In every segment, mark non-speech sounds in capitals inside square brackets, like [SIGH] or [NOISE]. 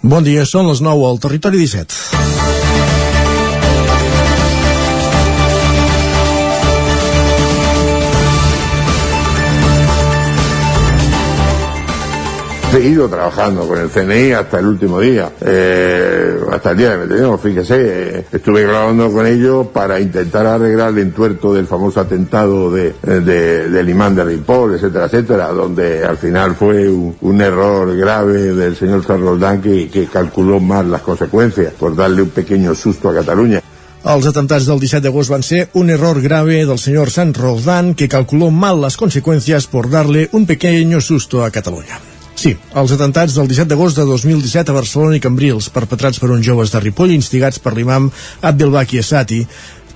Bon dia, són les 9 al Territori 17. seguido trabajando con el CNI hasta el último día, eh, hasta el día de Metellón, fíjese, eh, estuve grabando con ellos para intentar arreglar el entuerto del famoso atentado de, de, del imán de Ripoll, etcétera, etcétera, donde al final fue un, un error grave del señor San Roldán que, que calculó mal las consecuencias por darle un pequeño susto a Cataluña. Els atemptats del 17 d'agost van ser un error grave del senyor Sant Roldán que calculó mal las consecuencias por darle un pequeño susto a Catalunya. Sí, els atentats del 17 d'agost de 2017 a Barcelona i Cambrils, perpetrats per uns joves de Ripoll instigats per l'imam Abdelbaki Essati,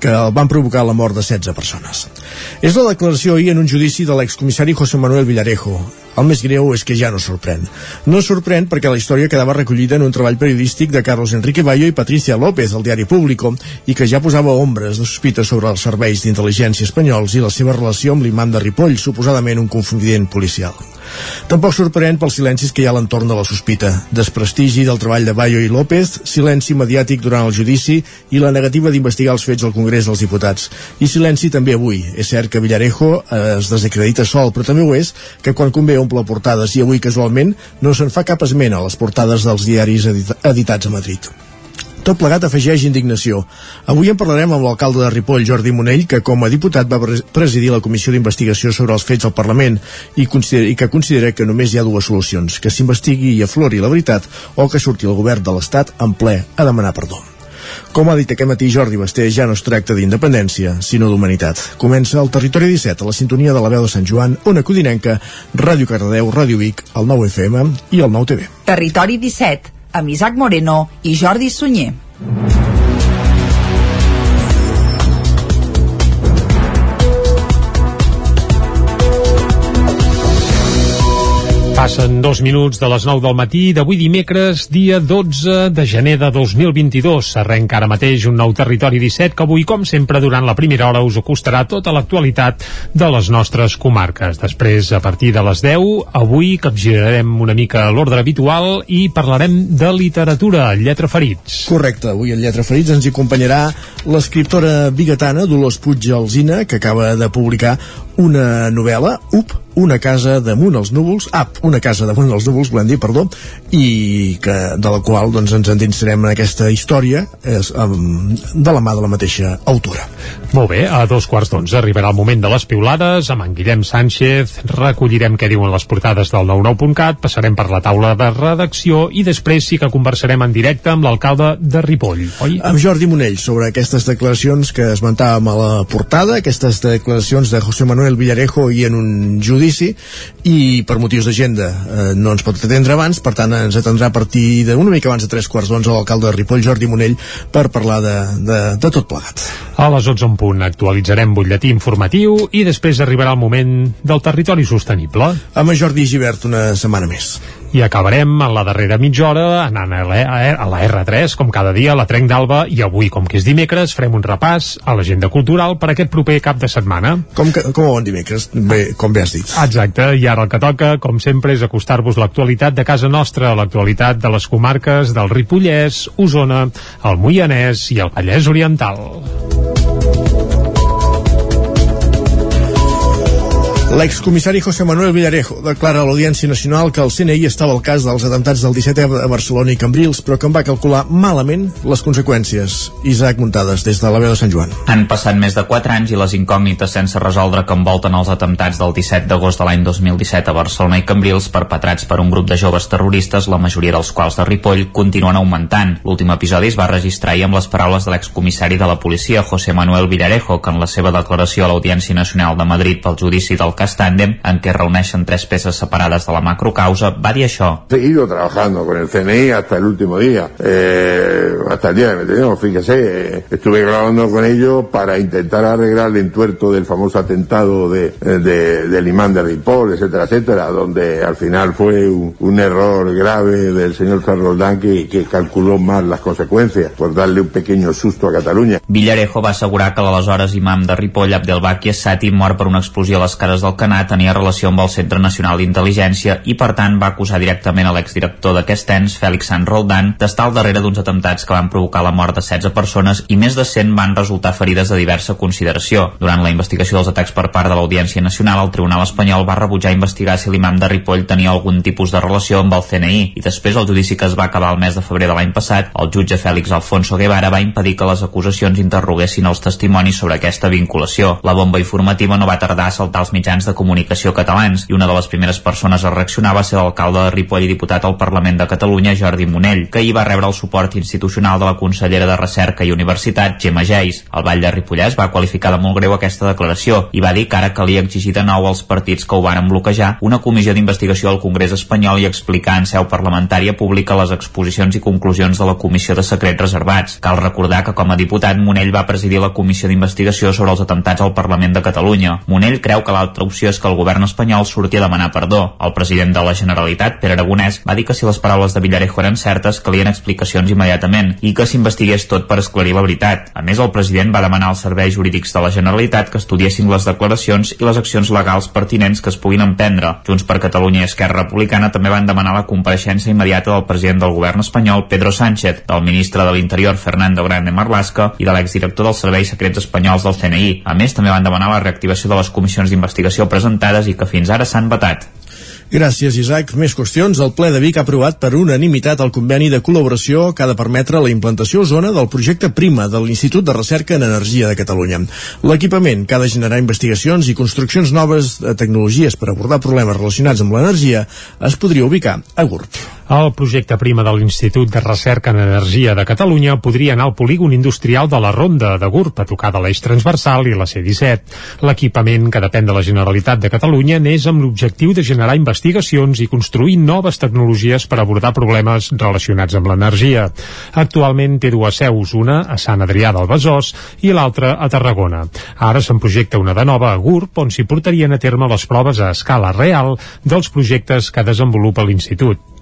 que van provocar la mort de 16 persones. És la declaració ahir en un judici de l'excomissari José Manuel Villarejo. El més greu és que ja no sorprèn. No sorprèn perquè la història quedava recollida en un treball periodístic de Carlos Enrique Bayo i Patricia López, al diari Público, i que ja posava ombres de sospita sobre els serveis d'intel·ligència espanyols i la seva relació amb l'imam de Ripoll, suposadament un confident policial. Tampoc sorprèn pels silencis que hi ha a l'entorn de la sospita. Desprestigi del treball de Bayo i López, silenci mediàtic durant el judici i la negativa d'investigar els fets al Congrés dels Diputats. I silenci també avui. És cert que Villarejo es desacredita sol, però també ho és que quan convé omple portades i avui casualment no se'n fa cap esment a les portades dels diaris editats a Madrid. Tot plegat afegeix indignació. Avui en parlarem amb l'alcalde de Ripoll, Jordi Monell, que com a diputat va presidir la comissió d'investigació sobre els fets al Parlament i, i que considera que només hi ha dues solucions, que s'investigui i aflori la veritat o que surti el govern de l'Estat en ple a demanar perdó. Com ha dit aquest matí Jordi Basté, ja no es tracta d'independència, sinó d'humanitat. Comença el Territori 17, a la sintonia de la veu de Sant Joan, Ona Codinenca, Ràdio Cardedeu, Ràdio Vic, el 9 FM i el 9 TV. Territori 17, amb Isaac Moreno i Jordi Sunyer. Passen dos minuts de les 9 del matí d'avui dimecres, dia 12 de gener de 2022. Arrenca ara mateix un nou Territori 17 que avui, com sempre, durant la primera hora us acostarà tota l'actualitat de les nostres comarques. Després, a partir de les 10, avui capgirarem una mica l'ordre habitual i parlarem de literatura, Lletra Ferits. Correcte, avui a Lletra Ferits ens hi acompanyarà l'escriptora bigatana Dolors Puig Alzina, que acaba de publicar una novel·la, Up, una casa damunt els núvols, Up, una casa damunt els núvols, volem dir, perdó, i que, de la qual doncs, ens endinsarem en aquesta història és, um, de la mà de la mateixa autora. Molt bé, a dos quarts d'onze arribarà el moment de les piulades amb en Guillem Sánchez, recollirem què diuen les portades del 99.cat, passarem per la taula de redacció i després sí que conversarem en directe amb l'alcalde de Ripoll, oi? Amb Jordi Monell, sobre aquestes declaracions que esmentàvem a la portada, aquestes declaracions de José Manuel Villarejo i en un judici, i per motius d'agenda eh, no ens pot atendre abans, per tant ens atendrà a partir d'una mica abans de tres quarts d'onze l'alcalde de Ripoll, Jordi Monell, per parlar de, de, de tot plegat. A les 11 en punt actualitzarem butlletí informatiu i després arribarà el moment del territori sostenible. Amb Jordi Givert una setmana més. I acabarem en la darrera mitja hora anant a la, a la R3, com cada dia, a la Trenc d'Alba, i avui, com que és dimecres, farem un repàs a l'agenda cultural per aquest proper cap de setmana. Com, que, com bon dimecres, bé, com bé has dit. Exacte, i ara el que toca, com sempre, és acostar-vos l'actualitat de casa nostra, l'actualitat de les comarques del Ripollès, Osona, el Moianès i el Vallès Oriental. L'excomissari José Manuel Villarejo declara a l'Audiència Nacional que el CNI estava al cas dels atemptats del 17 a Barcelona i Cambrils, però que en va calcular malament les conseqüències. Isaac Muntades, des de la veu de Sant Joan. Han passat més de 4 anys i les incògnites sense resoldre que envolten els atemptats del 17 d'agost de l'any 2017 a Barcelona i Cambrils perpetrats per un grup de joves terroristes, la majoria dels quals de Ripoll, continuen augmentant. L'últim episodi es va registrar i amb les paraules de l'excomissari de la policia, José Manuel Villarejo, que en la seva declaració a l'Audiència Nacional de Madrid pel judici del cas Tàndem, en què reuneixen tres peces separades de la macrocausa, va dir això. Seguido trabajando con el CNI hasta el último día, eh, hasta el día de Metellón, fíjese, estuve grabando con ellos para intentar arreglar el entuerto del famoso atentado de, de, del imán de Ripoll, etcétera, etcétera, donde al final fue un, un error grave del señor Roldán que, que calculó mal las consecuencias por darle un pequeño susto a Cataluña. Villarejo va assegurar que l'aleshores imam de Ripoll, Abdelbaki Essati, mort per una explosió a les cares del Alcanar tenia relació amb el Centre Nacional d'Intel·ligència i per tant va acusar directament a l'exdirector d'aquest ens, Fèlix Sant Roldan, d'estar al darrere d'uns atemptats que van provocar la mort de 16 persones i més de 100 van resultar ferides de diversa consideració. Durant la investigació dels atacs per part de l'Audiència Nacional, el Tribunal Espanyol va rebutjar investigar si l'imam de Ripoll tenia algun tipus de relació amb el CNI i després del judici que es va acabar el mes de febrer de l'any passat, el jutge Fèlix Alfonso Guevara va impedir que les acusacions interroguessin els testimonis sobre aquesta vinculació. La bomba informativa no va tardar a saltar els mitjans de comunicació catalans i una de les primeres persones a reaccionar va ser l'alcalde de Ripoll i diputat al Parlament de Catalunya, Jordi Monell, que hi va rebre el suport institucional de la consellera de Recerca i Universitat, Gemma Geis. El Vall de Ripollès va qualificar de molt greu aquesta declaració i va dir que ara calia exigir de nou als partits que ho van bloquejar una comissió d'investigació al Congrés espanyol i explicar en seu parlamentària pública les exposicions i conclusions de la Comissió de Secrets Reservats. Cal recordar que com a diputat Monell va presidir la Comissió d'Investigació sobre els atemptats al Parlament de Catalunya. Monell creu que opció és que el govern espanyol surti a demanar perdó. El president de la Generalitat, Pere Aragonès, va dir que si les paraules de Villarejo eren certes calien explicacions immediatament i que s'investigués tot per esclarir la veritat. A més, el president va demanar als serveis jurídics de la Generalitat que estudiessin les declaracions i les accions legals pertinents que es puguin emprendre. Junts per Catalunya i Esquerra Republicana també van demanar la compareixença immediata del president del govern espanyol, Pedro Sánchez, del ministre de l'Interior, Fernando Grande Marlaska, i de l'exdirector dels serveis secrets espanyols del CNI. A més, també van demanar la reactivació de les comissions d'investigació presentades i que fins ara s'han vetat. Gràcies, Isaac. Més qüestions. El ple de Vic ha aprovat per unanimitat el conveni de col·laboració que ha de permetre la implantació a zona del projecte Prima de l'Institut de Recerca en Energia de Catalunya. L'equipament que ha de generar investigacions i construccions noves de tecnologies per abordar problemes relacionats amb l'energia es podria ubicar a GURB. El projecte Prima de l'Institut de Recerca en Energia de Catalunya podria anar al polígon industrial de la Ronda de GURB a tocar de l'eix transversal i la C-17. L'equipament que depèn de la Generalitat de Catalunya n'és amb l'objectiu de generar investigacions i construir noves tecnologies per abordar problemes relacionats amb l'energia. Actualment té dues seus, una a Sant Adrià del Besòs i l'altra a Tarragona. Ara se'n projecta una de nova a GURB on s'hi portarien a terme les proves a escala real dels projectes que desenvolupa l'Institut.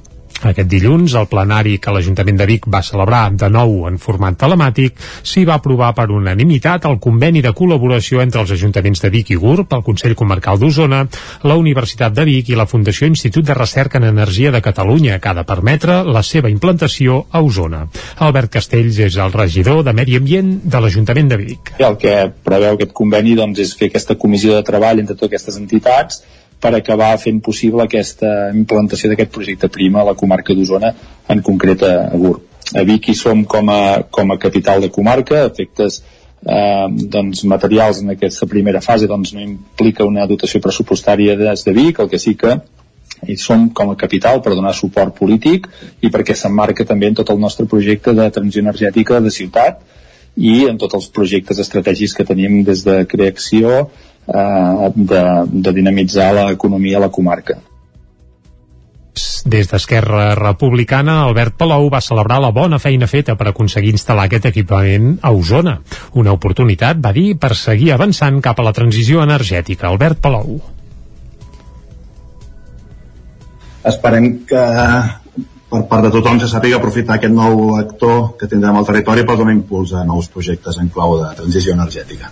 Aquest dilluns, el plenari que l'Ajuntament de Vic va celebrar de nou en format telemàtic s'hi va aprovar per unanimitat el conveni de col·laboració entre els ajuntaments de Vic i GURB, el Consell Comarcal d'Osona, la Universitat de Vic i la Fundació Institut de Recerca en Energia de Catalunya, que ha de permetre la seva implantació a Osona. Albert Castells és el regidor de Medi Ambient de l'Ajuntament de Vic. El que preveu aquest conveni doncs, és fer aquesta comissió de treball entre totes aquestes entitats per acabar fent possible aquesta implantació d'aquest projecte prima a la comarca d'Osona, en concret a, Gurb. A Vic hi som com a, com a capital de comarca, efectes eh, doncs, materials en aquesta primera fase doncs, no implica una dotació pressupostària des de Vic, el que sí que i som com a capital per donar suport polític i perquè s'emmarca també en tot el nostre projecte de transició energètica de ciutat i en tots els projectes estratègics que tenim des de creació eh, de, de dinamitzar l'economia a la comarca. Des d'Esquerra Republicana, Albert Palou va celebrar la bona feina feta per aconseguir instal·lar aquest equipament a Osona. Una oportunitat, va dir, per seguir avançant cap a la transició energètica. Albert Palou. Esperem que per part de tothom se sàpiga aprofitar aquest nou actor que tindrem al territori per donar impuls a nous projectes en clau de transició energètica.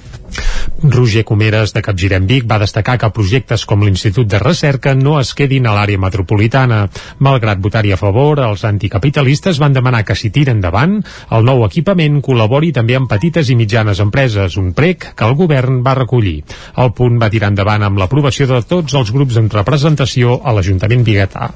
Roger Comeres de Capgirem Vic va destacar que projectes com l'Institut de Recerca no es quedin a l'àrea metropolitana. Malgrat votar-hi a favor, els anticapitalistes van demanar que si tira endavant, el nou equipament col·labori també amb petites i mitjanes empreses, un prec que el govern va recollir. El punt va tirar endavant amb l'aprovació de tots els grups en representació a l'Ajuntament Biguetà.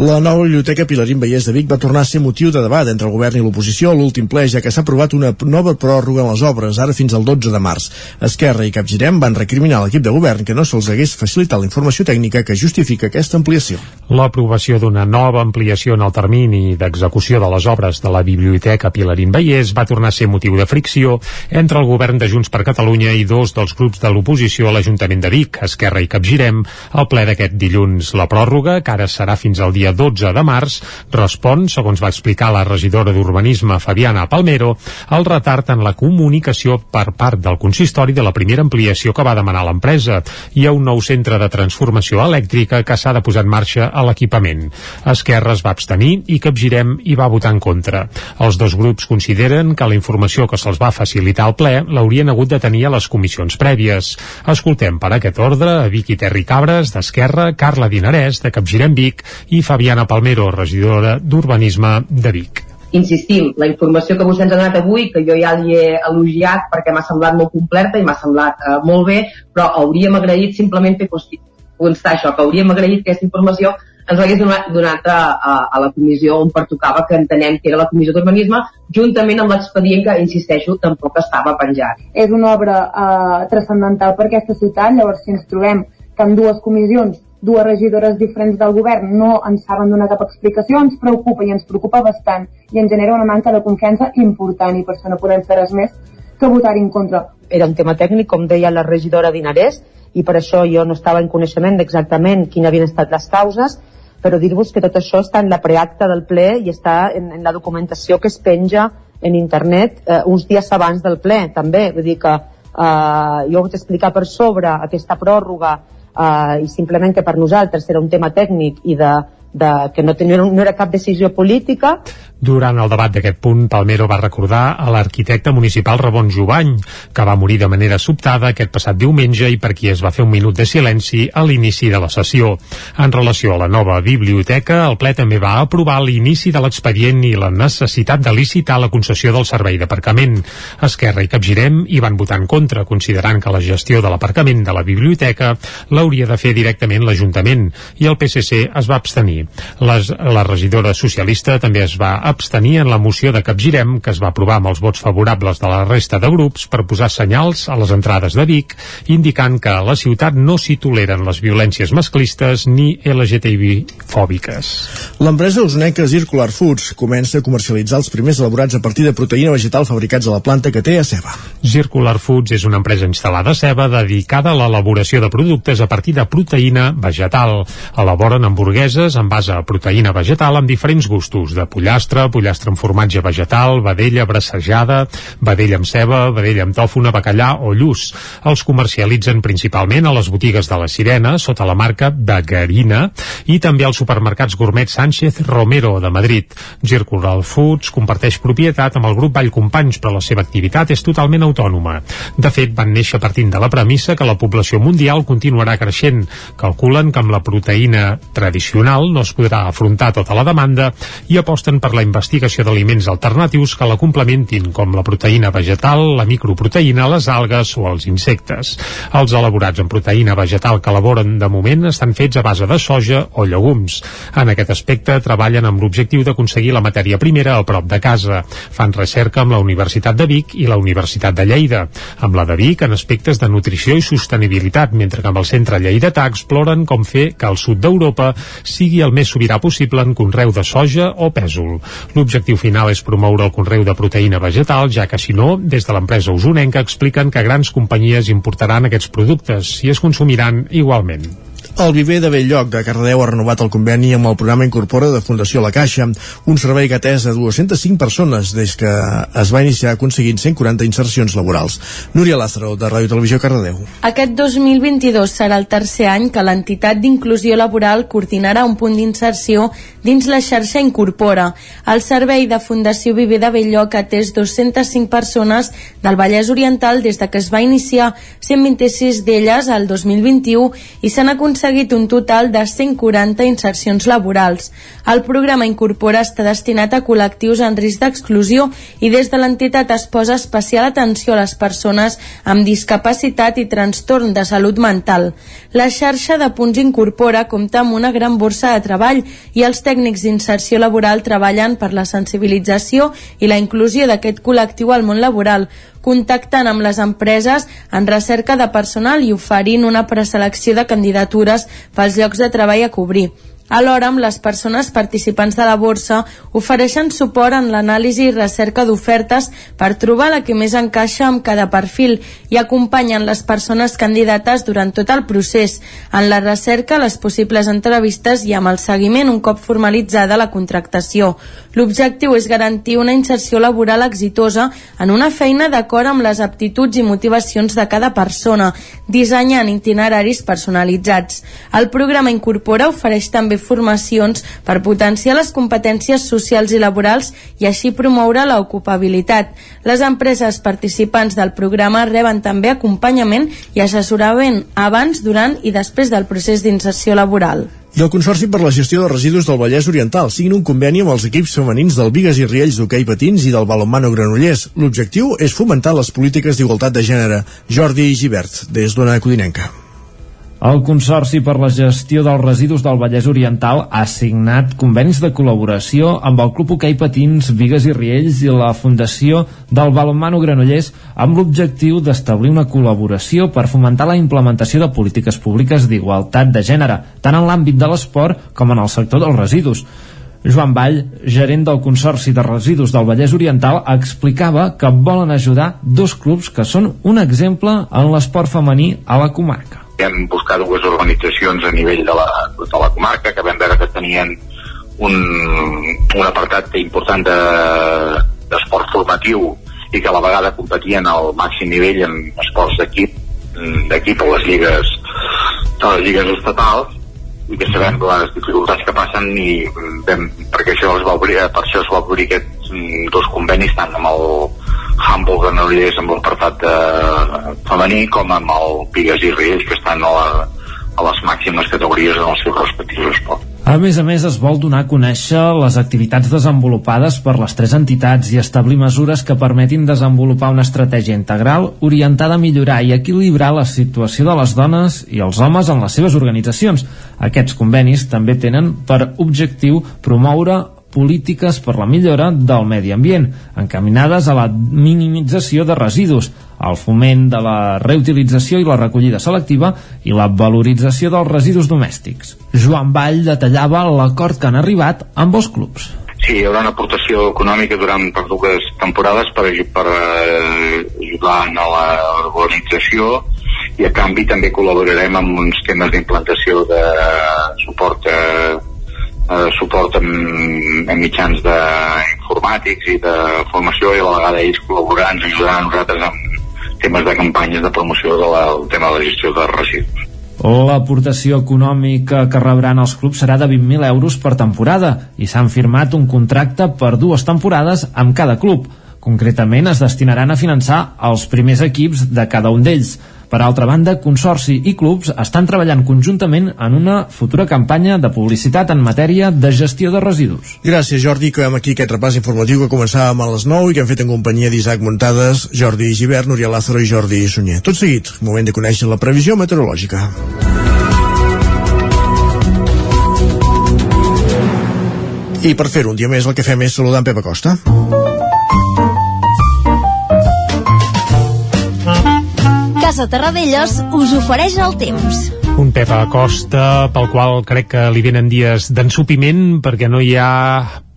La nova biblioteca Pilarín Vallès de Vic va tornar a ser motiu de debat entre el govern i l'oposició a l'últim ple, ja que s'ha aprovat una nova pròrroga en les obres, ara fins al 12 de març. Esquerra i Capgirem van recriminar l'equip de govern que no se'ls hagués facilitat la informació tècnica que justifica aquesta ampliació. L'aprovació d'una nova ampliació en el termini d'execució de les obres de la biblioteca Pilarín Vallès va tornar a ser motiu de fricció entre el govern de Junts per Catalunya i dos dels grups de l'oposició a l'Ajuntament de Vic, Esquerra i Capgirem, al ple d'aquest dilluns. La pròrroga, que ara serà fins al dia 12 de març respon, segons va explicar la regidora d'Urbanisme Fabiana Palmero, al retard en la comunicació per part del consistori de la primera ampliació que va demanar l'empresa i a un nou centre de transformació elèctrica que s'ha de posar en marxa a l'equipament. Esquerra es va abstenir i Capgirem hi va votar en contra. Els dos grups consideren que la informació que se'ls va facilitar al ple l'haurien hagut de tenir a les comissions prèvies. Escoltem per aquest ordre a Vicky Terri Cabres, d'Esquerra, Carla Dinarès, de Capgirem Vic i Fabiana Palmero, regidora d'Urbanisme de Vic insistim, la informació que vostè ens ha donat avui, que jo ja li he elogiat perquè m'ha semblat molt completa i m'ha semblat eh, molt bé, però hauríem agraït simplement fer constar això, que hauríem agraït que aquesta informació ens l'hagués donat, donat a, a, a la comissió on pertocava, que entenem que era la comissió d'urbanisme, juntament amb l'expedient que, insisteixo, tampoc estava penjat. És una obra eh, transcendental per aquesta ciutat, llavors si ens trobem que en dues comissions dues regidores diferents del govern no ens saben donar cap explicació, ens preocupa i ens preocupa bastant i ens genera una manca de confiança important i per això no podem fer res més que votar en contra. Era un tema tècnic, com deia la regidora Dinarès, i per això jo no estava en coneixement d'exactament quines havien estat les causes, però dir-vos que tot això està en la preacta del ple i està en, en la documentació que es penja en internet eh, uns dies abans del ple, també. Vull dir que eh, jo vaig explicar per sobre aquesta pròrroga eh, i simplement que per nosaltres era un tema tècnic i de, de, que no, tenia, no era cap decisió política durant el debat d'aquest punt, Palmero va recordar a l'arquitecte municipal Ramon Jovany, que va morir de manera sobtada aquest passat diumenge i per qui es va fer un minut de silenci a l'inici de la sessió. En relació a la nova biblioteca, el ple també va aprovar l'inici de l'expedient i la necessitat de licitar la concessió del servei d'aparcament. Esquerra i Capgirem hi van votar en contra, considerant que la gestió de l'aparcament de la biblioteca l'hauria de fer directament l'Ajuntament, i el PSC es va abstenir. Les, la regidora socialista també es va abstenir en la moció de Capgirem que es va aprovar amb els vots favorables de la resta de grups per posar senyals a les entrades de Vic indicant que a la ciutat no s'hi toleren les violències masclistes ni LGTBI-fòbiques. L'empresa usneca Circular Foods comença a comercialitzar els primers elaborats a partir de proteïna vegetal fabricats a la planta que té a Ceba. Circular Foods és una empresa instal·lada a Ceba dedicada a l'elaboració de productes a partir de proteïna vegetal. Elaboren hamburgueses en base a proteïna vegetal amb diferents gustos, de pollastre, pollastre, pollastre amb formatge vegetal, vedella brassejada, vedella amb ceba, vedella amb tòfona, bacallà o lluç. Els comercialitzen principalment a les botigues de la Sirena, sota la marca Garina, i també als supermercats gourmet Sánchez Romero de Madrid. Circular Foods comparteix propietat amb el grup Vall Companys, però la seva activitat és totalment autònoma. De fet, van néixer partint de la premissa que la població mundial continuarà creixent. Calculen que amb la proteïna tradicional no es podrà afrontar tota la demanda i aposten per la investigació d'aliments alternatius que la complementin, com la proteïna vegetal, la microproteïna, les algues o els insectes. Els elaborats en proteïna vegetal que elaboren de moment estan fets a base de soja o llegums. En aquest aspecte treballen amb l'objectiu d'aconseguir la matèria primera a prop de casa. Fan recerca amb la Universitat de Vic i la Universitat de Lleida. Amb la de Vic en aspectes de nutrició i sostenibilitat, mentre que amb el centre lleidatà exploren com fer que el sud d'Europa sigui el més sobirà possible en conreu de soja o pèsol. L'objectiu final és promoure el conreu de proteïna vegetal, ja que si no, des de l'empresa usonenca expliquen que grans companyies importaran aquests productes i es consumiran igualment. El viver de Belllloc de Cardedeu ha renovat el conveni amb el programa Incorpora de Fundació La Caixa, un servei que ha atès a 205 persones des que es va iniciar aconseguint 140 insercions laborals. Núria Lázaro, de Ràdio Televisió Cardedeu. Aquest 2022 serà el tercer any que l'entitat d'inclusió laboral coordinarà un punt d'inserció dins la xarxa Incorpora. El servei de Fundació Viver de Belllloc atès 205 persones del Vallès Oriental des de que es va iniciar 126 d'elles al 2021 i s'han aconseguit un total de 140 insercions laborals. El programa Incorpora està destinat a col·lectius en risc d'exclusió i des de l'entitat es posa especial atenció a les persones amb discapacitat i trastorn de salut mental. La xarxa de punts Incorpora compta amb una gran borsa de treball i els tècnics d'inserció laboral treballen per la sensibilització i la inclusió d'aquest col·lectiu al món laboral, contactant amb les empreses en recerca de personal i oferint una preselecció de candidatures pels llocs de treball a cobrir. Alhora, amb les persones participants de la borsa ofereixen suport en l'anàlisi i recerca d'ofertes per trobar la que més encaixa amb cada perfil i acompanyen les persones candidates durant tot el procés, en la recerca, les possibles entrevistes i amb el seguiment un cop formalitzada la contractació. L'objectiu és garantir una inserció laboral exitosa en una feina d'acord amb les aptituds i motivacions de cada persona, dissenyant itineraris personalitzats. El programa Incorpora ofereix també formacions per potenciar les competències socials i laborals i així promoure l'ocupabilitat. Les empreses participants del programa reben també acompanyament i assessorament abans, durant i després del procés d'inserció laboral. I el Consorci per la Gestió de Residus del Vallès Oriental signa un conveni amb els equips femenins del Vigues i Riells d'hoquei patins i del balonmano Granollers. L'objectiu és fomentar les polítiques d'igualtat de gènere. Jordi Givert, des d'Ona Codinenca. El Consorci per la Gestió dels Residus del Vallès Oriental ha signat convenis de col·laboració amb el Club Hoquei Patins, Vigues i Riells i la Fundació del Balonmano Granollers amb l'objectiu d'establir una col·laboració per fomentar la implementació de polítiques públiques d'igualtat de gènere, tant en l'àmbit de l'esport com en el sector dels residus. Joan Vall, gerent del Consorci de Residus del Vallès Oriental, explicava que volen ajudar dos clubs que són un exemple en l'esport femení a la comarca hem buscat dues organitzacions a nivell de la, de la comarca que vam veure que tenien un, un apartat important d'esport de, formatiu i que a la vegada competien al màxim nivell en esports d'equip d'equip a les lligues a les lligues estatals i que sabem les dificultats que passen i vam, perquè això es va obrir, per això es va obrir aquests dos convenis tant amb el Humboldt Granollers amb l'apartat eh, femení com amb el Pigues i Riells que estan a, la, a les màximes categories en els seus respectius esports. A més a més, es vol donar a conèixer les activitats desenvolupades per les tres entitats i establir mesures que permetin desenvolupar una estratègia integral orientada a millorar i equilibrar la situació de les dones i els homes en les seves organitzacions. Aquests convenis també tenen per objectiu promoure polítiques per la millora del medi ambient, encaminades a la minimització de residus, al foment de la reutilització i la recollida selectiva i la valorització dels residus domèstics. Joan Vall detallava l'acord que han arribat amb els clubs. Sí, hi haurà una aportació econòmica durant per dues temporades per, per eh, ajudar a la urbanització i a canvi també col·laborarem amb uns temes d'implantació de suport eh, eh, suport en, en mitjans de informàtics i de formació i a la vegada ells col·laborant, ajudaran a nosaltres amb temes de campanyes de promoció del de tema de la gestió de residus. L'aportació econòmica que rebran els clubs serà de 20.000 euros per temporada i s'han firmat un contracte per dues temporades amb cada club. Concretament es destinaran a finançar els primers equips de cada un d'ells. Per altra banda, Consorci i clubs estan treballant conjuntament en una futura campanya de publicitat en matèria de gestió de residus. Gràcies, Jordi. Acabem aquí aquest repàs informatiu que començàvem a les 9 i que hem fet en companyia d'Isaac Muntades, Jordi Givert, Núria Lázaro i Jordi Sunyer. Tot seguit, moment de conèixer la previsió meteorològica. I per fer un dia més el que fem és saludar en Pep Acosta. Casa Terradellos us ofereix el temps. Un Pep Acosta pel qual crec que li venen dies d'ensupiment perquè no hi ha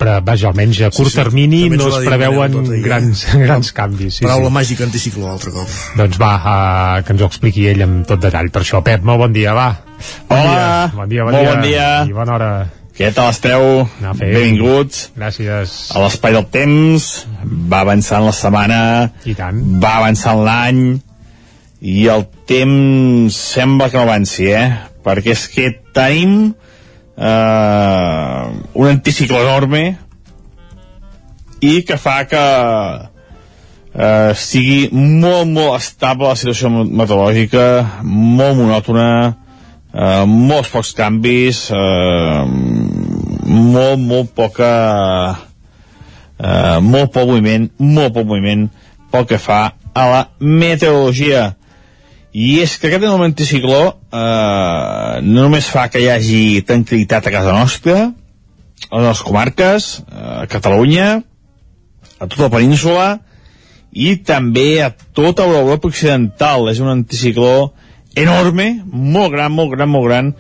però vaja, almenys a curt sí, sí, termini no es preveuen tot, grans, [LAUGHS] grans canvis. Sí, Paraula sí. màgica anticicló, altre cop. Doncs va, uh, que ens ho expliqui ell amb tot detall. Per això, Pep, molt bon dia, va. Bon Hola, dia. bon dia, bon, bon dia. bon dia. I bona hora. Què tal esteu? Benvinguts. Gràcies. A l'espai del temps. Va avançant la setmana. I tant. Va avançant l'any i el temps sembla que no avanci, eh? Perquè és que tenim eh, un anticiclo enorme i que fa que eh, sigui molt, molt estable la situació meteorològica, molt monòtona, eh, molts pocs canvis, eh, molt, molt poca... Eh, molt poc moviment, molt poc moviment pel que fa a la meteorologia i és que aquest enorme anticicló eh, no només fa que hi hagi tranquil·litat a casa nostra, a les comarques, eh, a Catalunya, a tota la península, i també a tota l'Europa occidental. És un anticicló enorme, molt gran, molt gran, molt gran,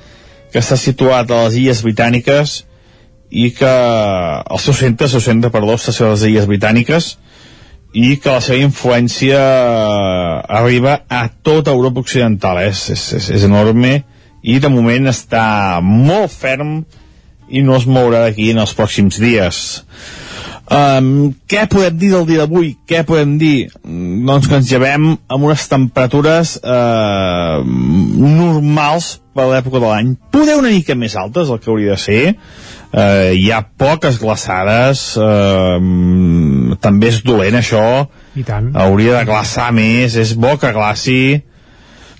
que està situat a les Illes Britàniques i que el seu centre, el seu centre, perdó, està a les Illes Britàniques i que la seva influència arriba a tota Europa Occidental eh? és, és, és enorme i de moment està molt ferm i no es mourà d'aquí en els pròxims dies Um, què podem dir del dia d'avui? Què podem dir? Doncs que ens llevem amb unes temperatures uh, normals per l'època de l'any. Poder una mica més altes, el que hauria de ser. Uh, hi ha poques glaçades, uh, també és dolent això. I tant. Hauria de glaçar més, és bo que glaci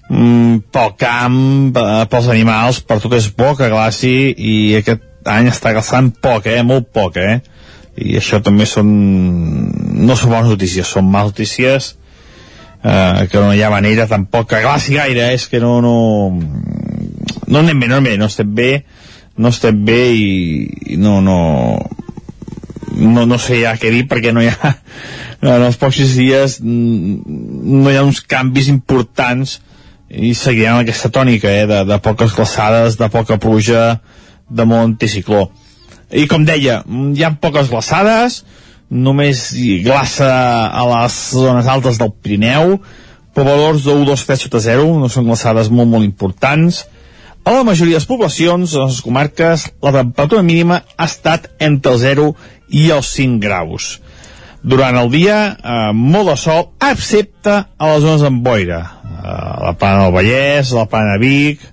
mm, pel camp, uh, pels animals, per tot és bo que glaci i aquest any està glaçant poc, eh? Molt poc, eh? i això també són no són bones notícies, són males notícies eh, que no hi ha manera tampoc que glaci gaire, és que no no, no anem bé, no anem bé no estem bé, no estem bé i, i no, no no, no sé ja què dir perquè no hi ha [LAUGHS] en els pocs dies no hi ha uns canvis importants i seguirem aquesta tònica eh, de, de poques glaçades, de poca pluja de molt anticicló i com deia, hi ha poques glaçades, només glaça a les zones altes del Pirineu, però valors de 1, 2, 3 sota 0, no són glaçades molt, molt importants. A la majoria de les poblacions, a les comarques, la temperatura mínima ha estat entre el 0 i els 5 graus. Durant el dia, eh, molt de sol, excepte a les zones amb boira. Eh, la plana del Vallès, la plana de Vic,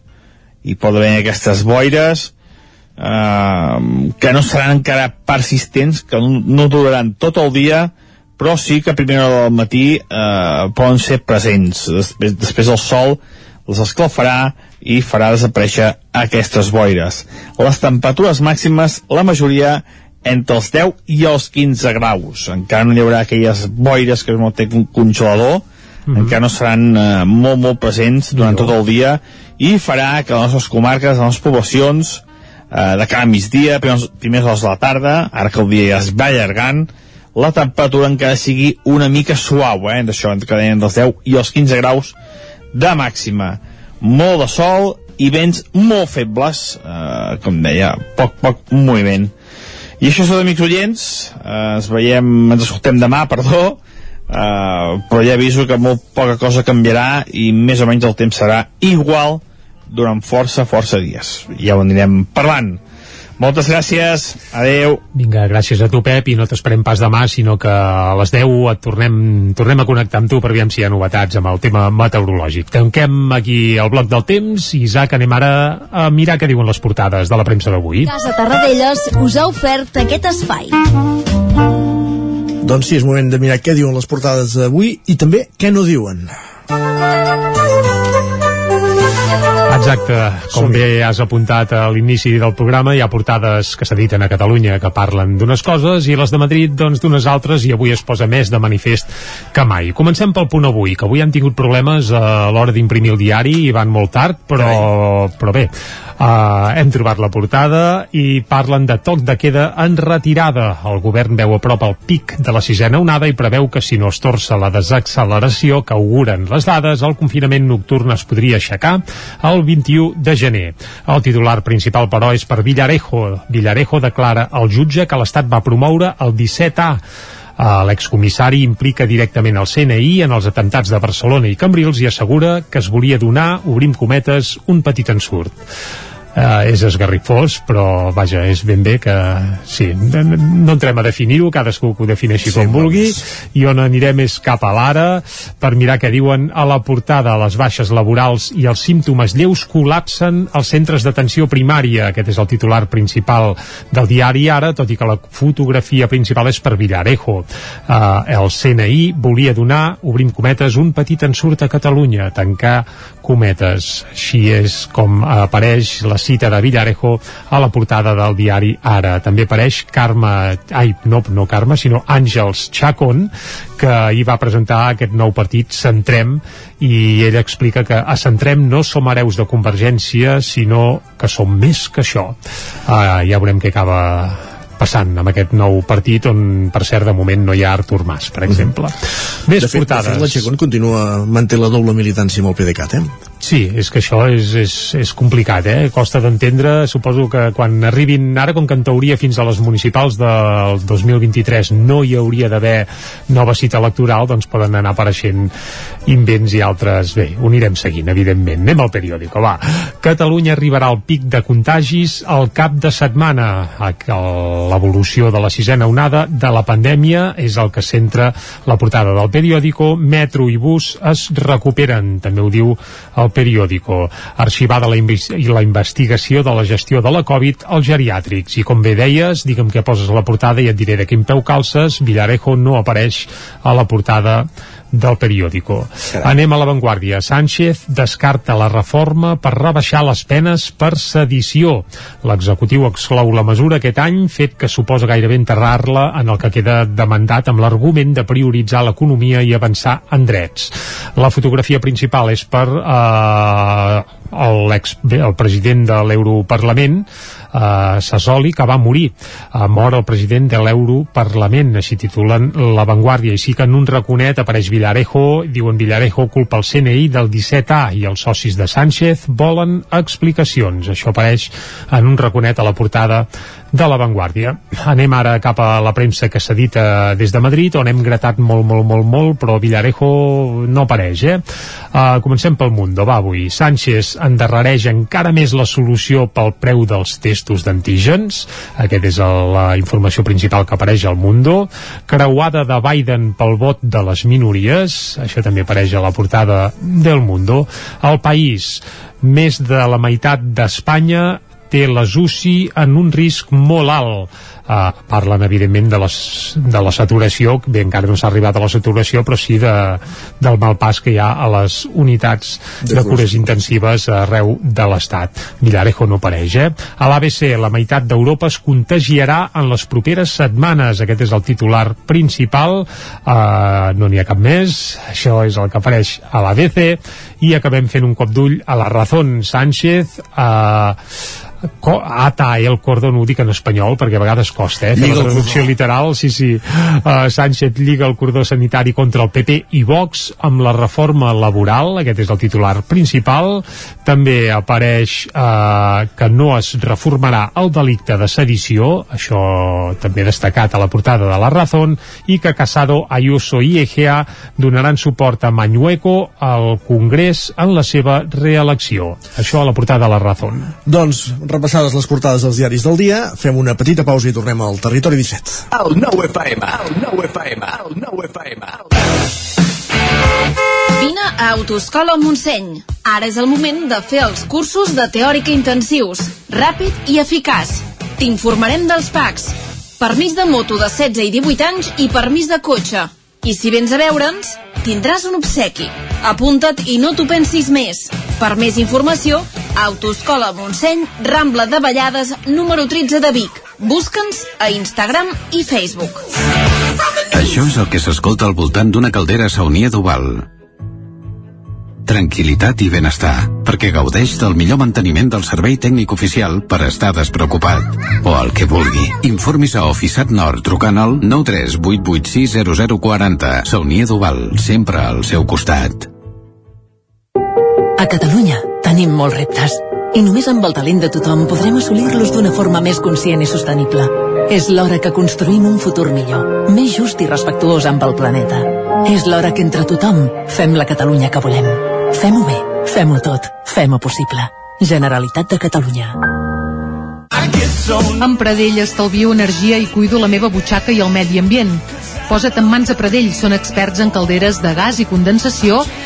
hi pot haver aquestes boires, eh, que no seran encara persistents, que no, no duraran tot el dia, però sí que a primera hora del matí eh, poden ser presents. Després, després el sol els escalfarà i farà desaparèixer aquestes boires. Les temperatures màximes, la majoria entre els 10 i els 15 graus. Encara no hi haurà aquelles boires que no té un congelador, mm -hmm. encara no seran eh, molt, molt presents durant tot el dia i farà que les nostres comarques, les nostres poblacions, eh, de cada migdia, primers, primers hores de la tarda, ara que el dia ja es va allargant, la temperatura encara sigui una mica suau, eh, d'això, entre dels 10 i els 15 graus de màxima. Molt de sol i vents molt febles, eh, com deia, poc, poc moviment. I això és tot, amics oients, eh, ens veiem, ens escoltem demà, perdó, eh, però ja aviso que molt poca cosa canviarà i més o menys el temps serà igual durant força, força dies. Ja ho anirem parlant. Moltes gràcies, adeu. Vinga, gràcies a tu, Pep, i no t'esperem pas demà, sinó que a les 10 et tornem, tornem a connectar amb tu per veure si hi ha novetats amb el tema meteorològic. Tanquem aquí el bloc del temps i, Isaac, anem ara a mirar què diuen les portades de la premsa d'avui. Casa Tarradellas us ha ofert aquest espai. Doncs sí, és moment de mirar què diuen les portades d'avui i també què no diuen. Exacte, com bé has apuntat a l'inici del programa, hi ha portades que s'editen a Catalunya que parlen d'unes coses i les de Madrid doncs d'unes altres i avui es posa més de manifest que mai. Comencem pel punt avui, que avui han tingut problemes a l'hora d'imprimir el diari i van molt tard, però, però bé, Uh, hem trobat la portada i parlen de toc de queda en retirada. El govern veu a prop el pic de la sisena onada i preveu que si no es torça la desacceleració que auguren les dades, el confinament nocturn es podria aixecar el 21 de gener. El titular principal, però, és per Villarejo. Villarejo declara al jutge que l'Estat va promoure el 17A L'excomissari implica directament el CNI en els atentats de Barcelona i Cambrils i assegura que es volia donar, obrim cometes, un petit ensurt eh, és esgarrifós, però vaja, és ben bé que sí, no entrem a definir-ho, cadascú que ho defineixi sí, com vulgui, i on anirem és cap a l'ara per mirar què diuen a la portada. Les baixes laborals i els símptomes lleus col·lapsen els centres d'atenció primària. Aquest és el titular principal del diari Ara, tot i que la fotografia principal és per Villarejo. Eh, el CNI volia donar, obrim cometes, un petit ensurt a Catalunya, tancar cometes. Així és com apareix la cita de Villarejo a la portada del diari Ara. També apareix Carme, ai, no, no Carme, sinó Àngels Chacón, que hi va presentar aquest nou partit Centrem i ell explica que a Centrem no som hereus de Convergència, sinó que som més que això. Uh, ja veurem què acaba passant amb aquest nou partit on, per cert, de moment no hi ha Artur Mas, per exemple. Mm -hmm. Més de fet, portades. De fet, la Chacón continua, manté la doble militància amb el PDeCAT, eh? Sí, és que això és, és, és complicat, eh? Costa d'entendre, suposo que quan arribin, ara com que en teoria fins a les municipals del 2023 no hi hauria d'haver nova cita electoral, doncs poden anar apareixent invents i altres... Bé, ho anirem seguint, evidentment. Anem al periòdico, va. Catalunya arribarà al pic de contagis al cap de setmana. L'evolució de la sisena onada de la pandèmia és el que centra la portada del periòdico. Metro i bus es recuperen, també ho diu el periòdico. Arxivada la, la investigació de la gestió de la Covid als geriàtrics. I com bé deies, digue'm què poses a la portada i et diré de quin peu calces, Villarejo no apareix a la portada del periòdico. Carai. Anem a l'avantguàrdia. Sánchez descarta la reforma per rebaixar les penes per sedició. L'executiu exclou la mesura aquest any, fet que suposa gairebé enterrar-la en el que queda demandat amb l'argument de prioritzar l'economia i avançar en drets. La fotografia principal és per eh, el, ex, el president de l'Europarlament eh, Sassoli, que va morir. Eh, mor el president de l'Europarlament, així titulen La Vanguardia. I sí que en un raconet apareix Villarejo, diuen Villarejo culpa el CNI del 17A i els socis de Sánchez volen explicacions. Això apareix en un raconet a la portada de La Vanguardia. Anem ara cap a la premsa que s'edita des de Madrid, on hem gratat molt, molt, molt, molt, però Villarejo no apareix, eh? Uh, comencem pel Mundo, va, avui. Sánchez endarrereix encara més la solució pel preu dels testos d'antígens. Aquest és el, la informació principal que apareix al Mundo. Creuada de Biden pel vot de les minories. Això també apareix a la portada del Mundo. El País més de la meitat d'Espanya té les UCI en un risc molt alt Uh, parlen evidentment de, les, de la saturació, bé, encara no s'ha arribat a la saturació, però sí de, del mal pas que hi ha a les unitats de, de cures intensives arreu de l'Estat. Villarejo no apareix, eh? A l'ABC, la meitat d'Europa es contagiarà en les properes setmanes. Aquest és el titular principal. Uh, no n'hi ha cap més. Això és el que apareix a l'ABC. I acabem fent un cop d'ull a la Razón Sánchez. Uh, ata el cordón, ho dic en espanyol perquè a vegades costa, eh? Fer la traducció literal, sí, sí. Uh, Sánchez lliga el cordó sanitari contra el PP i Vox amb la reforma laboral, aquest és el titular principal. També apareix uh, que no es reformarà el delicte de sedició, això també destacat a la portada de la Razón, i que Casado, Ayuso i Egea donaran suport a Mañueco al Congrés en la seva reelecció. Això a la portada de la Razón. Doncs repassades les portades dels diaris del dia, fem una petita pausa i tornem al Territori 17. El nou FM, el nou FM, el nou FM. Vine a Autoscola Montseny. Ara és el moment de fer els cursos de teòrica intensius, ràpid i eficaç. T'informarem dels packs, permís de moto de 16 i 18 anys i permís de cotxe. I si vens a veure'ns, tindràs un obsequi. Apunta't i no t'ho pensis més. Per més informació, Autoscola Montseny, Rambla de Vallades, número 13 de Vic. Busca'ns a Instagram i Facebook. Això és el que s'escolta al voltant d'una caldera saunia d'Oval tranquil·litat i benestar, perquè gaudeix del millor manteniment del servei tècnic oficial per estar despreocupat. O el que vulgui. Informis a Oficiat Nord trucant al 938860040. Saunia Duval, sempre al seu costat. A Catalunya tenim molts reptes i només amb el talent de tothom podrem assolir-los d'una forma més conscient i sostenible. És l'hora que construïm un futur millor, més just i respectuós amb el planeta. És l'hora que entre tothom fem la Catalunya que volem. Fem-ho bé, fem-ho tot, fem-ho possible. Generalitat de Catalunya. Amb Pradell estalvio energia i cuido la meva butxaca i el medi ambient. Posa't en mans a Pradell, són experts en calderes de gas i condensació,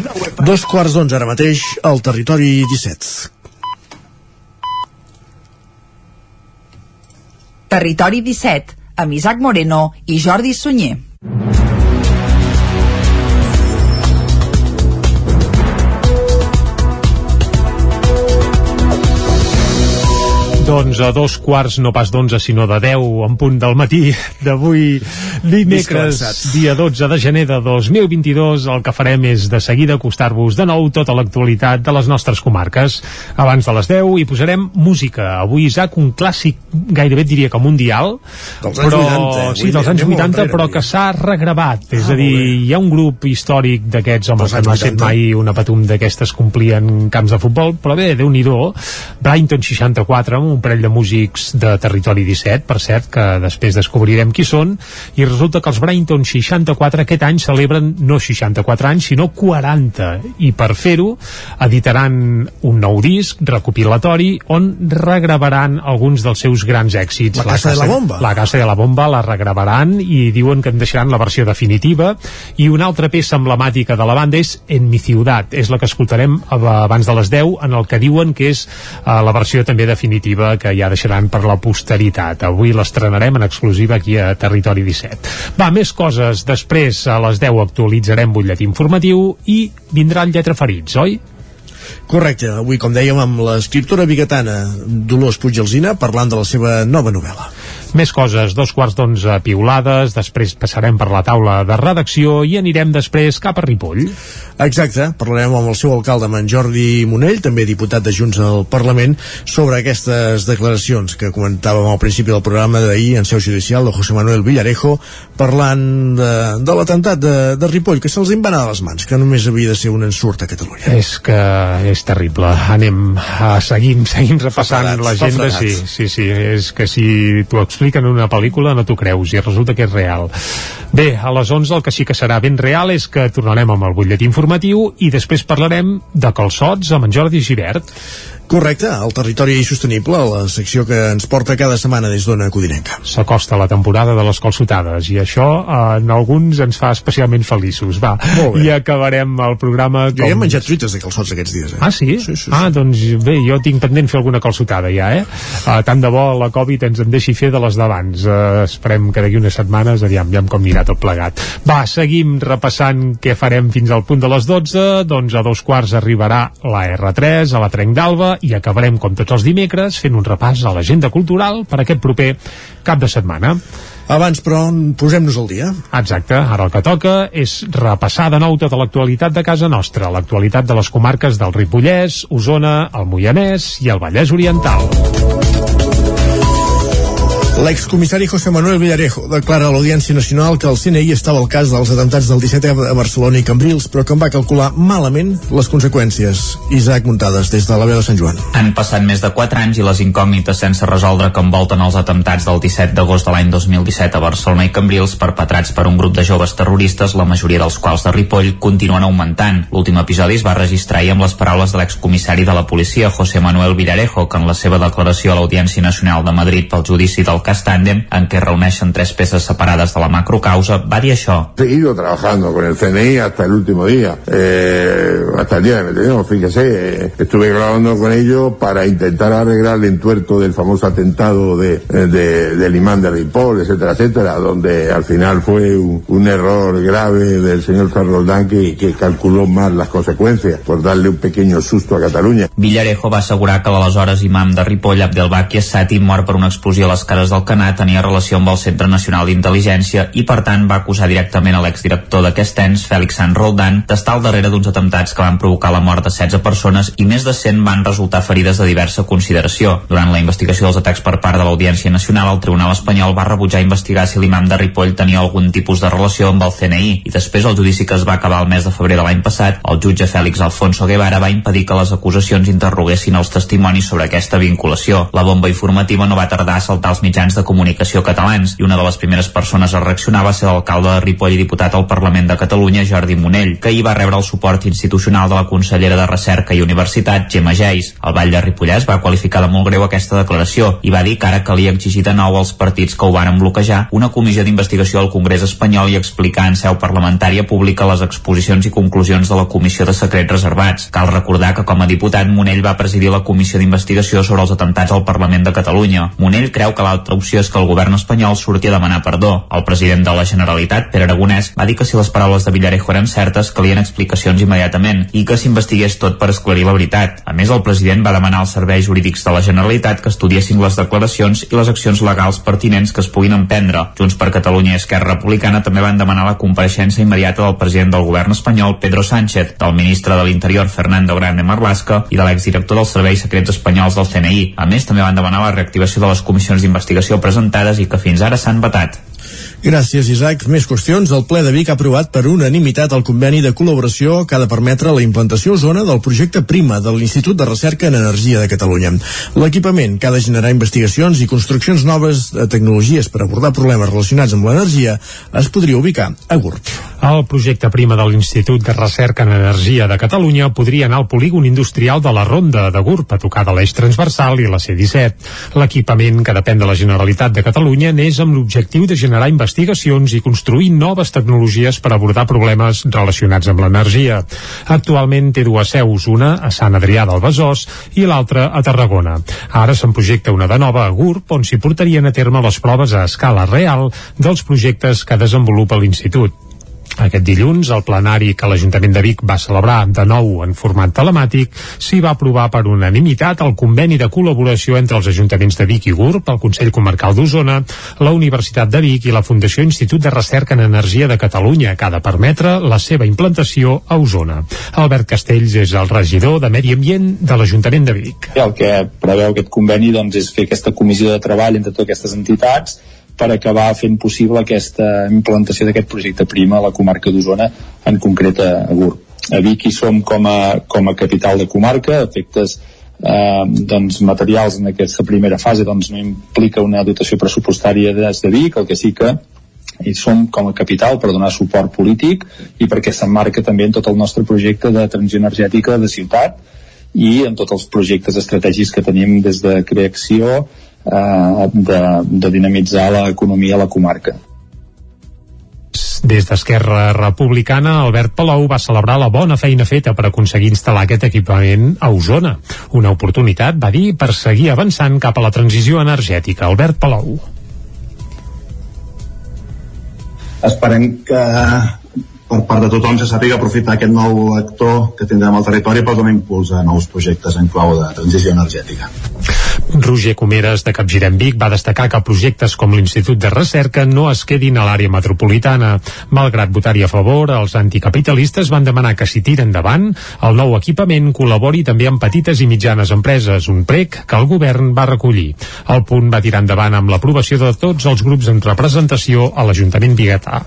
9 FM. Dos quarts d'onze ara mateix al territori 17. Territori 17, amb Isaac Moreno i Jordi Sunyer. Doncs a dos quarts, no pas d'onze, sinó de deu, en punt del matí d'avui, dimecres, dia 12 de gener de 2022. El que farem és de seguida acostar-vos de nou tota l'actualitat de les nostres comarques. Abans de les 10 hi posarem música. Avui, Isaac, un clàssic, gairebé diria que mundial, Dels anys però, 80, avui sí, dels anys anem molt 80, enrere, però que s'ha regravat. És Ah, a dir, hi ha un grup històric d'aquests, home, Dels que anys no ha set 80. mai una patum d'aquestes complien camps de futbol, però bé, déu nhi Brighton 64, amb un parell de músics de Territori 17, per cert, que després descobrirem qui són, i resulta que els Brighton 64 aquest any celebren no 64 anys, sinó 40, i per fer-ho editaran un nou disc recopilatori on regravaran alguns dels seus grans èxits. La Casa de la Bomba. La Casa de la Bomba la regravaran i diuen que en deixaran la versió definitiva. I una altra peça emblemàtica de la banda és En mi ciutat, és la que escoltarem abans de les 10 en el que diuen que és eh, la versió també definitiva que ja deixaran per la posteritat. Avui l'estrenarem en exclusiva aquí a Territori 17. Va, més coses. Després a les 10 actualitzarem butlletí informatiu i vindrà el Lletra Ferits, oi? Correcte, avui com dèiem amb l'escriptora biguetana Dolors Puigalzina parlant de la seva nova novel·la. Més coses, dos quarts d'onze piulades, després passarem per la taula de redacció i anirem després cap a Ripoll. Exacte, parlarem amb el seu alcalde, en Jordi Monell, també diputat de Junts al Parlament, sobre aquestes declaracions que comentàvem al principi del programa d'ahir en seu judicial de José Manuel Villarejo, parlant de, de l'atemptat de, de Ripoll, que se'ls va anar a les mans, que només havia de ser un ensurt a Catalunya. És que és terrible. Anem, a, seguim, seguim repassant l'agenda. Sí, sí, sí, és que si t'ho expliquen en una pel·lícula no t'ho creus i resulta que és real. Bé, a les 11 el que sí que serà ben real és que tornarem amb el butlletí informatiu i després parlarem de calçots amb en Jordi Givert. Correcte, el territori sostenible, la secció que ens porta cada setmana des d'Ona Codinenca. S'acosta la temporada de les calçotades i això eh, en alguns ens fa especialment feliços. Va, i acabarem el programa Jo ja he menjat truites de calçots aquests dies, eh? Ah, sí? Sí, sí, sí. Ah, doncs bé, jo tinc pendent fer alguna calçotada ja, eh? Uh, tant de bo la Covid ens en deixi fer de les d'abans. Uh, esperem que d'aquí unes setmanes, aviam, aviam com anirà tot plegat. Va, seguim repassant què farem fins al punt de les 12, doncs a dos quarts arribarà la R3 a la Trenc d'Alba i acabarem, com tots els dimecres, fent un repàs a l'agenda cultural per aquest proper cap de setmana. Abans, però, posem-nos al dia. Exacte, ara el que toca és repassar de nou tota l'actualitat de casa nostra, l'actualitat de les comarques del Ripollès, Osona, el Moianès i el Vallès Oriental. L'excomissari José Manuel Villarejo declara a l'Audiència Nacional que el CNI estava al cas dels atemptats del 17 a Barcelona i Cambrils, però que en va calcular malament les conseqüències. Isaac Muntades, des de la veu de Sant Joan. Han passat més de 4 anys i les incògnites sense resoldre que envolten els atemptats del 17 d'agost de l'any 2017 a Barcelona i Cambrils perpetrats per un grup de joves terroristes, la majoria dels quals de Ripoll, continuen augmentant. L'últim episodi es va registrar ahir amb les paraules de l'excomissari de la policia, José Manuel Villarejo, que en la seva declaració a l'Audiència Nacional de Madrid pel judici del cas Tàndem, en què reuneixen tres peces separades de la macrocausa, va dir això. seguido trabajando con el CNI hasta el último día. Eh, hasta el día de Metenido, fíjese, estuve grabando con ellos para intentar arreglar el entuerto del famoso atentado de, de- del imán de Ripoll, etcétera, etcétera, donde al final fue un, un error grave del señor Roldán que, que calculó mal las consecuencias por darle un pequeño susto a Cataluña. Villarejo va assegurar que l'aleshores imam de Ripoll, Abdelbaki Assati, mort per una explosió a les cares del Canà, tenia relació amb el Centre Nacional d'Intel·ligència i, per tant, va acusar directament a l'exdirector d'aquest ens, Fèlix Sant Roldan, d'estar al darrere d'uns atemptats que van provocar la mort de 16 persones i més de 100 van resultar ferides de diversa consideració. Durant la investigació dels atacs per part de l'Audiència Nacional, el Tribunal Espanyol va rebutjar investigar si l'imam de Ripoll tenia algun tipus de relació amb el CNI i després el judici que es va acabar el mes de febrer de l'any passat, el jutge Fèlix Alfonso Guevara va impedir que les acusacions interroguessin els testimonis sobre aquesta vinculació. La bomba informativa no va tardar a saltar als mitjans de comunicació catalans i una de les primeres persones a reaccionar va ser l'alcalde de Ripoll i diputat al Parlament de Catalunya, Jordi Monell, que ahir va rebre el suport institucional de la consellera de Recerca i Universitat, Gemma Geis. El Vall de Ripollès va qualificar de molt greu aquesta declaració i va dir que ara calia exigir de nou als partits que ho varen bloquejar una comissió d'investigació al Congrés espanyol i explicar en seu parlamentària pública les exposicions i conclusions de la Comissió de Secrets Reservats. Cal recordar que com a diputat Monell va presidir la comissió d'investigació sobre els atemptats al Parlament de Catalunya. Monell creu que l'altra opció és que el govern espanyol surti a demanar perdó. El president de la Generalitat, Pere Aragonès, va dir que si les paraules de Villarejo eren certes, calien explicacions immediatament i que s'investigués tot per esclarir la veritat. A més, el president va demanar als serveis jurídics de la Generalitat que estudiessin les declaracions i les accions legals pertinents que es puguin emprendre. Junts per Catalunya i Esquerra Republicana també van demanar la compareixença immediata del president del govern espanyol, Pedro Sánchez, del ministre de l'Interior, Fernando Grande Marlaska, i de l'exdirector dels serveis secrets espanyols del CNI. A més, també van demanar la reactivació de les comissions d'investigació presentades i que fins ara s'han vetat. Gràcies, Isaac. Més qüestions. El ple de Vic ha aprovat per unanimitat el conveni de col·laboració que ha de permetre la implantació a zona del projecte Prima de l'Institut de Recerca en Energia de Catalunya. L'equipament que ha de generar investigacions i construccions noves de tecnologies per abordar problemes relacionats amb l'energia es podria ubicar a Gurb. El projecte Prima de l'Institut de Recerca en Energia de Catalunya podria anar al polígon industrial de la Ronda de Gurb a tocar de l'eix transversal i la C-17. L'equipament, que depèn de la Generalitat de Catalunya, neix amb l'objectiu de generar investigacions i construir noves tecnologies per abordar problemes relacionats amb l'energia. Actualment té dues seus, una a Sant Adrià del Besòs i l'altra a Tarragona. Ara se'n projecta una de nova a Gurb, on s'hi portarien a terme les proves a escala real dels projectes que desenvolupa l'Institut. Aquest dilluns, el plenari que l'Ajuntament de Vic va celebrar de nou en format telemàtic, s'hi va aprovar per unanimitat el conveni de col·laboració entre els ajuntaments de Vic i Gurb, el Consell Comarcal d'Osona, la Universitat de Vic i la Fundació Institut de Recerca en Energia de Catalunya, que ha de permetre la seva implantació a Osona. Albert Castells és el regidor de Medi Ambient de l'Ajuntament de Vic. El que preveu aquest conveni doncs, és fer aquesta comissió de treball entre totes aquestes entitats per acabar fent possible aquesta implantació d'aquest projecte Prima a la comarca d'Osona, en concret a Gurb. A Vic hi som com a, com a capital de comarca, efectes eh, doncs, materials en aquesta primera fase doncs, no implica una dotació pressupostària des de Vic, el que sí que i som com a capital per donar suport polític i perquè s'emmarca també en tot el nostre projecte de transició energètica de ciutat i en tots els projectes estratègics que tenim des de creació eh, de, de dinamitzar l'economia a la comarca. Des d'Esquerra Republicana, Albert Palou va celebrar la bona feina feta per aconseguir instal·lar aquest equipament a Osona. Una oportunitat, va dir, per seguir avançant cap a la transició energètica. Albert Palou. Esperem que per part de tothom se sàpiga aprofitar aquest nou actor que tindrem al territori per donar impuls a nous projectes en clau de transició energètica. Roger Comeres de Capgirem Vic va destacar que projectes com l'Institut de Recerca no es quedin a l'àrea metropolitana. Malgrat votar-hi a favor, els anticapitalistes van demanar que si tira endavant, el nou equipament col·labori també amb petites i mitjanes empreses, un prec que el govern va recollir. El punt va tirar endavant amb l'aprovació de tots els grups en representació a l'Ajuntament Biguetà.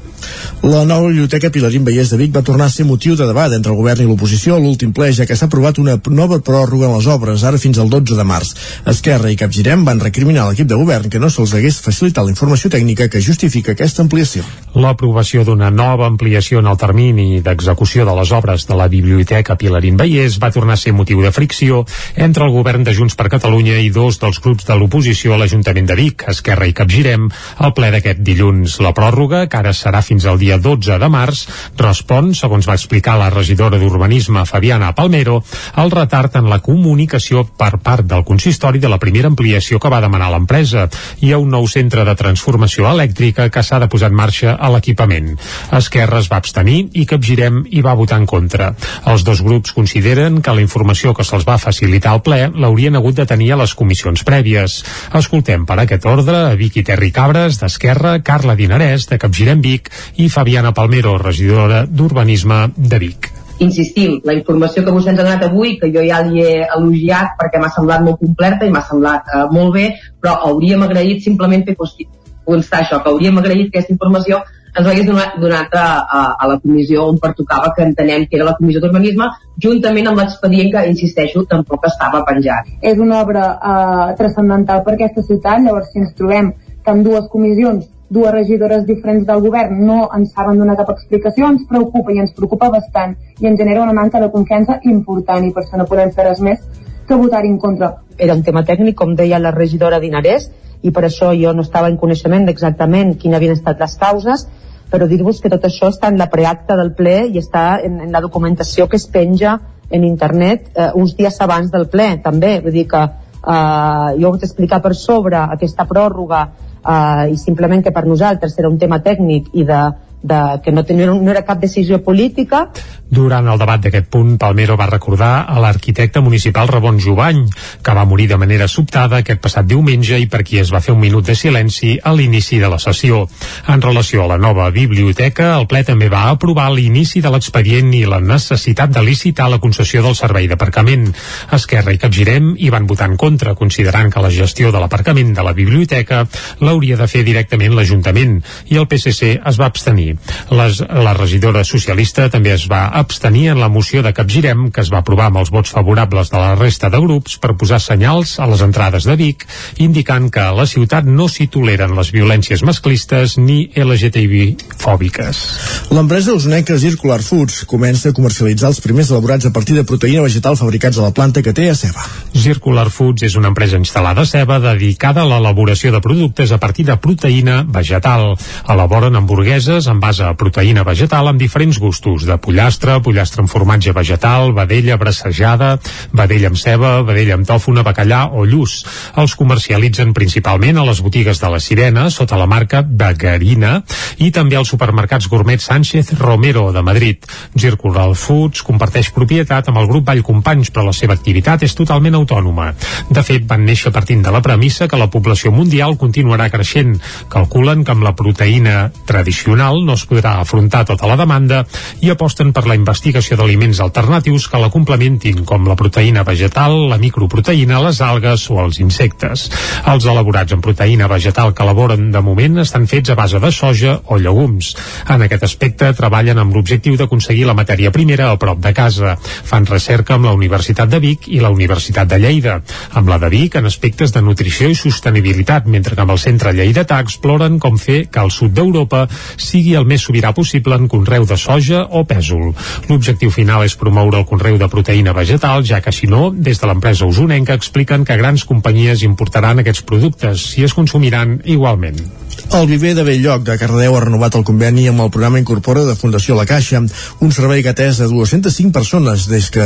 La nova biblioteca Pilarín Vallès de Vic va tornar a ser motiu de debat entre el govern i l'oposició a l'últim ple, ja que s'ha aprovat una nova pròrroga en les obres, ara fins al 12 de març. Esquerra Esquerra i Capgirem van recriminar l'equip de govern que no se'ls hagués facilitat la informació tècnica que justifica aquesta ampliació. L'aprovació d'una nova ampliació en el termini d'execució de les obres de la Biblioteca Pilarín Vallès va tornar a ser motiu de fricció entre el govern de Junts per Catalunya i dos dels grups de l'oposició a l'Ajuntament de Vic, Esquerra i Capgirem, al ple d'aquest dilluns. La pròrroga, que ara serà fins al dia 12 de març, respon, segons va explicar la regidora d'Urbanisme Fabiana Palmero, al retard en la comunicació per part del consistori de la primera ampliació que va demanar l'empresa i a un nou centre de transformació elèctrica que s'ha de posar en marxa a l'equipament. Esquerra es va abstenir i Capgirem hi va votar en contra. Els dos grups consideren que la informació que se'ls va facilitar al ple l'haurien hagut de tenir a les comissions prèvies. Escoltem per aquest ordre a Vic i Terri Cabres d'Esquerra, Carla Dinarès de Capgirem Vic i Fabiana Palmero, regidora d'Urbanisme de Vic insistim, la informació que vostè ens ha donat avui, que jo ja li he elogiat perquè m'ha semblat molt completa i m'ha semblat uh, molt bé, però hauríem agraït simplement fer constar això, que hauríem agraït que aquesta informació ens hagués donat, donat a, a, a la comissió on pertocava, que entenem que era la comissió d'urbanisme, juntament amb l'expedient que, insisteixo, tampoc estava penjat. És una obra eh, transcendental per aquesta ciutat, llavors si ens trobem que amb dues comissions dues regidores diferents del govern no ens saben donar cap explicació, ens preocupa i ens preocupa bastant i ens genera una manca de confiança important i per això no podem fer res més que votar en contra. Era un tema tècnic, com deia la regidora Dinarès, i per això jo no estava en coneixement d'exactament quines havien estat les causes, però dir-vos que tot això està en la preacta del ple i està en, en la documentació que es penja en internet eh, uns dies abans del ple, també. Vull dir que eh, jo vaig explicar per sobre aquesta pròrroga eh, i simplement que per nosaltres era un tema tècnic i de, de, que no, tenia, no era cap decisió política durant el debat d'aquest punt, Palmero va recordar a l'arquitecte municipal Ramon Jovany, que va morir de manera sobtada aquest passat diumenge i per qui es va fer un minut de silenci a l'inici de la sessió. En relació a la nova biblioteca, el ple també va aprovar l'inici de l'expedient i la necessitat de licitar la concessió del servei d'aparcament. Esquerra i Capgirem hi van votar en contra, considerant que la gestió de l'aparcament de la biblioteca l'hauria de fer directament l'Ajuntament, i el PSC es va abstenir. Les, la regidora socialista també es va abstenir en la moció de Capgirem que es va aprovar amb els vots favorables de la resta de grups per posar senyals a les entrades de Vic indicant que a la ciutat no s'hi toleren les violències masclistes ni LGTBI-fòbiques. L'empresa usonenca Circular Foods comença a comercialitzar els primers elaborats a partir de proteïna vegetal fabricats a la planta que té a Ceba. Circular Foods és una empresa instal·lada a Ceba dedicada a l'elaboració de productes a partir de proteïna vegetal. Elaboren hamburgueses en base a proteïna vegetal amb diferents gustos, de pollastre, pollastre, amb formatge vegetal, vedella brassejada, vedella amb ceba, vedella amb tòfona, bacallà o lluç. Els comercialitzen principalment a les botigues de la Sirena, sota la marca Bagarina, i també als supermercats gourmet Sánchez Romero de Madrid. Circular Foods comparteix propietat amb el grup Vall Companys, però la seva activitat és totalment autònoma. De fet, van néixer partint de la premissa que la població mundial continuarà creixent. Calculen que amb la proteïna tradicional no es podrà afrontar tota la demanda i aposten per la investigació d'aliments alternatius que la complementin, com la proteïna vegetal, la microproteïna, les algues o els insectes. Els elaborats en proteïna vegetal que elaboren de moment estan fets a base de soja o llegums. En aquest aspecte treballen amb l'objectiu d'aconseguir la matèria primera a prop de casa. Fan recerca amb la Universitat de Vic i la Universitat de Lleida. Amb la de Vic en aspectes de nutrició i sostenibilitat, mentre que amb el centre lleidatà exploren com fer que el sud d'Europa sigui el més sobirà possible en conreu de soja o pèsol. L'objectiu final és promoure el conreu de proteïna vegetal, ja que si no, des de l'empresa usonenca expliquen que grans companyies importaran aquests productes i es consumiran igualment. El viver de Belllloc de Cardedeu ha renovat el conveni amb el programa Incorpora de Fundació La Caixa, un servei que atès a 205 persones des que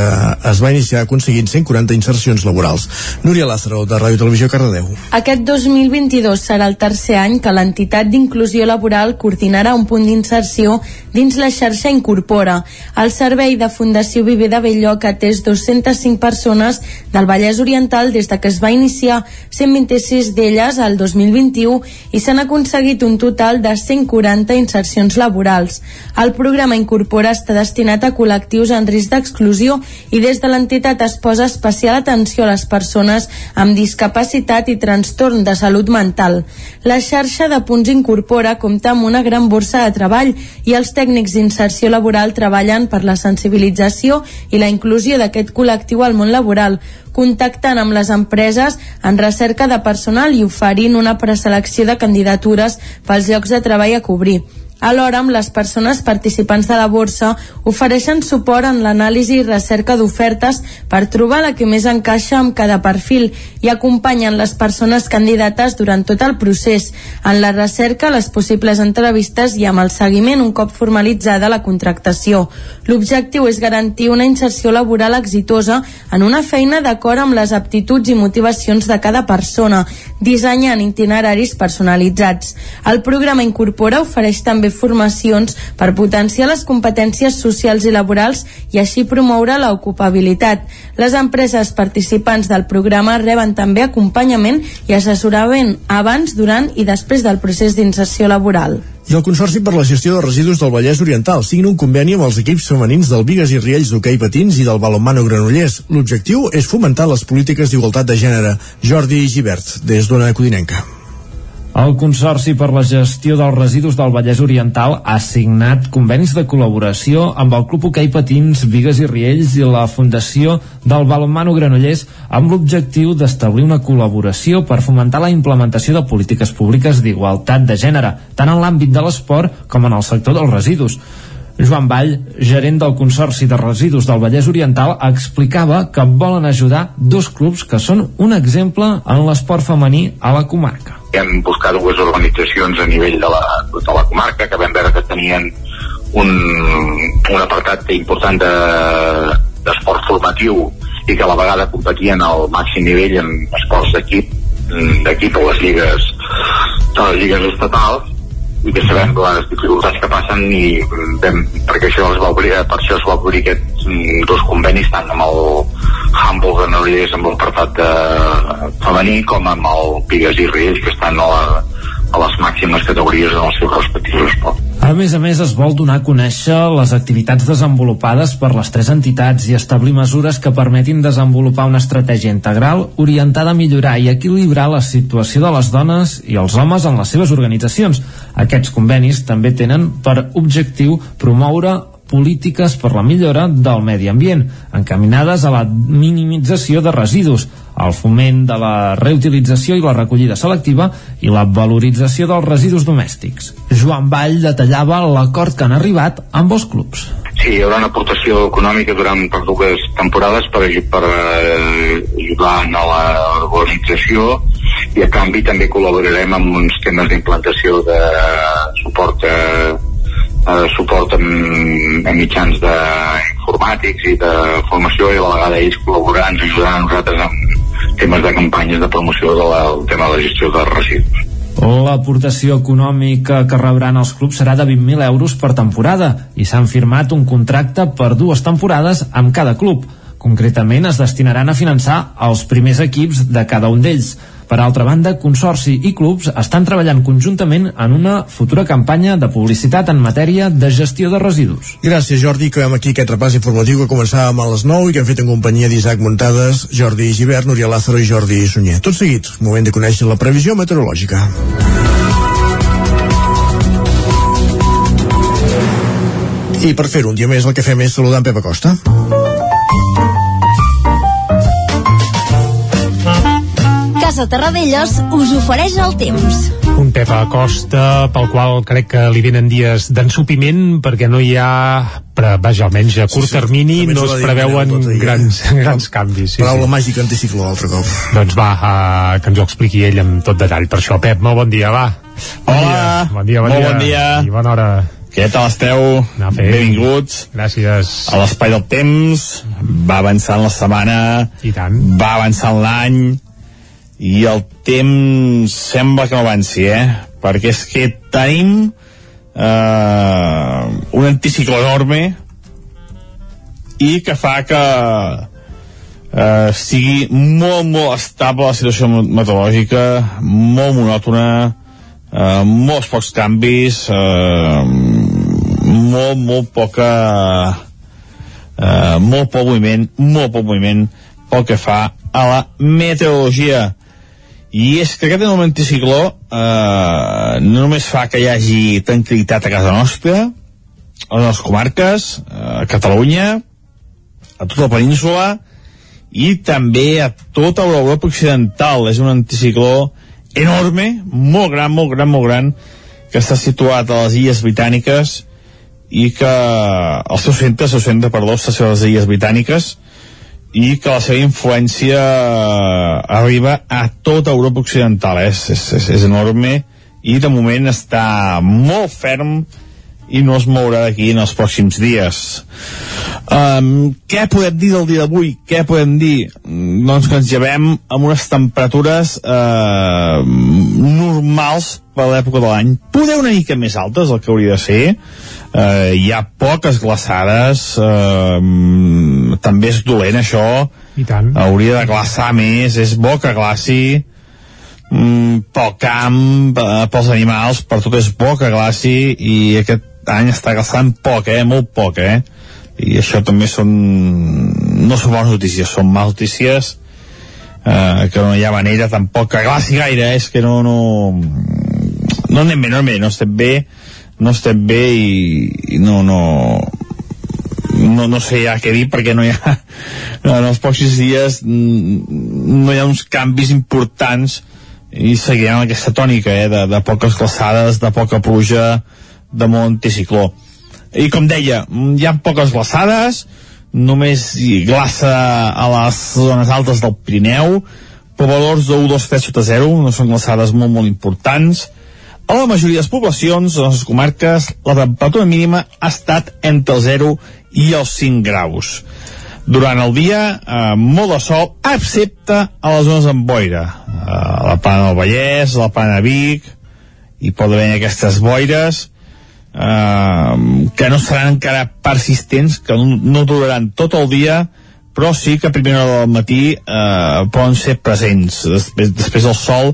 es va iniciar aconseguint 140 insercions laborals. Núria Lázaro, de Ràdio Televisió Cardedeu. Aquest 2022 serà el tercer any que l'entitat d'inclusió laboral coordinarà un punt d'inserció dins la xarxa Incorpora. El servei de Fundació Viver de Belllloc ha atès 205 persones del Vallès Oriental des de que es va iniciar 126 d'elles al 2021 i s'han aconseguit aconseguit un total de 140 insercions laborals. El programa Incorpora està destinat a col·lectius en risc d'exclusió i des de l'entitat es posa especial atenció a les persones amb discapacitat i trastorn de salut mental. La xarxa de punts Incorpora compta amb una gran borsa de treball i els tècnics d'inserció laboral treballen per la sensibilització i la inclusió d'aquest col·lectiu al món laboral, contactant amb les empreses en recerca de personal i oferint una preselecció de candidatures pels llocs de treball a cobrir. Alhora, amb les persones participants de la borsa ofereixen suport en l'anàlisi i recerca d'ofertes per trobar la que més encaixa amb cada perfil i acompanyen les persones candidates durant tot el procés, en la recerca, les possibles entrevistes i amb el seguiment un cop formalitzada la contractació. L'objectiu és garantir una inserció laboral exitosa en una feina d'acord amb les aptituds i motivacions de cada persona, dissenyant itineraris personalitzats. El programa Incorpora ofereix també formacions per potenciar les competències socials i laborals i així promoure l'ocupabilitat. Les empreses participants del programa reben també acompanyament i assessorament abans, durant i després del procés d'inserció laboral. I el Consorci per la Gestió de Residus del Vallès Oriental signa un conveni amb els equips femenins del Vigues i Riells d'hoquei patins i del balonmano Granollers. L'objectiu és fomentar les polítiques d'igualtat de gènere. Jordi Givert, des d'Ona Codinenca. El Consorci per la Gestió dels Residus del Vallès Oriental ha signat convenis de col·laboració amb el Club Hoquei Patins, Vigues i Riells i la Fundació del Balonmano Granollers amb l'objectiu d'establir una col·laboració per fomentar la implementació de polítiques públiques d'igualtat de gènere, tant en l'àmbit de l'esport com en el sector dels residus. Joan Vall, gerent del Consorci de Residus del Vallès Oriental, explicava que volen ajudar dos clubs que són un exemple en l'esport femení a la comarca. Hem buscat dues organitzacions a nivell de la, de la comarca que vam veure que tenien un, un apartat important d'esport de, formatiu i que a la vegada competien al màxim nivell en esports d'equip d'equip a les lligues a les lligues estatals i que sabem les dificultats que passen i vam, perquè això es va obrir, per això es va obrir aquests mm, dos convenis tant amb el Humble de Granollers amb l'apartat de femení com amb el Pigues i Riells que estan a, la, a les màximes categories en els seus respectius esports. A més a més, es vol donar a conèixer les activitats desenvolupades per les tres entitats i establir mesures que permetin desenvolupar una estratègia integral orientada a millorar i equilibrar la situació de les dones i els homes en les seves organitzacions. Aquests convenis també tenen per objectiu promoure polítiques per la millora del medi ambient, encaminades a la minimització de residus, al foment de la reutilització i la recollida selectiva i la valorització dels residus domèstics. Joan Vall detallava l'acord que han arribat amb els clubs. Sí, hi haurà una aportació econòmica durant per dues temporades per, per eh, ajudar a l'organització i a canvi també col·laborarem amb uns temes d'implantació de suport a, a suport amb, amb mitjans de informàtics i de formació i a la vegada ells col·laborant, ajudaran a nosaltres amb temes de campanyes de promoció del de tema de la gestió de residus. L'aportació econòmica que rebran els clubs serà de 20.000 euros per temporada i s'han firmat un contracte per dues temporades amb cada club. Concretament es destinaran a finançar els primers equips de cada un d'ells. Per altra banda, Consorci i clubs estan treballant conjuntament en una futura campanya de publicitat en matèria de gestió de residus. Gràcies, Jordi. Acabem aquí aquest repàs informatiu que començàvem a les 9 i que hem fet en companyia d'Isaac Muntades, Jordi Givert, Núria Lázaro i Jordi Sunyer. Tot seguit, moment de conèixer la previsió meteorològica. I per fer un dia més el que fem és saludar en Pep Acosta. Casa Terradellos us ofereix el temps. Un Pep Acosta pel qual crec que li venen dies d'ensupiment perquè no hi ha però vaja, almenys a curt Sí, sí, termini també no es preveuen Botella. grans, [LAUGHS] grans canvis. Sí, Paraula sí. màgica anticicló altre cop. Doncs va, uh, que ens ho expliqui ell amb tot detall. Per això, Pep, molt bon dia, va. Bon Hola, dia, bon dia, bon molt dia. bon dia. I bona hora. Què tal esteu? Benvinguts. Gràcies. A l'espai del temps, va avançant la setmana, I tant. va avançant l'any, i el temps sembla que no avanci, eh? Perquè és que tenim eh, un anticicló enorme i que fa que eh, sigui molt, molt estable la situació meteorològica, molt monòtona, eh, molts pocs canvis, eh, molt, molt poca eh, molt poc moviment, molt poc moviment pel que fa a la meteorologia. I és que aquest enorme anticicló eh, no només fa que hi hagi tranquil·litat a casa nostra, a les comarques, eh, a Catalunya, a tota la península, i també a tota l'Europa occidental. És un anticicló enorme, molt gran, molt gran, molt gran, que està situat a les Illes Britàniques i que el seu centre, el seu centre, perdó, està a les Illes Britàniques i que la seva influència arriba a tota Europa Occidental. És, és, és, és enorme i de moment està molt ferm i no es mourà d'aquí en els pròxims dies. Um, què podem dir del dia d'avui? Què podem dir? Doncs que ens llevem amb unes temperatures uh, normals per l'època de l'any. Poder una mica més altes, el que hauria de ser. Uh, hi ha poques glaçades, uh, també és dolent això. I tant. Hauria de glaçar més, és bo que glaci mm, pel camp, eh, pels animals, per tot és bo que glaci i aquest any està glaçant poc, eh? Molt poc, eh? I això també són... no són bones notícies, són males notícies eh, que no hi ha manera tampoc que glaci gaire, eh? és que no... no no anem bé, no anem bé, no estem bé no estem bé i, i no, no, no, no sé ja què dir perquè no hi ha [LAUGHS] en els pocs dies no hi ha uns canvis importants i seguirem aquesta tònica eh, de, de poques glaçades, de poca pluja de molt anticicló. I com deia, hi ha poques glaçades, només glaça a les zones altes del Pirineu, però valors de 1, 2, 3 sota 0, no són glaçades molt, molt importants. A la majoria de les poblacions, a les comarques, la temperatura mínima ha estat entre el 0 i els 5 graus. Durant el dia, eh, molt de sol, excepte a les zones amb boira. Eh, a la Plana del Vallès, a la Plana de Vic, hi pot haver aquestes boires, eh, que no seran encara persistents, que no, duraran tot el dia, però sí que a primera hora del matí eh, poden ser presents. Després, després el sol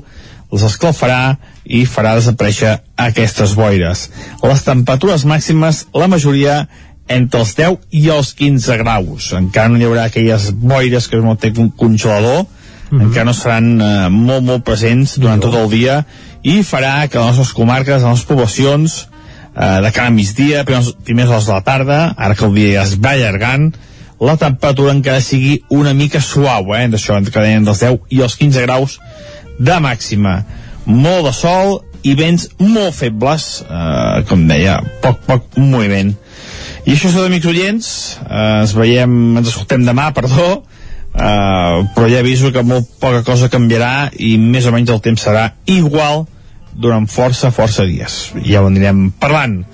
els escalfarà i farà desaparèixer aquestes boires. Les temperatures màximes, la majoria entre els 10 i els 15 graus. Encara no hi haurà aquelles boires que no té un congelador, mm -hmm. encara no seran eh, molt, molt presents durant tot el dia i farà que les nostres comarques, les nostres poblacions, eh, de cara a migdia, primers, primers hores de la tarda, ara que el dia ja es va allargant, la temperatura encara sigui una mica suau, eh, d'això, entre dels 10 i els 15 graus de màxima. Molt de sol i vents molt febles, eh, com deia, poc, poc moviment. I això és tot, amics oients, eh, ens veiem, ens escoltem demà, perdó, eh, però ja aviso que molt poca cosa canviarà i més o menys el temps serà igual durant força, força dies. Ja ho anirem parlant.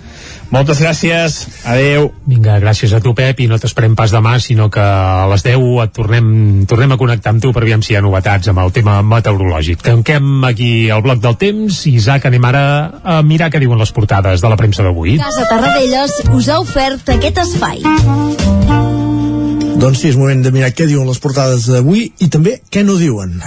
Moltes gràcies, adeu. Vinga, gràcies a tu, Pep, i no t'esperem pas demà, sinó que a les 10 et tornem, tornem a connectar amb tu per veure si hi ha novetats amb el tema meteorològic. Tanquem aquí el bloc del temps i, Isaac, anem ara a mirar què diuen les portades de la premsa d'avui. Casa Tarradellas us ha ofert aquest espai. Doncs sí, és moment de mirar què diuen les portades d'avui i també què no diuen.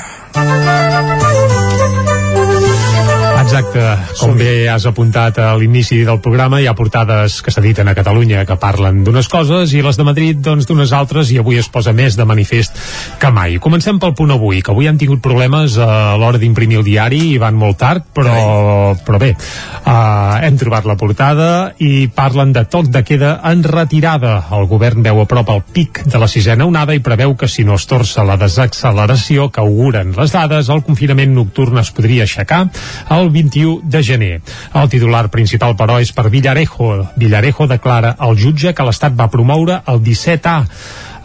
Exacte, com bé has apuntat a l'inici del programa, hi ha portades que s'editen a Catalunya que parlen d'unes coses i les de Madrid doncs d'unes altres i avui es posa més de manifest que mai. Comencem pel punt avui, que avui han tingut problemes a l'hora d'imprimir el diari i van molt tard, però, però bé, uh, hem trobat la portada i parlen de toc de queda en retirada. El govern veu a prop el pic de la sisena onada i preveu que si no es torça la desacceleració que auguren les dades, el confinament nocturn es podria aixecar. El 21 de gener. El titular principal, però, és per Villarejo. Villarejo declara al jutge que l'Estat va promoure el 17A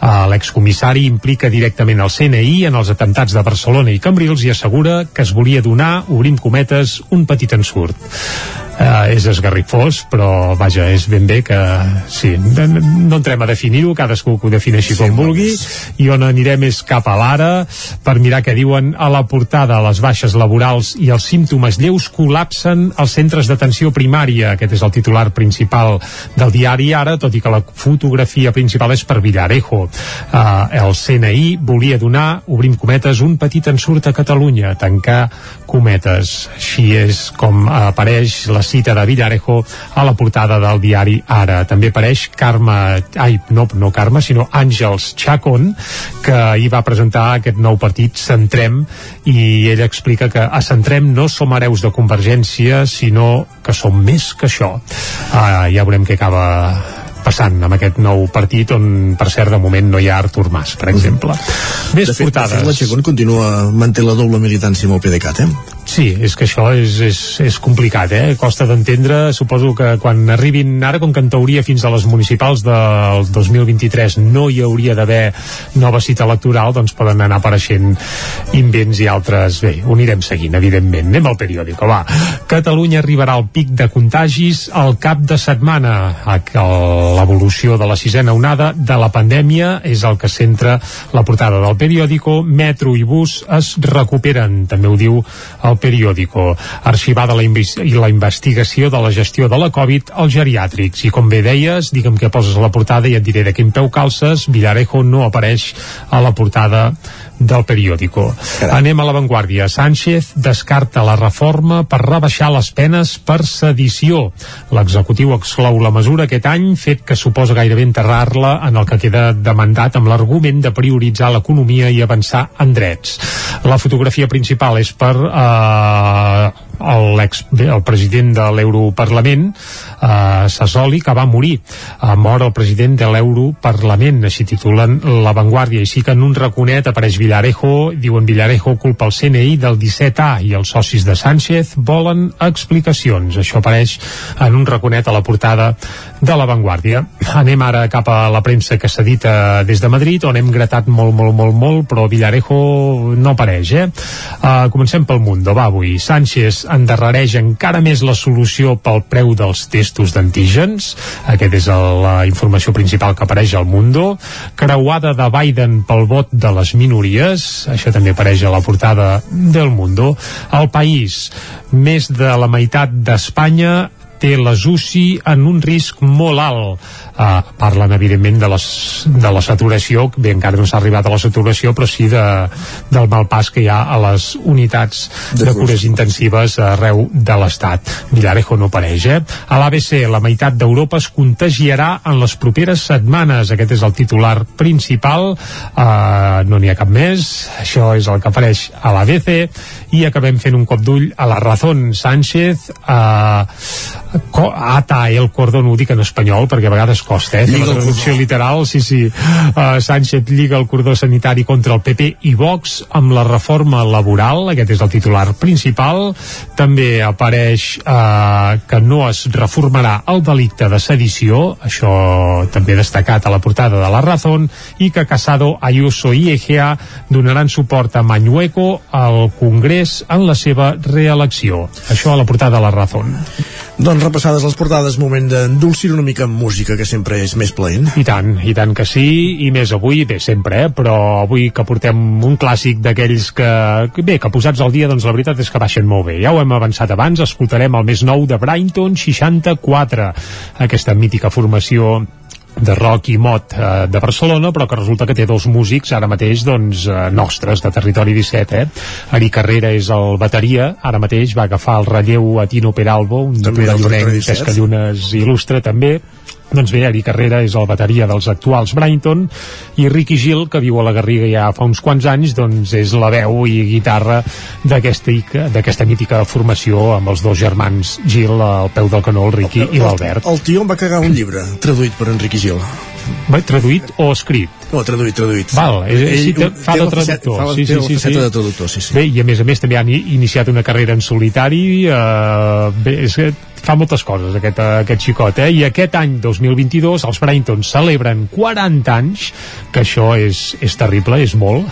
Uh, L'excomissari implica directament el CNI en els atemptats de Barcelona i Cambrils i assegura que es volia donar, obrim cometes, un petit ensurt. Uh, és esgarrifós, però vaja, és ben bé que sí, no entrem a definir-ho, cadascú que ho defineixi sí, com vulgui, i on anirem és cap a l'ara per mirar què diuen a la portada. Les baixes laborals i els símptomes lleus col·lapsen als centres d'atenció primària. Aquest és el titular principal del diari Ara, tot i que la fotografia principal és per Villarejo eh, el CNI volia donar, obrim cometes, un petit ensurt a Catalunya, tancar cometes. Així és com apareix la cita de Villarejo a la portada del diari Ara. També apareix Carme, ai, no, no Carme, sinó Àngels Chacón, que hi va presentar aquest nou partit Centrem, i ell explica que a Centrem no som hereus de Convergència, sinó que som més que això. Uh, ja veurem què acaba passant amb aquest nou partit on per cert de moment no hi ha Artur Mas per exemple. Més de fet, portades. De fet, la Chacón continua, manté la doble militància amb el PDeCAT, eh? Sí, és que això és, és, és complicat, eh? Costa d'entendre, suposo que quan arribin, ara com que en teoria fins a les municipals del 2023 no hi hauria d'haver nova cita electoral, doncs poden anar apareixent invents i altres... Bé, ho anirem seguint, evidentment. Anem al periòdico, va. Catalunya arribarà al pic de contagis al cap de setmana. L'evolució de la sisena onada de la pandèmia és el que centra la portada del periòdico. Metro i bus es recuperen, també ho diu el periòdico. Arxivada la, i la investigació de la gestió de la Covid als geriàtrics. I com bé deies, digue'm què poses a la portada i et diré de quin peu calces, Villarejo no apareix a la portada del periòdico. Anem a l'avantguàrdia. Sánchez descarta la reforma per rebaixar les penes per sedició. L'executiu exclou la mesura aquest any, fet que suposa gairebé enterrar-la en el que queda demandat amb l'argument de prioritzar l'economia i avançar en drets. La fotografia principal és per eh, eh, l'ex, el president de l'Europarlament eh, Sassoli, que va morir eh, mort el president de l'Europarlament així titulen La Vanguardia així que en un raconet apareix Villarejo diuen Villarejo culpa el CNI del 17A i els socis de Sánchez volen explicacions, això apareix en un raconet a la portada de La Vanguardia. Anem ara cap a la premsa que s'edita des de Madrid on hem gratat molt, molt, molt, molt però Villarejo no apareix, eh? Uh, comencem pel Mundo, va avui. Sánchez endarrereix encara més la solució pel preu dels testos d'antígens. Aquest és la informació principal que apareix al Mundo. Creuada de Biden pel vot de les minories. Això també apareix a la portada del Mundo. El País, més de la meitat d'Espanya té les UCI en un risc molt alt Uh, parlen evidentment de, les, de la saturació, bé, encara no s'ha arribat a la saturació, però sí de, del mal pas que hi ha a les unitats de, de cures intensives arreu de l'Estat. Villarejo no apareix, eh? A l'ABC, la meitat d'Europa es contagiarà en les properes setmanes. Aquest és el titular principal. Uh, no n'hi ha cap més. Això és el que apareix a l'ABC. I acabem fent un cop d'ull a la Razón Sánchez. Uh, ata el cordón, ho dic en espanyol, perquè a vegades costa, eh? Lliga la traducció literal, sí, sí. Uh, Sánchez lliga el cordó sanitari contra el PP i Vox amb la reforma laboral, aquest és el titular principal. També apareix uh, que no es reformarà el delicte de sedició, això també destacat a la portada de la Razón, i que Casado, Ayuso i Egea donaran suport a Mañueco al Congrés en la seva reelecció. Això a la portada de la Razón. Doncs repassades les portades, moment d'endolcir una mica amb música, que sempre és més plaent. I tant, i tant que sí, i més avui, bé, sempre, eh? però avui que portem un clàssic d'aquells que, bé, que posats al dia, doncs la veritat és que baixen molt bé. Ja ho hem avançat abans, escoltarem el més nou de Brighton 64, aquesta mítica formació de rock i mot eh, de Barcelona, però que resulta que té dos músics ara mateix doncs, eh, nostres, de Territori 17 eh? Ari Carrera és el bateria ara mateix va agafar el relleu a Tino Peralbo un tarradonenc que és que llunes il·lustre també doncs bé, Ari Carrera és el bateria dels actuals Brighton i Ricky Gil, que viu a la Garriga ja fa uns quants anys, doncs és la veu i guitarra d'aquesta mítica formació amb els dos germans Gil al peu del canó, el Ricky el, i l'Albert. El, el tio em va cagar un llibre traduït per Enrique Gil. Va, traduït o escrit? No, traduït, traduït. Val, ell, ell, ell fa de traductor. Fa, sí, sí, sí, sí. de traductor, sí, sí. Bé, i a més a més també han iniciat una carrera en solitari, eh, bé, és que fa moltes coses aquest, aquest xicot, eh? I aquest any 2022 els Brighton celebren 40 anys, que això és, és terrible, és molt,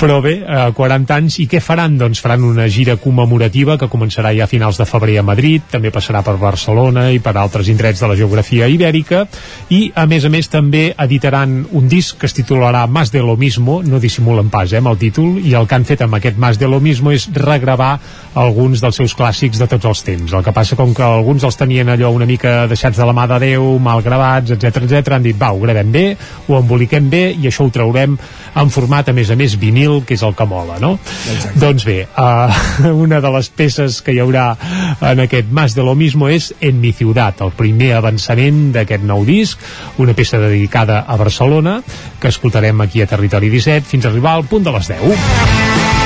però bé, eh, 40 anys, i què faran? Doncs faran una gira commemorativa que començarà ja a finals de febrer a Madrid, també passarà per Barcelona i per altres indrets de la geografia ibèrica, i a més a més també editaran un disc que es titularà Más de lo mismo, no dissimulen pas eh, amb el títol, i el que han fet amb aquest Más de lo mismo és regravar alguns dels seus clàssics de tots els temps. El que passa com que el alguns els tenien allò una mica deixats de la mà de Déu, mal gravats, etc etc. han dit, va, ho gravem bé, ho emboliquem bé i això ho traurem en format, a més a més, vinil, que és el que mola, no? Exacte. Doncs bé, uh, [LAUGHS] una de les peces que hi haurà en aquest Mas de lo mismo és En mi ciutat, el primer avançament d'aquest nou disc, una peça dedicada a Barcelona, que escoltarem aquí a Territori 17 fins a arribar al punt de les 10.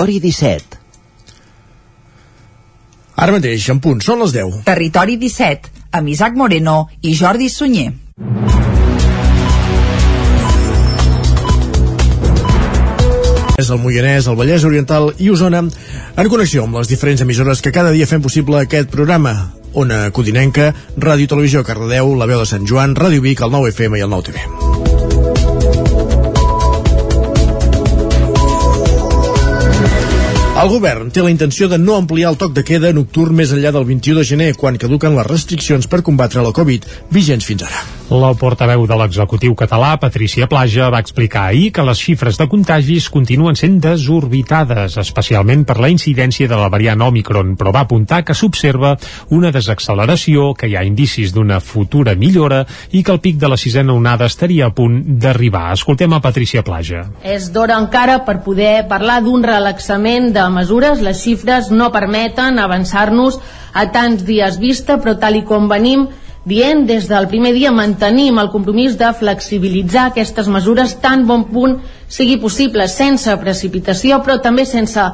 Territori 17 Ara mateix, en punt, són les 10. Territori 17, amb Isaac Moreno i Jordi Sunyer. És el Moianès, el Vallès Oriental i Osona en connexió amb les diferents emissores que cada dia fem possible aquest programa. Ona Codinenca, Ràdio Televisió Cardedeu, La Veu de Sant Joan, Ràdio Vic, el 9 FM i el 9 El govern té la intenció de no ampliar el toc de queda nocturn més enllà del 21 de gener, quan caduquen les restriccions per combatre la Covid vigents fins ara. La portaveu de l'executiu català, Patricia Plaja, va explicar ahir que les xifres de contagis continuen sent desorbitades, especialment per la incidència de la variant Omicron, però va apuntar que s'observa una desacceleració, que hi ha indicis d'una futura millora i que el pic de la sisena onada estaria a punt d'arribar. Escoltem a Patricia Plaja. És d'hora encara per poder parlar d'un relaxament de mesures. Les xifres no permeten avançar-nos a tants dies vista, però tal i com venim dient des del primer dia mantenim el compromís de flexibilitzar aquestes mesures tan bon punt sigui possible sense precipitació però també sense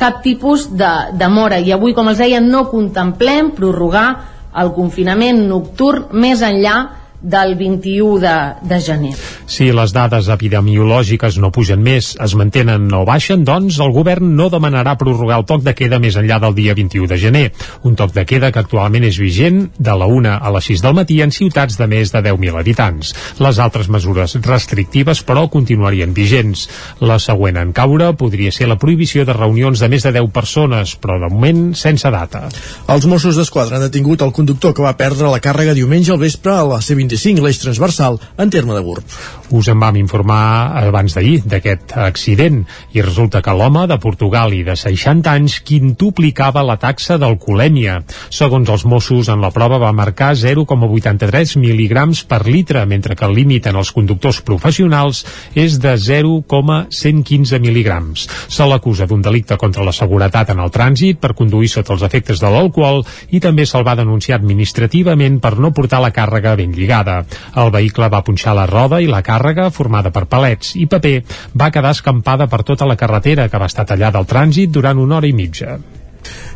cap tipus de demora. I avui com els deia no contemplem prorrogar el confinament nocturn més enllà del 21 de, de gener. Si les dades epidemiològiques no pugen més, es mantenen o baixen, doncs el govern no demanarà prorrogar el toc de queda més enllà del dia 21 de gener. Un toc de queda que actualment és vigent de la 1 a les 6 del matí en ciutats de més de 10.000 habitants. Les altres mesures restrictives, però, continuarien vigents. La següent en caure podria ser la prohibició de reunions de més de 10 persones, però de moment sense data. Els Mossos d'Esquadra han detingut el conductor que va perdre la càrrega diumenge al vespre a la C-25, l'eix transversal, en terme de Gurb. Us en vam informar abans d'ahir d'aquest accident i resulta que l'home de Portugal i de 60 anys quintuplicava la taxa d'alcoholèmia. Segons els Mossos, en la prova va marcar 0,83 mil·ligrams per litre, mentre que el límit en els conductors professionals és de 0,115 mil·ligrams. Se l'acusa d'un delicte contra la seguretat en el trànsit per conduir sota els efectes de l'alcohol i també se'l va denunciar administrativament per no portar la càrrega ben lligada. El vehicle va punxar la roda i la càrrega, formada per palets i paper, va quedar escampada per tota la carretera que va estar tallada al trànsit durant una hora i mitja.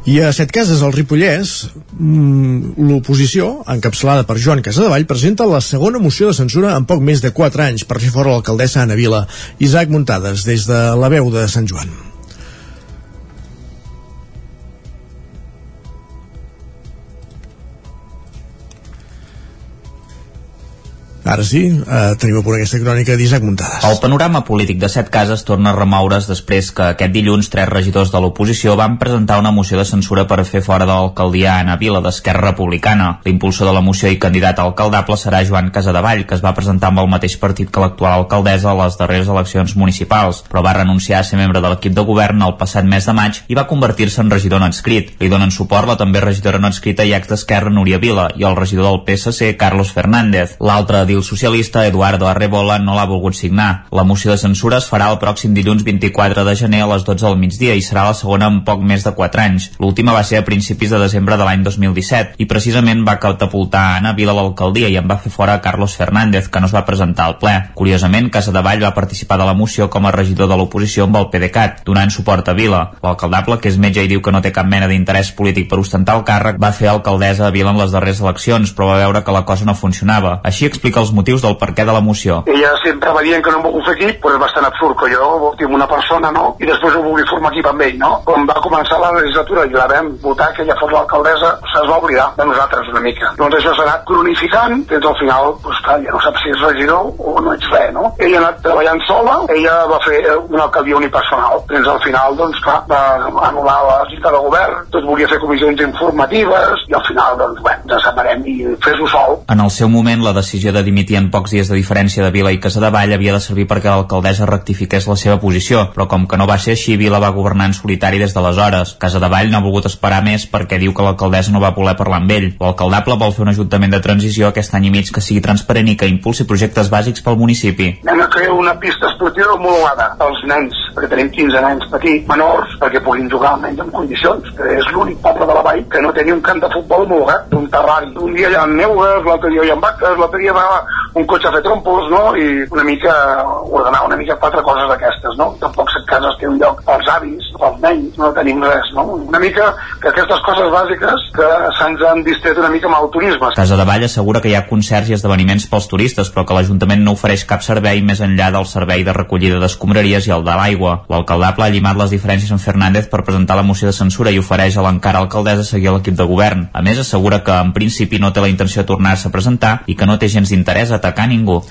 I a Set Cases, al Ripollès, mmm, l'oposició, encapçalada per Joan Casadevall, presenta la segona moció de censura en poc més de 4 anys per fer fora l'alcaldessa Anna Vila. Isaac Muntades, des de la veu de Sant Joan. Ara sí, eh, tenim a punt aquesta crònica d'Isaac Muntades. El panorama polític de set cases torna a remoure's després que aquest dilluns tres regidors de l'oposició van presentar una moció de censura per fer fora de l'alcaldia Anna Vila d'Esquerra Republicana. L'impulsor de la moció i candidat a alcaldable serà Joan Casadevall, que es va presentar amb el mateix partit que l'actual alcaldessa a les darreres eleccions municipals, però va renunciar a ser membre de l'equip de govern el passat mes de maig i va convertir-se en regidor no inscrit. Li donen suport la també regidora no inscrita i ex d'Esquerra Núria Vila i el regidor del PSC Carlos Fernández. L'altre edil socialista Eduardo Arrebola no l'ha volgut signar. La moció de censura es farà el pròxim dilluns 24 de gener a les 12 del migdia i serà la segona en poc més de 4 anys. L'última va ser a principis de desembre de l'any 2017 i precisament va catapultar Anna Vila a l'alcaldia i en va fer fora a Carlos Fernández, que no es va presentar al ple. Curiosament, Casadevall va participar de la moció com a regidor de l'oposició amb el PDeCAT, donant suport a Vila. L'alcaldable, que és metge i diu que no té cap mena d'interès polític per ostentar el càrrec, va fer alcaldessa a Vila en les darreres eleccions, però va veure que la cosa no funcionava. Així explica els motius del per què de la moció. Ella sempre va dient que no em vol fer equip, però és bastant absurd que jo tinc una persona, no?, i després ho vulgui formar equip amb ell, no? Quan va començar la legislatura i la vam votar que ella fos l'alcaldessa, se'ns va oblidar de nosaltres una mica. Doncs això s'ha anat cronificant, fins al final, doncs clar, ja no sap si ets regidor o no ets res, no? Ella ha anat treballant sola, ella va fer una alcaldia unipersonal. Fins al final, doncs clar, va anul·lar la cita de govern, tot volia fer comissions informatives, i al final, doncs, bueno, ens separem i fes-ho sol. En el seu moment, la decisió de dimitir en pocs dies de diferència de Vila i Casadevall havia de servir perquè l'alcaldessa rectifiqués la seva posició, però com que no va ser així, Vila va governar en solitari des d'aleshores. Casadevall no ha volgut esperar més perquè diu que l'alcaldessa no va voler parlar amb ell. L'alcaldable vol fer un ajuntament de transició aquest any i mig que sigui transparent i que impulsi projectes bàsics pel municipi. Anem a crear una pista esportiva homologada als nens, perquè tenim 15 nens petits, menors, perquè puguin jugar almenys en condicions, que és l'únic poble de la vall que no tenia un camp de futbol homologat, un terrari. Un dia hi ha neules, l'altre dia hi ha vaques, l'altre dia va un cotxe a fer trompos, no? I una mica ordenar una mica quatre coses d'aquestes, no? Tampoc set cases té un lloc pels avis, pels nens, no tenim res, no? Una mica que aquestes coses bàsiques que se'ns han distret una mica amb el turisme. Casa de Vall assegura que hi ha concerts i esdeveniments pels turistes, però que l'Ajuntament no ofereix cap servei més enllà del servei de recollida d'escombraries i el de l'aigua. L'alcaldable ha llimat les diferències amb Fernández per presentar la moció de censura i ofereix a l'encara alcaldessa seguir l'equip de govern. A més, assegura que en principi no té la intenció de tornar-se a presentar i que no té gens d'interès a atacar ningú.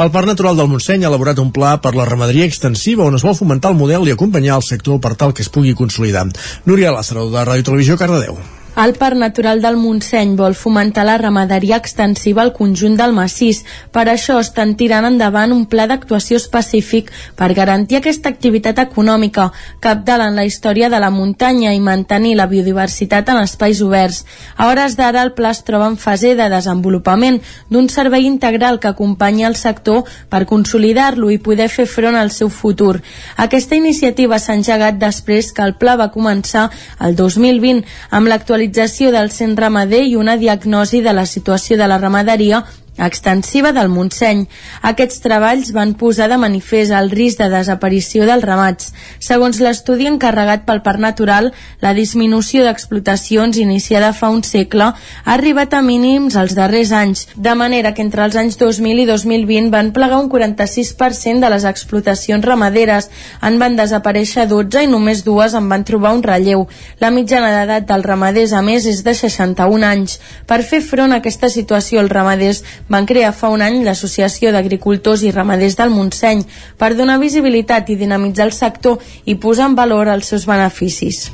El Parc Natural del Montseny ha elaborat un pla per la ramaderia extensiva on es vol fomentar el model i acompanyar el sector per tal que es pugui consolidar. Núria Lázaro, de Ràdio Televisió, Cardedeu. El Parc Natural del Montseny vol fomentar la ramaderia extensiva al conjunt del massís. Per això estan tirant endavant un pla d'actuació específic per garantir aquesta activitat econòmica, capdalt en la història de la muntanya i mantenir la biodiversitat en espais oberts. A hores d'ara el pla es troba en fase de desenvolupament d'un servei integral que acompanya el sector per consolidar-lo i poder fer front al seu futur. Aquesta iniciativa s'ha engegat després que el pla va començar el 2020 amb l'actualització actualització del cent ramader i una diagnosi de la situació de la ramaderia extensiva del Montseny. Aquests treballs van posar de manifest el risc de desaparició dels ramats. Segons l'estudi encarregat pel Parc Natural, la disminució d'explotacions iniciada fa un segle ha arribat a mínims els darrers anys, de manera que entre els anys 2000 i 2020 van plegar un 46% de les explotacions ramaderes, en van desaparèixer 12 i només dues en van trobar un relleu. La mitjana d'edat dels ramaders, a més, és de 61 anys. Per fer front a aquesta situació, els ramaders van crear fa un any l'Associació d'Agricultors i Ramaders del Montseny per donar visibilitat i dinamitzar el sector i posar en valor els seus beneficis.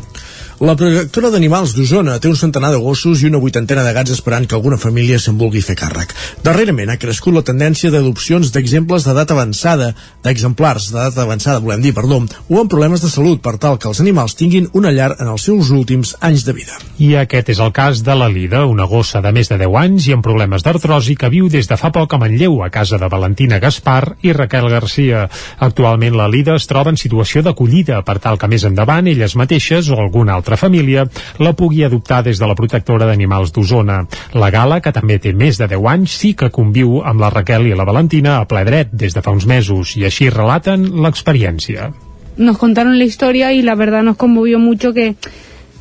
La protectora d'animals d'Osona té un centenar de gossos i una vuitantena de gats esperant que alguna família se'n vulgui fer càrrec. Darrerament ha crescut la tendència d'adopcions d'exemples d'edat avançada, d'exemplars d'edat avançada, volem dir, perdó, o amb problemes de salut per tal que els animals tinguin una llar en els seus últims anys de vida. I aquest és el cas de la Lida, una gossa de més de 10 anys i amb problemes d'artrosi que viu des de fa poc a Manlleu, a casa de Valentina Gaspar i Raquel Garcia. Actualment la Lida es troba en situació d'acollida per tal que més endavant elles mateixes o algun altre família la pugui adoptar des de la protectora d'animals d'Osona. La Gala, que també té més de 10 anys, sí que conviu amb la Raquel i la Valentina a ple dret des de fa uns mesos i així relaten l'experiència. Nos contaron la historia y la verdad nos conmovió mucho que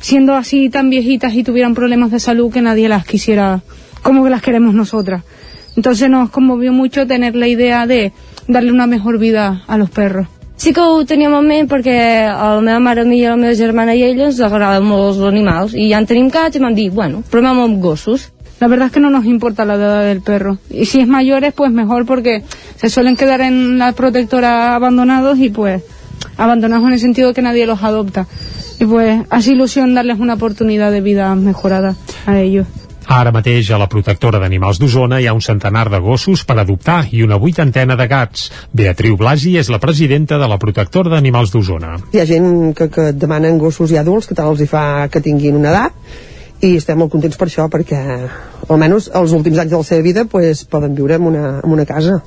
siendo así tan viejitas y tuvieran problemas de salud que nadie las quisiera como que las queremos nosotras. Entonces nos conmovió mucho tener la idea de darle una mejor vida a los perros. Sí que ho teníem en ment perquè a la meva mare, a mi i a la meva germana i a ella ens agraden molt els animals i ja en tenim i dit, bueno, provem amb. La verdad es que no nos importa la edad del perro. Y si es mayores, pues mejor porque se suelen quedar en la protectora abandonados y pues abandonados en el sentido de que nadie los adopta. Y pues hace ilusión darles una oportunidad de vida mejorada a ellos. Ara mateix a la protectora d'animals d'Osona hi ha un centenar de gossos per adoptar i una vuitantena de gats. Beatriu Blasi és la presidenta de la protectora d'animals d'Osona. Hi ha gent que, que demanen gossos i adults que tal els hi fa que tinguin una edat i estem molt contents per això perquè almenys els últims anys de la seva vida pues, poden viure en una, en una casa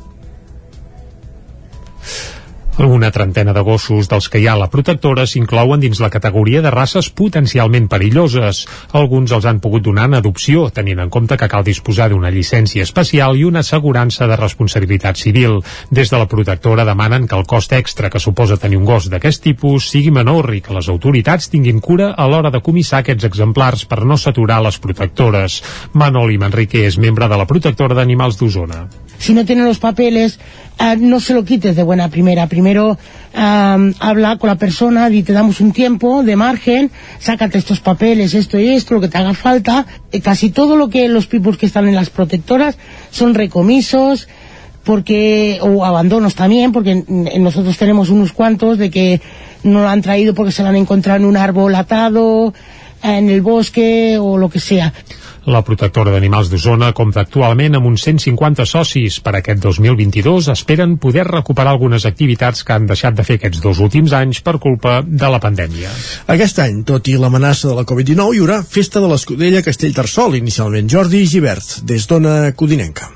una trentena de gossos dels que hi ha a la protectora s'inclouen dins la categoria de races potencialment perilloses. Alguns els han pogut donar en adopció, tenint en compte que cal disposar d'una llicència especial i una assegurança de responsabilitat civil. Des de la protectora demanen que el cost extra que suposa tenir un gos d'aquest tipus sigui menor i que les autoritats tinguin cura a l'hora de comissar aquests exemplars per no saturar les protectores. Manoli Manrique és membre de la protectora d'animals d'Osona. si no tienen los papeles, eh, no se lo quites de buena primera. Primero eh, habla con la persona y te damos un tiempo de margen, sácate estos papeles, esto y esto, lo que te haga falta. Eh, casi todo lo que los people que están en las protectoras son recomisos, porque o abandonos también, porque n- nosotros tenemos unos cuantos de que no lo han traído porque se lo han encontrado en un árbol atado, en el bosque o lo que sea. La protectora d'animals d'Osona compta actualment amb uns 150 socis. Per aquest 2022 esperen poder recuperar algunes activitats que han deixat de fer aquests dos últims anys per culpa de la pandèmia. Aquest any, tot i l'amenaça de la Covid-19, hi haurà Festa de l'Escudella Castellterçol, inicialment Jordi Givert, des d'Ona Codinenca.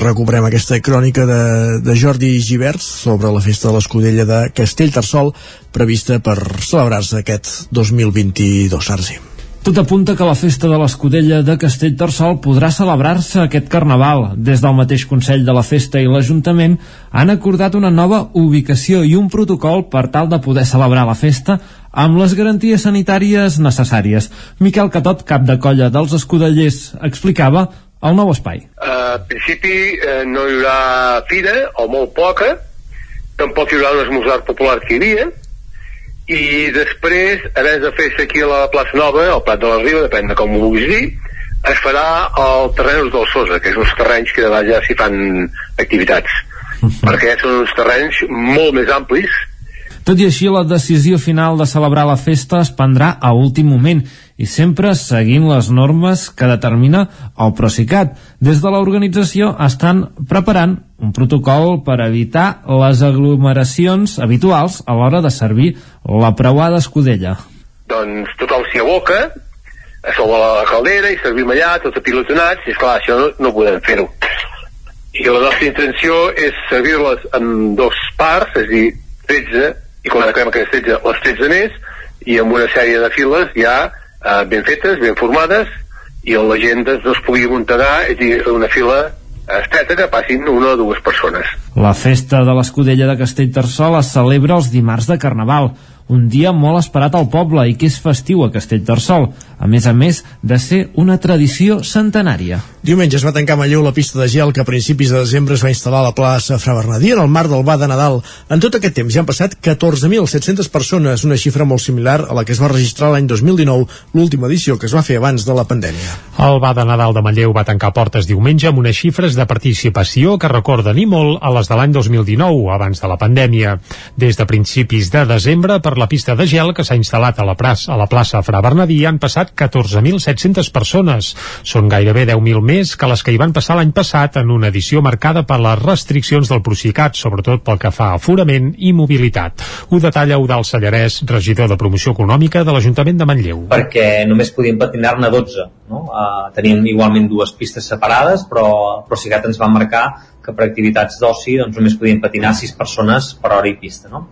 Recuperem aquesta crònica de, de Jordi Givert sobre la festa de l'Escudella de Castellterçol prevista per celebrar-se aquest 2022, Sarsi. Tot apunta que la festa de l'Escudella de Castellterçol podrà celebrar-se aquest carnaval. Des del mateix Consell de la Festa i l'Ajuntament han acordat una nova ubicació i un protocol per tal de poder celebrar la festa amb les garanties sanitàries necessàries. Miquel Catot, cap de colla dels escudellers, explicava el nou espai. Uh, en principi eh, no hi haurà fira, o molt poca, tampoc hi haurà un esmorzar popular que hi havia, i després, a més de fer-se aquí a la plaça Nova, al Prat de la Riba, depèn de com ho vulguis dir, es farà al terreny del Sosa, que és uns terrenys que davant ja s'hi fan activitats. perquè són uns terrenys molt més amplis. Tot i així, la decisió final de celebrar la festa es prendrà a últim moment i sempre seguint les normes que determina el Procicat. Des de l'organització estan preparant un protocol per evitar les aglomeracions habituals a l'hora de servir la preuada escudella. doncs tothom s'hi aboca a sobre la caldera i servim allà tots apilotonats i esclar, això no, no podem fer-ho i la nostra intenció és servir-les en dos parts és a dir, 13 i quan acabem aquestes 13, les 13 més i amb una sèrie de files ja eh, ben fetes, ben formades i la gent doncs, no es pugui amuntegar és dir, una fila estreta que passin una o dues persones. La festa de l'Escudella de Castellterçol es celebra els dimarts de Carnaval, un dia molt esperat al poble i que és festiu a Castellterçol, a més a més de ser una tradició centenària. Diumenge es va tancar a Manlleu la pista de gel que a principis de desembre es va instal·lar a la plaça Fra Bernadí en el marc del Ba de Nadal. En tot aquest temps ja han passat 14.700 persones, una xifra molt similar a la que es va registrar l'any 2019, l'última edició que es va fer abans de la pandèmia. El Ba de Nadal de Manlleu va tancar portes diumenge amb unes xifres de participació que recorden i molt a les de l'any 2019, abans de la pandèmia. Des de principis de desembre, per la pista de gel que s'ha instal·lat a la, plaça, a la plaça Fra Bernadí han passat 14.700 persones. Són gairebé 10.000 més que les que hi van passar l'any passat en una edició marcada per les restriccions del Procicat, sobretot pel que fa a aforament i mobilitat. Ho detalla Eudal Sallarès, regidor de promoció econòmica de l'Ajuntament de Manlleu. perquè només podíem patinar-ne 12 no? uh, tenim igualment dues pistes separades però, però Sigat ens va marcar que per activitats d'oci doncs, només podien patinar 6 persones per hora i pista no?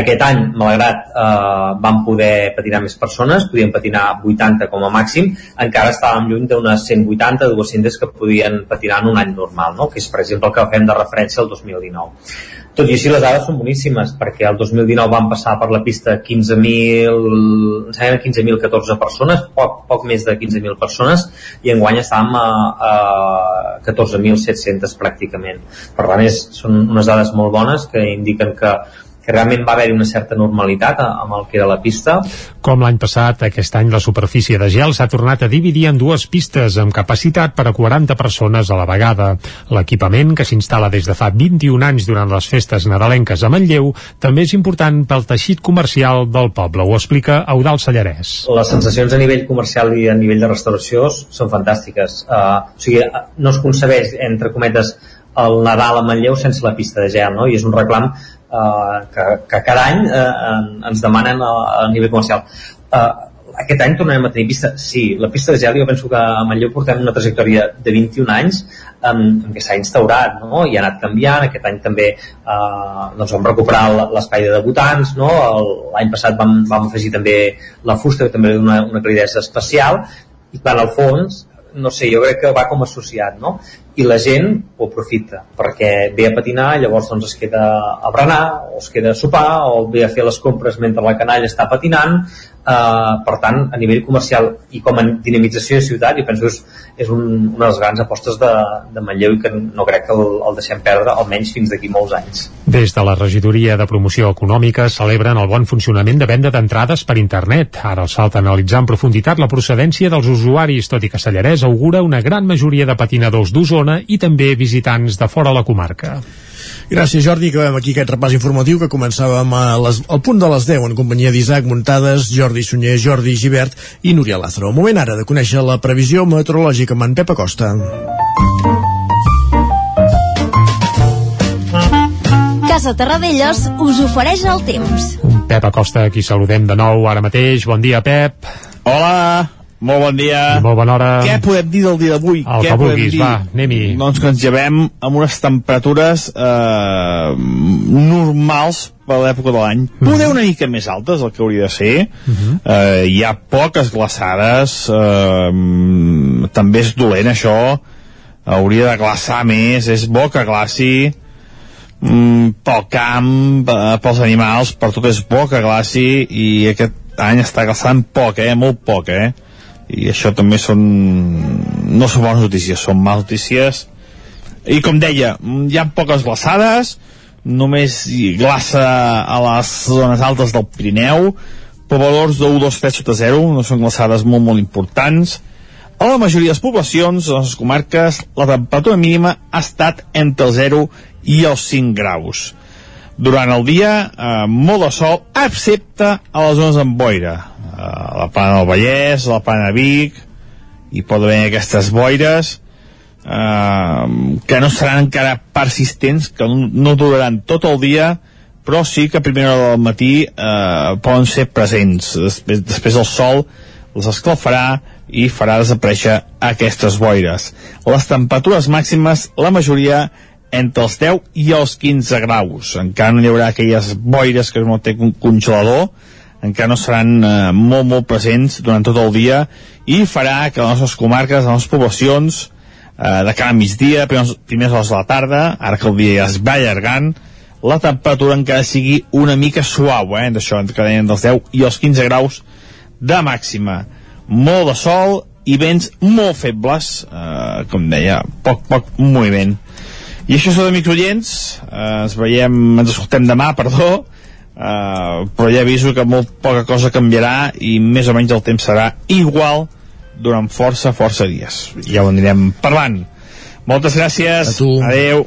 aquest any, malgrat eh, vam poder patinar més persones podíem patinar 80 com a màxim encara estàvem lluny d'unes 180 200 que podien patinar en un any normal no? que és per exemple el que fem de referència al 2019 tot i així les dades són boníssimes perquè el 2019 van passar per la pista 15.000 em sembla 15.014 persones poc, poc més de 15.000 persones i enguany estàvem a, a 14.700 pràcticament. Per tant és, són unes dades molt bones que indiquen que que realment va haver-hi una certa normalitat amb el que era la pista. Com l'any passat, aquest any la superfície de gel s'ha tornat a dividir en dues pistes amb capacitat per a 40 persones a la vegada. L'equipament, que s'instal·la des de fa 21 anys durant les festes nadalenques a Manlleu, també és important pel teixit comercial del poble. Ho explica Eudal Sallarès. Les sensacions a nivell comercial i a nivell de restauració són fantàstiques. Uh, o sigui, no es concebeix, entre cometes, el Nadal a Manlleu sense la pista de gel, no? I és un reclam eh, que, que cada any eh, ens demanen a, a nivell comercial. Eh, aquest any tornarem a tenir pista? Sí, la pista de gel jo penso que a Manlleu portem una trajectòria de 21 anys en què s'ha instaurat no? i ha anat canviant, aquest any també eh, doncs vam recuperar l'espai de debutants no? L'any passat vam, vam afegir també la fusta que també dona una calidesa especial i clar, al fons no sé, jo crec que va com associat no? i la gent ho aprofita perquè ve a patinar, llavors doncs es queda a berenar, o es queda a sopar o ve a fer les compres mentre la canalla està patinant eh, per tant, a nivell comercial i com a dinamització de ciutat jo penso que és, és un, una de les grans apostes de, de Manlleu i que no crec que el, el deixem perdre almenys fins d'aquí molts anys Des de la regidoria de promoció econòmica celebren el bon funcionament de venda d'entrades per internet. Ara els falta analitzar en profunditat la procedència dels usuaris, tot i que Sallarès augura una gran majoria de patinadors d'Osona i també visitants de fora la comarca. Gràcies, Jordi. Acabem aquí aquest repàs informatiu que començàvem a les, al punt de les 10 en companyia d'Isaac Muntades, Jordi Sunyer, Jordi Givert i Núria Lázaro. Moment ara de conèixer la previsió meteorològica amb en Pep Acosta. Casa Terradellos us ofereix el temps. Pep Acosta, aquí saludem de nou ara mateix. Bon dia, Pep. Hola, molt bon dia. I molt bona hora. Què podem dir del dia d'avui? El Què que podem vulguis, dir? va, anem-hi. Doncs que ens llevem amb unes temperatures eh, normals per l'època de l'any. Mhm. Poder una mica més altes, el que hauria de ser. eh, hi ha poques glaçades. Eh, també és dolent, això. Hauria de glaçar més. És bo que glaci mm, pel camp, eh, pels animals, per tot és bo que glaci i aquest any està glaçant poc, eh? Molt poc, eh? I això també són... no són bones notícies, són males notícies. I com deia, hi ha poques glaçades, només glaça a les zones altes del Pirineu, per valors de 1, 2, 3 sota 0, no són glaçades molt, molt importants. A la majoria de les poblacions, a les comarques, la temperatura mínima ha estat entre el 0 i els 5 graus. Durant el dia, eh, molt de sol, excepte a les zones amb boira. Eh, a la plana del Vallès, a la plana Vic, hi pot haver aquestes boires eh, que no seran encara persistents, que no, no duraran tot el dia, però sí que a primera hora del matí eh, poden ser presents. Després, després el sol les escalfarà i farà desaparèixer aquestes boires. Les temperatures màximes, la majoria entre els 10 i els 15 graus. Encara no hi haurà aquelles boires que no té un congelador, encara no seran eh, molt, molt presents durant tot el dia i farà que les nostres comarques, les nostres poblacions, eh, de cara a migdia, primers, primers hores de la tarda, ara que el dia ja es va allargant, la temperatura encara sigui una mica suau, eh, d'això, entre dels 10 i els 15 graus de màxima. Molt de sol i vents molt febles, eh, com deia, poc, poc moviment. I això són amics oients, eh, ens veiem, ens escoltem demà, perdó, eh, però ja aviso que molt poca cosa canviarà i més o menys el temps serà igual durant força, força dies. Ja ho anirem parlant. Moltes gràcies. A tu. Adeu.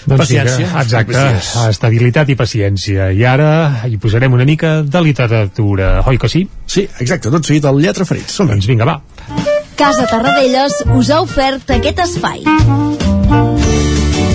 Doncs Paciència, vinga, exacte, paciència. estabilitat i paciència. I ara hi posarem una mica de literatura, oi que sí? Sí, exacte, tot seguit el Lletra Ferits. Som doncs vinga, va. Casa Tarradellas us ha ofert aquest espai.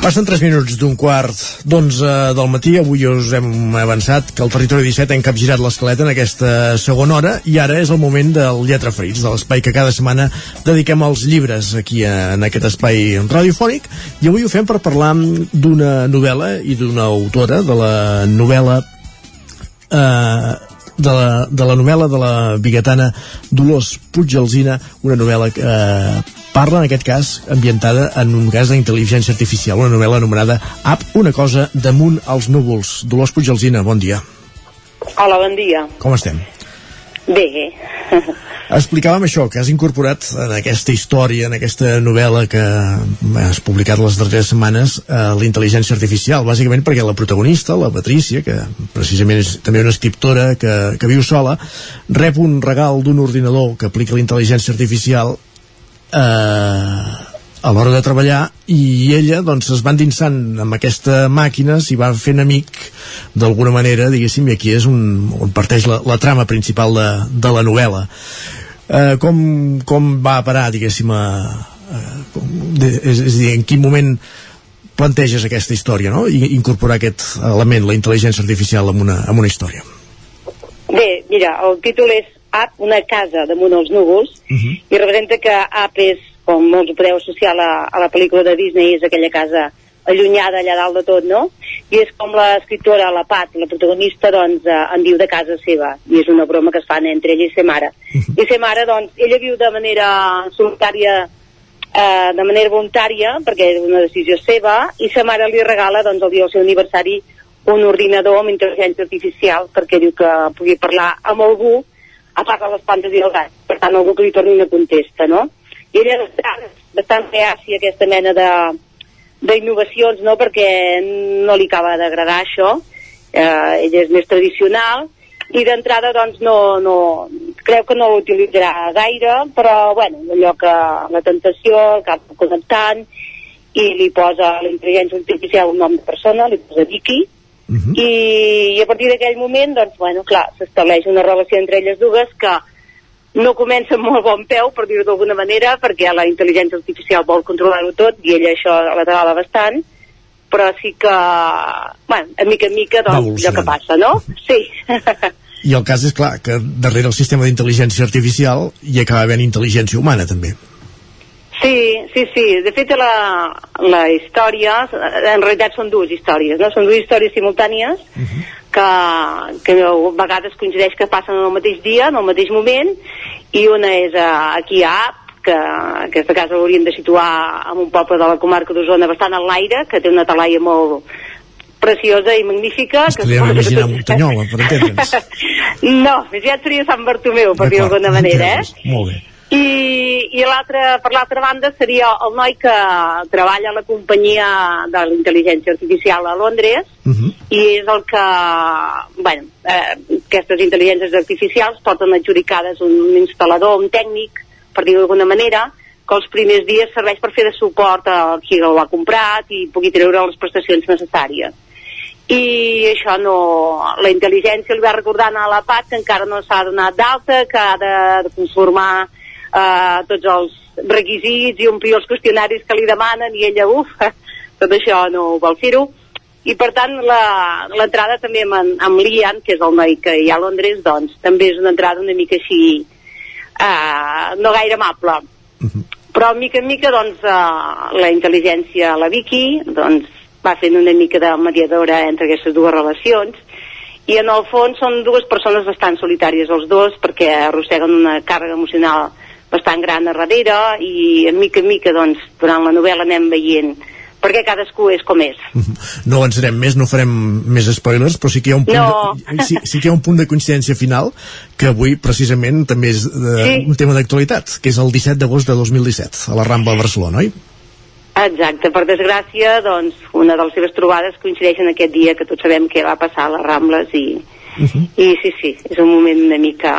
Passen 3 minuts d'un quart d'11 del matí. Avui us hem avançat que el Territori 17 hem capgirat l'escaleta en aquesta segona hora i ara és el moment del Lletra Ferits, de l'espai que cada setmana dediquem als llibres aquí en aquest espai radiofònic i avui ho fem per parlar d'una novel·la i d'una autora de la novel·la eh, de la, de la novel·la de la biguetana Dolors Puiggalzina, una novel·la que eh, parla, en aquest cas, ambientada en un cas d'intel·ligència artificial, una novel·la anomenada App, una cosa damunt els núvols. Dolors Puiggalzina, bon dia. Hola, bon dia. Com estem? Bé. [LAUGHS] Explicàvem això, que has incorporat en aquesta història, en aquesta novel·la que has publicat les darreres setmanes, eh, la intel·ligència artificial, bàsicament perquè la protagonista, la Patrícia, que precisament és també una escriptora que, que viu sola, rep un regal d'un ordinador que aplica la intel·ligència artificial eh, a l'hora de treballar i ella doncs es va endinsant amb aquesta màquina, s'hi va fent amic d'alguna manera, diguéssim, i aquí és un, on parteix la, la trama principal de, de la novel·la. Eh, com, com va parar, diguéssim, a, a, de, és, és a dir, en quin moment planteges aquesta història, no? I incorporar aquest element, la intel·ligència artificial, en una, en una història. Bé, mira, el títol és App, una casa damunt els núvols, uh Mhm. -huh. i representa que App és, com molts ho podeu associar a la, a la pel·lícula de Disney, és aquella casa allunyada allà dalt de tot, no? I és com l'escriptora, la Pat, la protagonista, doncs, eh, en diu de casa seva, i és una broma que es fan entre ella i sa mare. [LAUGHS] I sa mare, doncs, ella viu de manera solitària, eh, de manera voluntària, perquè és una decisió seva, i sa mare li regala, doncs, el dia del seu aniversari, un ordinador amb intel·ligència artificial, perquè diu que pugui parlar amb algú, a part de les plantes i el gat, per tant, algú que li torni una contesta, no? I ella és bastant, bastant reàcia aquesta mena de d'innovacions, no? perquè no li acaba d'agradar això, eh, ella és més tradicional, i d'entrada doncs no, no, creu que no l'utilitzarà gaire, però bueno, allò que la tentació, el cap connectant, i li posa a la intel·ligència artificial un nom de persona, li posa Vicky, uh -huh. i, i a partir d'aquell moment, doncs, bueno, clar, s'estableix una relació entre elles dues que no comença amb molt bon peu, per dir-ho d'alguna manera, perquè la intel·ligència artificial vol controlar-ho tot i ella això la treballa bastant, però sí que, bueno, a mica en mica, doncs, allò que passa, no? Sí. [LAUGHS] I el cas és clar que darrere el sistema d'intel·ligència artificial hi acaba havent intel·ligència humana també. Sí, sí, sí. De fet, la, la història, en realitat són dues històries, no? Són dues històries simultànies uh -huh. Que, que a vegades coincideix que passen en el mateix dia, en el mateix moment, i una és uh, aquí a App, que aquesta casa l'hauríem de situar en un poble de la comarca d'Osona bastant en l'aire, que té una talaia molt preciosa i magnífica. que Podríem imaginar Muntanyola, per entendre'ns. [LAUGHS] no, ja seria Sant Bartomeu, per dir-ho d'alguna manera, eh? Molt bé. I, i per l'altra banda seria el noi que treballa a la companyia de la intel·ligència artificial a Londres Uh -huh. i és el que, bueno, eh, aquestes intel·ligències artificials porten adjudicades un, instal·lador, un tècnic, per dir-ho d'alguna manera, que els primers dies serveix per fer de suport a qui ho ha comprat i pugui treure les prestacions necessàries. I això no... La intel·ligència li va recordant a la PAT que encara no s'ha donat d'alta, que ha de conformar eh, tots els requisits i omplir els qüestionaris que li demanen i ella, uf, [LAUGHS] tot això no vol fer-ho. I per tant l'entrada també amb, amb l'Ian, que és el noi que hi ha a Londres, doncs també és una entrada una mica així eh, no gaire amable. Però mica en mica doncs eh, la intel·ligència, la Vicky, doncs va fent una mica de mediadora entre aquestes dues relacions. I en el fons són dues persones bastant solitàries els dos perquè arrosseguen una càrrega emocional bastant gran a darrere i en mica en mica doncs durant la novel·la anem veient perquè cadascú és com és. [LAUGHS] No avançarem més, no farem més spoilers, però sí que hi ha un punt, No. de, sí, sí que hi ha un punt de coincidència final que avui precisament també és de, Sí. un tema d'actualitat, que és el 17 d'agost de 2017, a la Rambla de Barcelona, oi? Exacte, per desgràcia, doncs, una de les seves trobades coincideix en aquest dia que tots sabem què va passar a les Rambles i, i sí, sí, és un moment una mica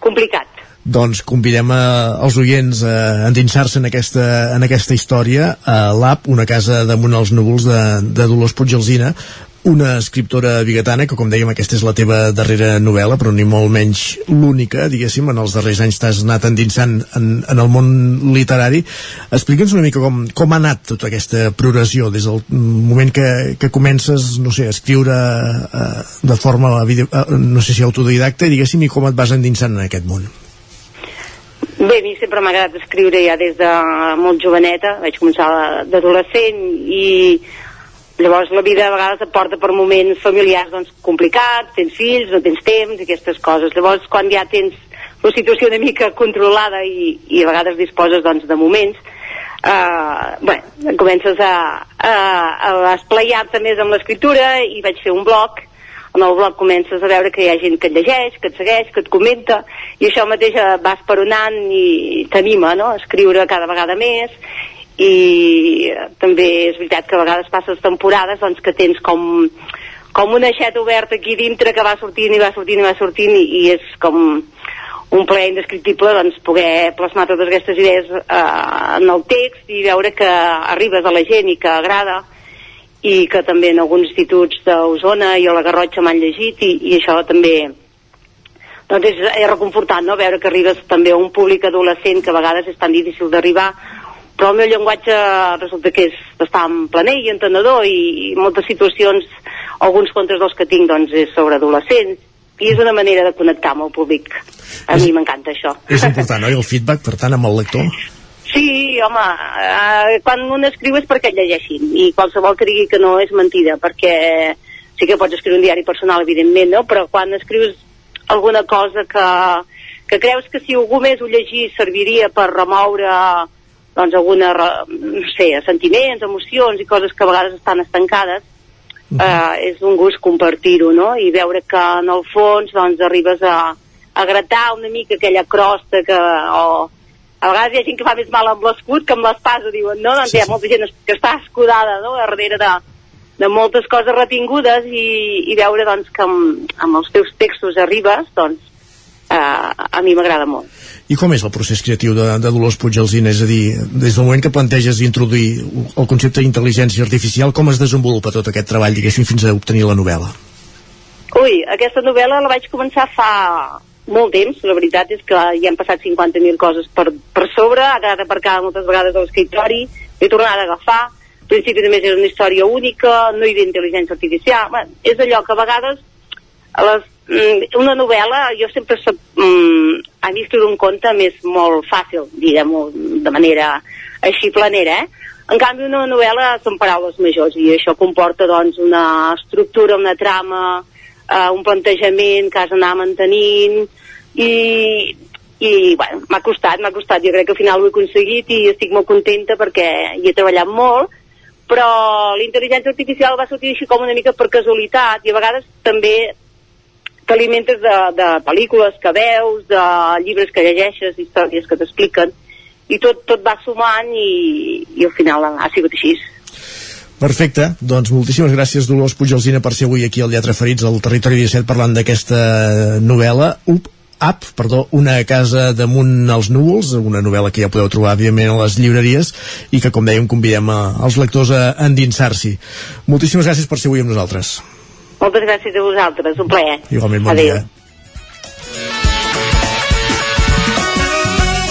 complicat. Doncs convidem a, els oients a endinsar-se en aquesta, en aquesta història. A l'AP, una casa damunt els núvols de, de Dolors Puigelsina una escriptora bigatana que com dèiem aquesta és la teva darrera novel·la però ni molt menys l'única diguéssim. En els darrers anys t'has anat endinsant en, en el món literari. Explica'ns una mica com, com ha anat tota aquesta progressió des del moment que, que comences no sé, a escriure eh, de forma eh, no sé si autodidacta diguéssim i com et vas endinsant en aquest món Bé, a mi sempre m'ha agradat escriure ja des de molt joveneta, vaig començar d'adolescent i llavors la vida a vegades et porta per moments familiars doncs, complicats, tens fills, no tens temps aquestes coses. Llavors quan ja tens la situació una mica controlada i, i a vegades disposes doncs, de moments, eh, bueno, comences a, a, a esplayar-te més amb l'escriptura i vaig fer un blog en el blog comences a veure que hi ha gent que et llegeix, que et segueix, que et comenta i això mateix eh, va esperonant i t'anima no? a escriure cada vegada més i eh, també és veritat que a vegades passes temporades doncs, que tens com, com una aixeta oberta aquí dintre que va sortint i va sortint i va sortint i, i és com un plaer indescriptible doncs, poder plasmar totes aquestes idees eh, en el text i veure que arribes a la gent i que agrada i que també en alguns instituts d'Osona i a la Garrotxa m'han llegit i, i això també doncs és, és reconfortant no? veure que arribes també a un públic adolescent que a vegades és tan difícil d'arribar però el meu llenguatge resulta que és bastant planer i entenedor i, i moltes situacions, alguns contes dels que tinc doncs és sobre adolescents i és una manera de connectar amb el públic. A mi m'encanta això. és important, [LAUGHS] oi, el feedback, per tant, amb el lector Sí, home, eh, quan un escriu és perquè llegeixin i qualsevol que digui que no és mentida perquè sí que pots escriure un diari personal evidentment, no? però quan escrius alguna cosa que, que creus que si algú més ho llegís serviria per remoure doncs alguna, no sé, sentiments, emocions i coses que a vegades estan estancades eh, és un gust compartir-ho, no? I veure que en el fons doncs arribes a, a gratar una mica aquella crosta que, o, a vegades hi ha gent que fa més mal amb l'escut que amb l'espasa, diuen, no? Doncs sí, hi ha molta gent que està escudada, no?, darrere de, de moltes coses retingudes i, i veure, doncs, que amb, amb els teus textos arribes, doncs, eh, a mi m'agrada molt. I com és el procés creatiu de, de Dolors Puigelsina? És a dir, des del moment que planteges introduir el concepte d'intel·ligència artificial, com es desenvolupa tot aquest treball, diguéssim, fins a obtenir la novel·la? Ui, aquesta novel·la la vaig començar fa molt temps, la veritat és que hi han passat 50.000 coses per, per sobre, ha quedat aparcada moltes vegades a l'escriptori, he tornat a agafar, al principi només era una història única, no hi havia intel·ligència artificial, bueno, és allò que a vegades les, mm, una novel·la, jo sempre mm, a mi escriure un conte m'és molt fàcil, diguem-ho de manera així planera, eh? En canvi, una novel·la són paraules majors i això comporta doncs, una estructura, una trama, eh, un plantejament que has d'anar mantenint, i, i bueno, m'ha costat, m'ha costat, jo crec que al final ho he aconseguit i estic molt contenta perquè hi he treballat molt, però l'intel·ligència artificial va sortir així com una mica per casualitat i a vegades també t'alimentes de, de pel·lícules que veus, de llibres que llegeixes, històries que t'expliquen, i tot, tot va sumant i, i al final ha sigut així. Perfecte, doncs moltíssimes gràcies Dolors Puigelsina per ser avui aquí al Lletra Ferits al Territori 17 parlant d'aquesta novel·la Up, Up, perdó, una casa damunt els núvols, una novel·la que ja podeu trobar, evidentment, a les llibreries i que, com dèiem, convidem a, als lectors a endinsar-s'hi. Moltíssimes gràcies per ser avui amb nosaltres. Moltes gràcies a vosaltres, un plaer. Igualment, bon Adéu. dia.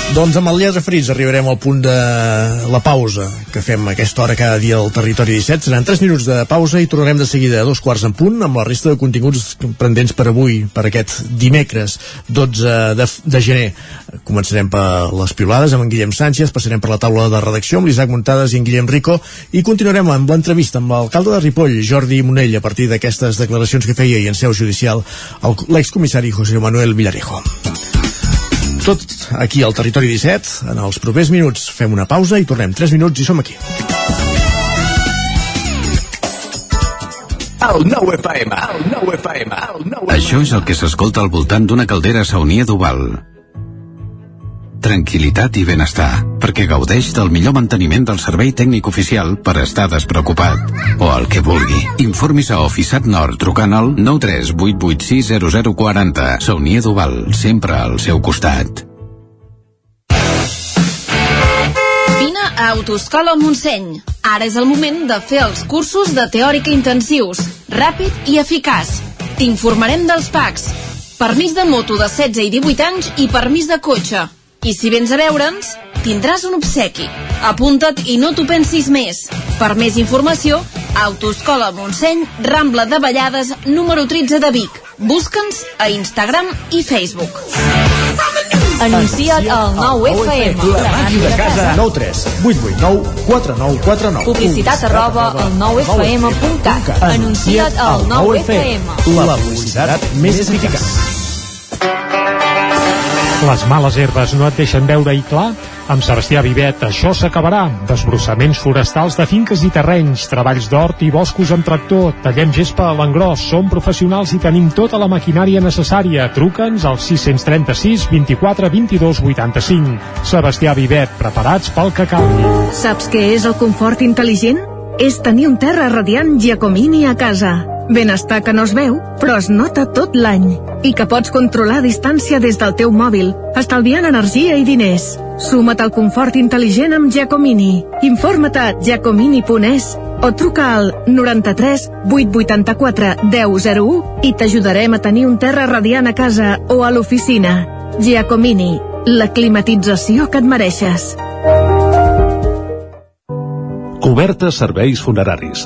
Doncs amb el Lletra Ferits arribarem al punt de la pausa que fem aquesta hora cada dia al Territori 17. Seran 3 minuts de pausa i tornarem de seguida a dos quarts en punt amb la resta de continguts pendents per avui, per aquest dimecres 12 de, de gener. Començarem per les piulades amb en Guillem Sánchez, passarem per la taula de redacció amb l'Isaac Montades i en Guillem Rico i continuarem amb l'entrevista amb l'alcalde de Ripoll, Jordi Monell, a partir d'aquestes declaracions que feia i en seu judicial l'excomissari José Manuel Villarejo tot aquí al Territori 17. En els propers minuts fem una pausa i tornem 3 minuts i som aquí. El nou FM, el nou FM, el nou Això és el que s'escolta al voltant d'una caldera saunia d'Oval. Tranquilitat i benestar, perquè gaudeix del millor manteniment del servei tècnic oficial per estar despreocupat. O el que vulgui. Informis a Oficiat Nord trucant al 938860040. Saunia d'Oval, sempre al seu costat. Vine a Autoscola Montseny. Ara és el moment de fer els cursos de teòrica intensius, ràpid i eficaç. T'informarem dels PACs. Permís de moto de 16 i 18 anys i permís de cotxe. I si vens a veure'ns, tindràs un obsequi. Apunta't i no t'ho pensis més. Per més informació, Autoscola Montseny, Rambla de Vallades, número 13 de Vic. Busca'ns a Instagram i Facebook. Anuncia't al 9FM. La màquina de casa. 9 3 8 8 9 4 9 4 9 Publicitat arroba al 9FM.cat. Anuncia't al 9FM. La publicitat més eficaç. Les males herbes no et deixen veure i clar? Amb Sebastià Vivet això s'acabarà. Desbrossaments forestals de finques i terrenys, treballs d'hort i boscos amb tractor, tallem gespa a l'engròs, som professionals i tenim tota la maquinària necessària. Truca'ns al 636 24 22 85. Sebastià Vivet, preparats pel que calgui. Saps què és el confort intel·ligent? És tenir un terra radiant Giacomini a casa. Benestar que no es veu, però es nota tot l'any. I que pots controlar a distància des del teu mòbil, estalviant energia i diners. Suma't al confort intel·ligent amb Giacomini. Informa't a giacomini.es o truca al 93 884 1001 i t'ajudarem a tenir un terra radiant a casa o a l'oficina. Giacomini, la climatització que et mereixes. Cobertes serveis funeraris.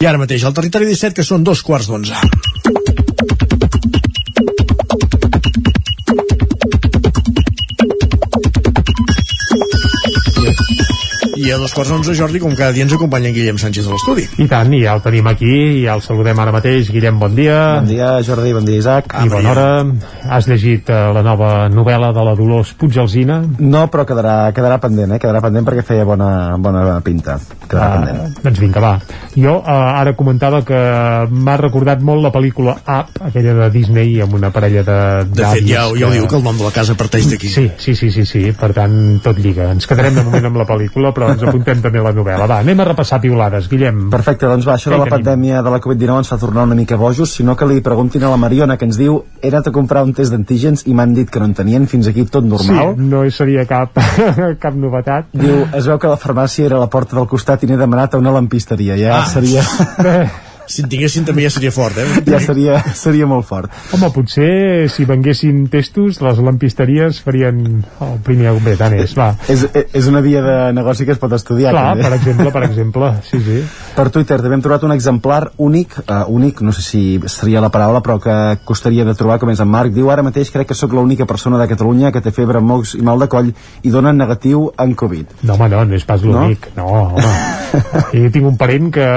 I ara mateix, al territori 17, que són dos quarts d'onze. I a dos quarts d'onze, Jordi, com cada dia ens acompanya en Guillem Sánchez a l'estudi. I tant, i ja el tenim aquí, i ja el saludem ara mateix. Guillem, bon dia. Bon dia, Jordi, bon dia, Isaac. I bona hora. Has llegit uh, la nova novel·la de la Dolors Puigelsina? No, però quedarà, quedarà pendent, eh? Quedarà pendent perquè feia bona, bona pinta. Quedarà Ah, pendent. doncs vinga, va. Jo uh, ara comentava que m'ha recordat molt la pel·lícula Up, aquella de Disney, amb una parella de De fet, ja, ja ho diu, que el nom de la casa parteix d'aquí. Sí, sí, sí, sí, sí, per tant, tot lliga. Ens quedarem de moment amb la pel·lícula, però ens apuntem també la novel·la. Va, anem a repassar piulades, Guillem. Perfecte, doncs va, això de la tenim? pandèmia de la Covid-19 ens fa tornar una mica bojos, sinó que li preguntin a la Mariona, que ens diu he anat a comprar un test d'antígens i m'han dit que no en tenien, fins aquí tot normal. Sí, no seria cap, [LAUGHS] cap novetat. Diu, es veu que la farmàcia era a la porta del costat i n'he demanat a una lampisteria. Ja Ah. seria... [LAUGHS] Si en tinguessin també ja seria fort, eh? ja seria, seria molt fort. Home, potser si venguessin testos, les lampisteries farien el primer... Bé, tant és, va. És, és una via de negoci que es pot estudiar. Clar, també. per exemple, per exemple, sí, sí. Per Twitter també hem trobat un exemplar únic, uh, únic, no sé si seria la paraula, però que costaria de trobar, com és en Marc. Diu, ara mateix crec que sóc l'única persona de Catalunya que té febre, mocs i mal de coll i dona negatiu en Covid. No, home, no, no és pas l'únic. No? no, home. [LAUGHS] jo tinc un parent que,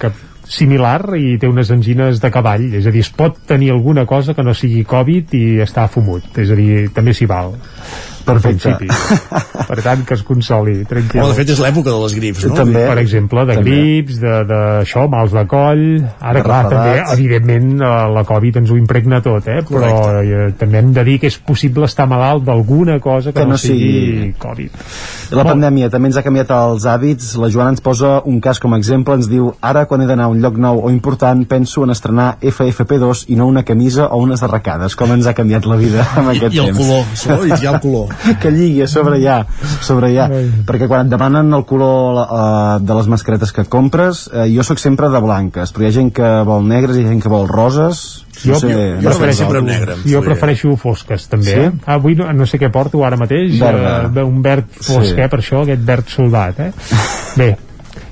que similar i té unes angines de cavall, és a dir, es pot tenir alguna cosa que no sigui Covid i està fumut, és a dir, també s'hi val. Perfecte. Principi. [LAUGHS] Per tant, que es consoli, tranquil. Home, de fet, és l'època de les grips, no? També. per exemple, de També. grips, de, de això, mals de coll... Ara, De clar, també, evidentment, eh, la Covid ens ho impregna tot, eh? però eh, també hem de dir que és possible estar malalt d'alguna cosa que, Que no no sigui sigui- Covid. La pandèmia també ens ha canviat els hàbits. La Joana ens posa un cas com a exemple. Ens diu, ara quan he d'anar a un lloc nou o important, penso en estrenar FFP2 i no una camisa o unes arracades. Com ens ha canviat la vida amb I, aquest i el temps. color, i ja el color. [LAUGHS] que lligui a sobre ja, sobre ja. perquè quan et demanen el color uh, de les mascaretes que compres, uh, jo sóc sempre de blanques, però hi ha gent que vol negres, hi ha gent que vol roses, Jo, no sé, jo, no sé prefereixo, vosaltres. negre, jo prefereixo fosques també Sí? eh? avui no, no sé què porto ara mateix Verd. eh, un verd fosc Sí. eh, per això, aquest verd soldat eh? [LAUGHS] bé,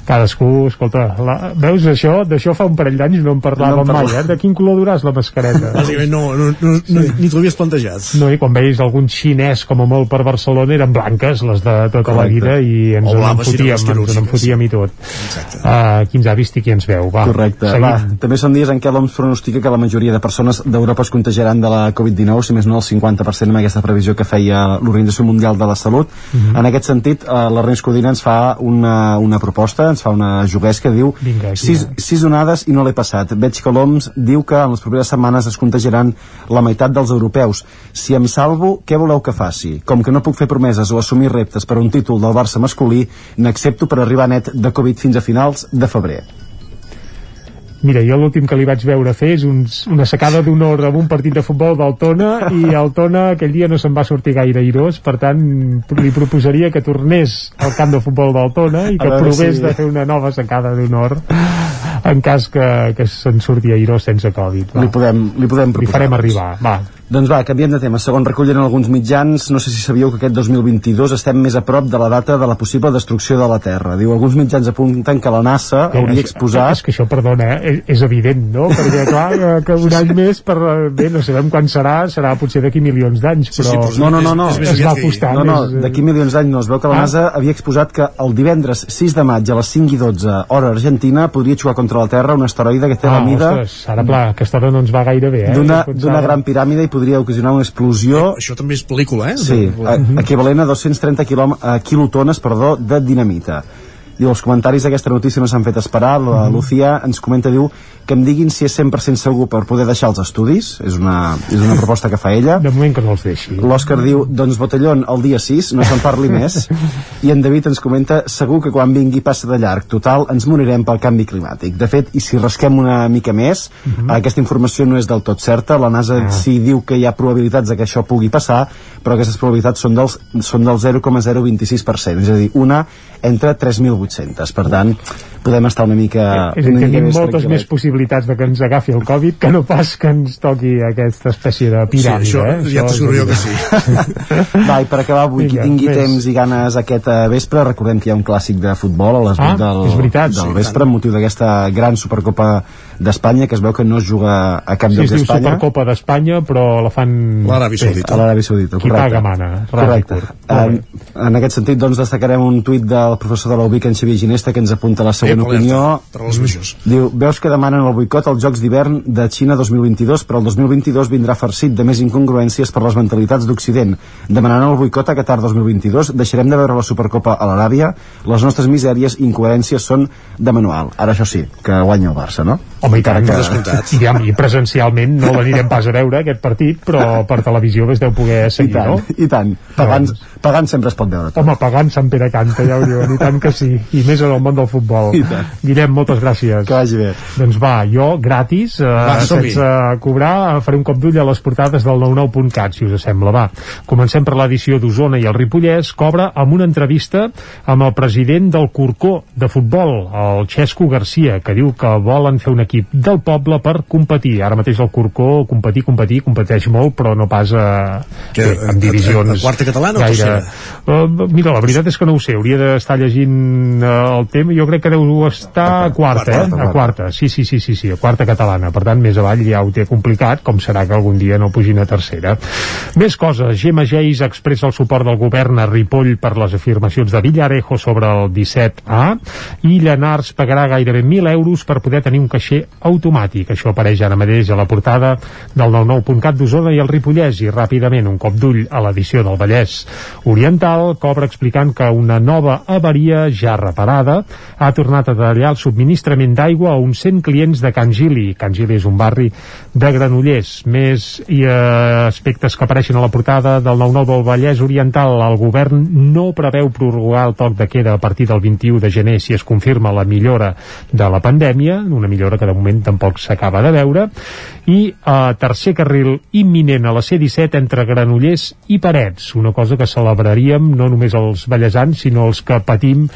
cadascú, escolta, la, veus això? D'això fa un parell d'anys no en parlàvem No en mai, eh? De quin color duràs la mascareta? [LAUGHS] Bàsicament no, no, no, no ni t'ho havies plantejat. No, i quan veies algun xinès com a molt per Barcelona eren blanques les de tota la Correcte. vida i ens O en blaves, si no, fotíem, ens en fotíem i tot. Exacte. Uh, qui ens ha vist i qui ens veu, va. Correcte, seguim. va. També són dies en què l'OMS pronostica que la majoria de persones d'Europa es contagiaran de la Covid-19, si més no el 50% amb aquesta previsió que feia l'Organització Mundial de la Salut. Mhm. En aquest sentit, eh, l'Ernest Codina ens fa una, una proposta, ens fa una juguesca, diu Vinga, sis, sis onades i no l'he passat. Veig que l'OMS diu que en les properes setmanes es contagiaran la meitat dels europeus. Si em salvo, què voleu que faci? Com que no puc fer promeses o assumir reptes per un títol del Barça masculí, n'accepto per arribar net de Covid fins a finals de febrer. Mira, jo l'últim que li vaig veure fer és un, una secada d'honor amb un partit de futbol del Tona i el Tona aquell dia no se'n va sortir gaire airós, per tant li proposaria que tornés al camp de futbol del Tona i A que provés si- de fer una nova secada d'honor en cas que, que se'n surti airós sense Covid. Va. Li podem, li podem Li proposar. farem arribar, va. Doncs va, canviem de tema. Segons recullen alguns mitjans, no sé si sabíeu que aquest 2022 estem més a prop de la data de la possible destrucció de la Terra. Diu, alguns mitjans apunten que la NASA hauria això- exposat... És que això, perdona, eh, és, és evident, no? Perquè, clar, eh, que un any més, per, bé, no sabem quan serà, serà potser d'aquí milions d'anys, Sí, però... sí, però no, no, no, no. Es va apostar No, no, més, eh, d'aquí milions d'anys no. Es veu que la Ah. NASA havia exposat que el divendres 6 de maig a les 5 i 12 hora argentina podria xocar contra la Terra un asteroide que té ah, la mida ostres, ara, clar, aquesta hora no ens va gaire bé, eh? d'una gran piràmide i podria podria ocasionar una explosió... Eh, això també és pel·lícula, eh? Sí, a, equivalent a 230 quilom, a quilotones perdó, de dinamita. Diu, els comentaris d'aquesta notícia no s'han fet esperar. La Lucía ens comenta, diu, que em diguin si és 100% segur per poder deixar els estudis. És una, és una proposta que fa ella. De moment que no els deixi. L'Òscar diu, doncs botellón el dia 6, no se'n parli [LAUGHS] més. I en David ens comenta, segur que quan vingui passa de llarg. Total, ens morirem pel canvi climàtic. De fet, i si rasquem una mica més, uh -huh. aquesta informació no és del tot certa. La NASA Ah. sí diu que hi ha probabilitats de que això pugui passar, però aquestes probabilitats són, dels, són del 0,026%, és a dir, una entre 3.800. Per tant, podem estar una mica... És a dir, una que mica tenim moltes més possibilitats de que ens agafi el Covid que no pas que ens toqui aquesta espècie de piràmide. Sí, això eh? ja Això t'asseguro jo que evident. [LAUGHS] Va, i per acabar avui, qui Vinga, tingui més. temps i ganes aquest eh, vespre, recordem que hi ha un clàssic de futbol a les Ah, 8 del, és veritat, del sí, vespre, tant. amb motiu d'aquesta gran Supercopa d'Espanya, que es veu que no es juga a cap Sí, lloc es diu d'Espanya. Supercopa d'Espanya, però la fan... L'Aràbia Sí, a l'Aràbia Saudita, Qui correcte. paga mana. Correcte. En, en aquest sentit, doncs, destacarem un tuit del professor de la UBIC, en Xavier Ginesta, que ens apunta la següent alerta, opinió. majors. Diu, veus que demanen el boicot als Jocs d'hivern de Xina 2022, però el 2022 vindrà farcit de més incongruències per les mentalitats d'Occident. Demanaran el boicot a Qatar 2022, deixarem de veure la Supercopa a l'Aràbia, les nostres misèries i incoherències són de manual. Ara això sí, que guanya el Barça, no? Home, i tant, Per descomptat. I, I presencialment no l'anirem pas a veure, aquest partit, però per televisió es deu poder I seguir, tant, no? i tant. Pagant, pagant sempre es pot veure tot. Home, pagant Sant Pere Canta, ja ho diuen, i tant que sí, i més en el món del futbol. I. Guillem, moltes gràcies. Que vagi bé. Doncs va, jo, gratis, eh, Va, sense cobrar, faré un cop d'ull a les portades del 99.cat, si us sembla. Va, comencem per l'edició d'Osona i el Ripollès, cobra amb una entrevista amb el president del Corcó de futbol, el Xesco Garcia, que diu que volen fer un equip del poble per competir. Ara mateix el Corcó, competir, competir, competeix molt, però no pas a, Que, bé, en divisions... a- a quarta catalana o gaire... tercera? Uh, mira, la veritat és que no ho sé, hauria d'estar llegint uh, el tema, jo crec que deu estar a quarta, eh? A quarta, sí, sí, sí, sí, sí, a quarta catalana, per tant, més avall ja ho té complicat, com serà que algun dia no pugin a tercera. Més coses, Gemma Geis expressa el suport del govern a Ripoll per les afirmacions de Villarejo sobre el 17A i Llanars pagarà gairebé 1.000 euros per poder tenir un caixer automàtic. Això apareix ara mateix a la portada del 99.cat d'Osona i el Ripollès i ràpidament un cop d'ull a l'edició del Vallès Oriental cobra explicant que una nova avaria ja reparada ha tornat a tallar el subministrament d'aigua a uns 100 clients de Can Gili. Can Gili és un barri de Granollers. Més i, eh, aspectes que apareixen a la portada del 9-9 del Vallès Oriental. El govern no preveu prorrogar el toc de queda a partir del 21 de gener si es confirma la millora de la pandèmia, una millora que de moment tampoc s'acaba de veure, i eh, tercer carril imminent a la C-17 entre Granollers i Parets, una cosa que celebraríem no només els ballesans, sinó els que patim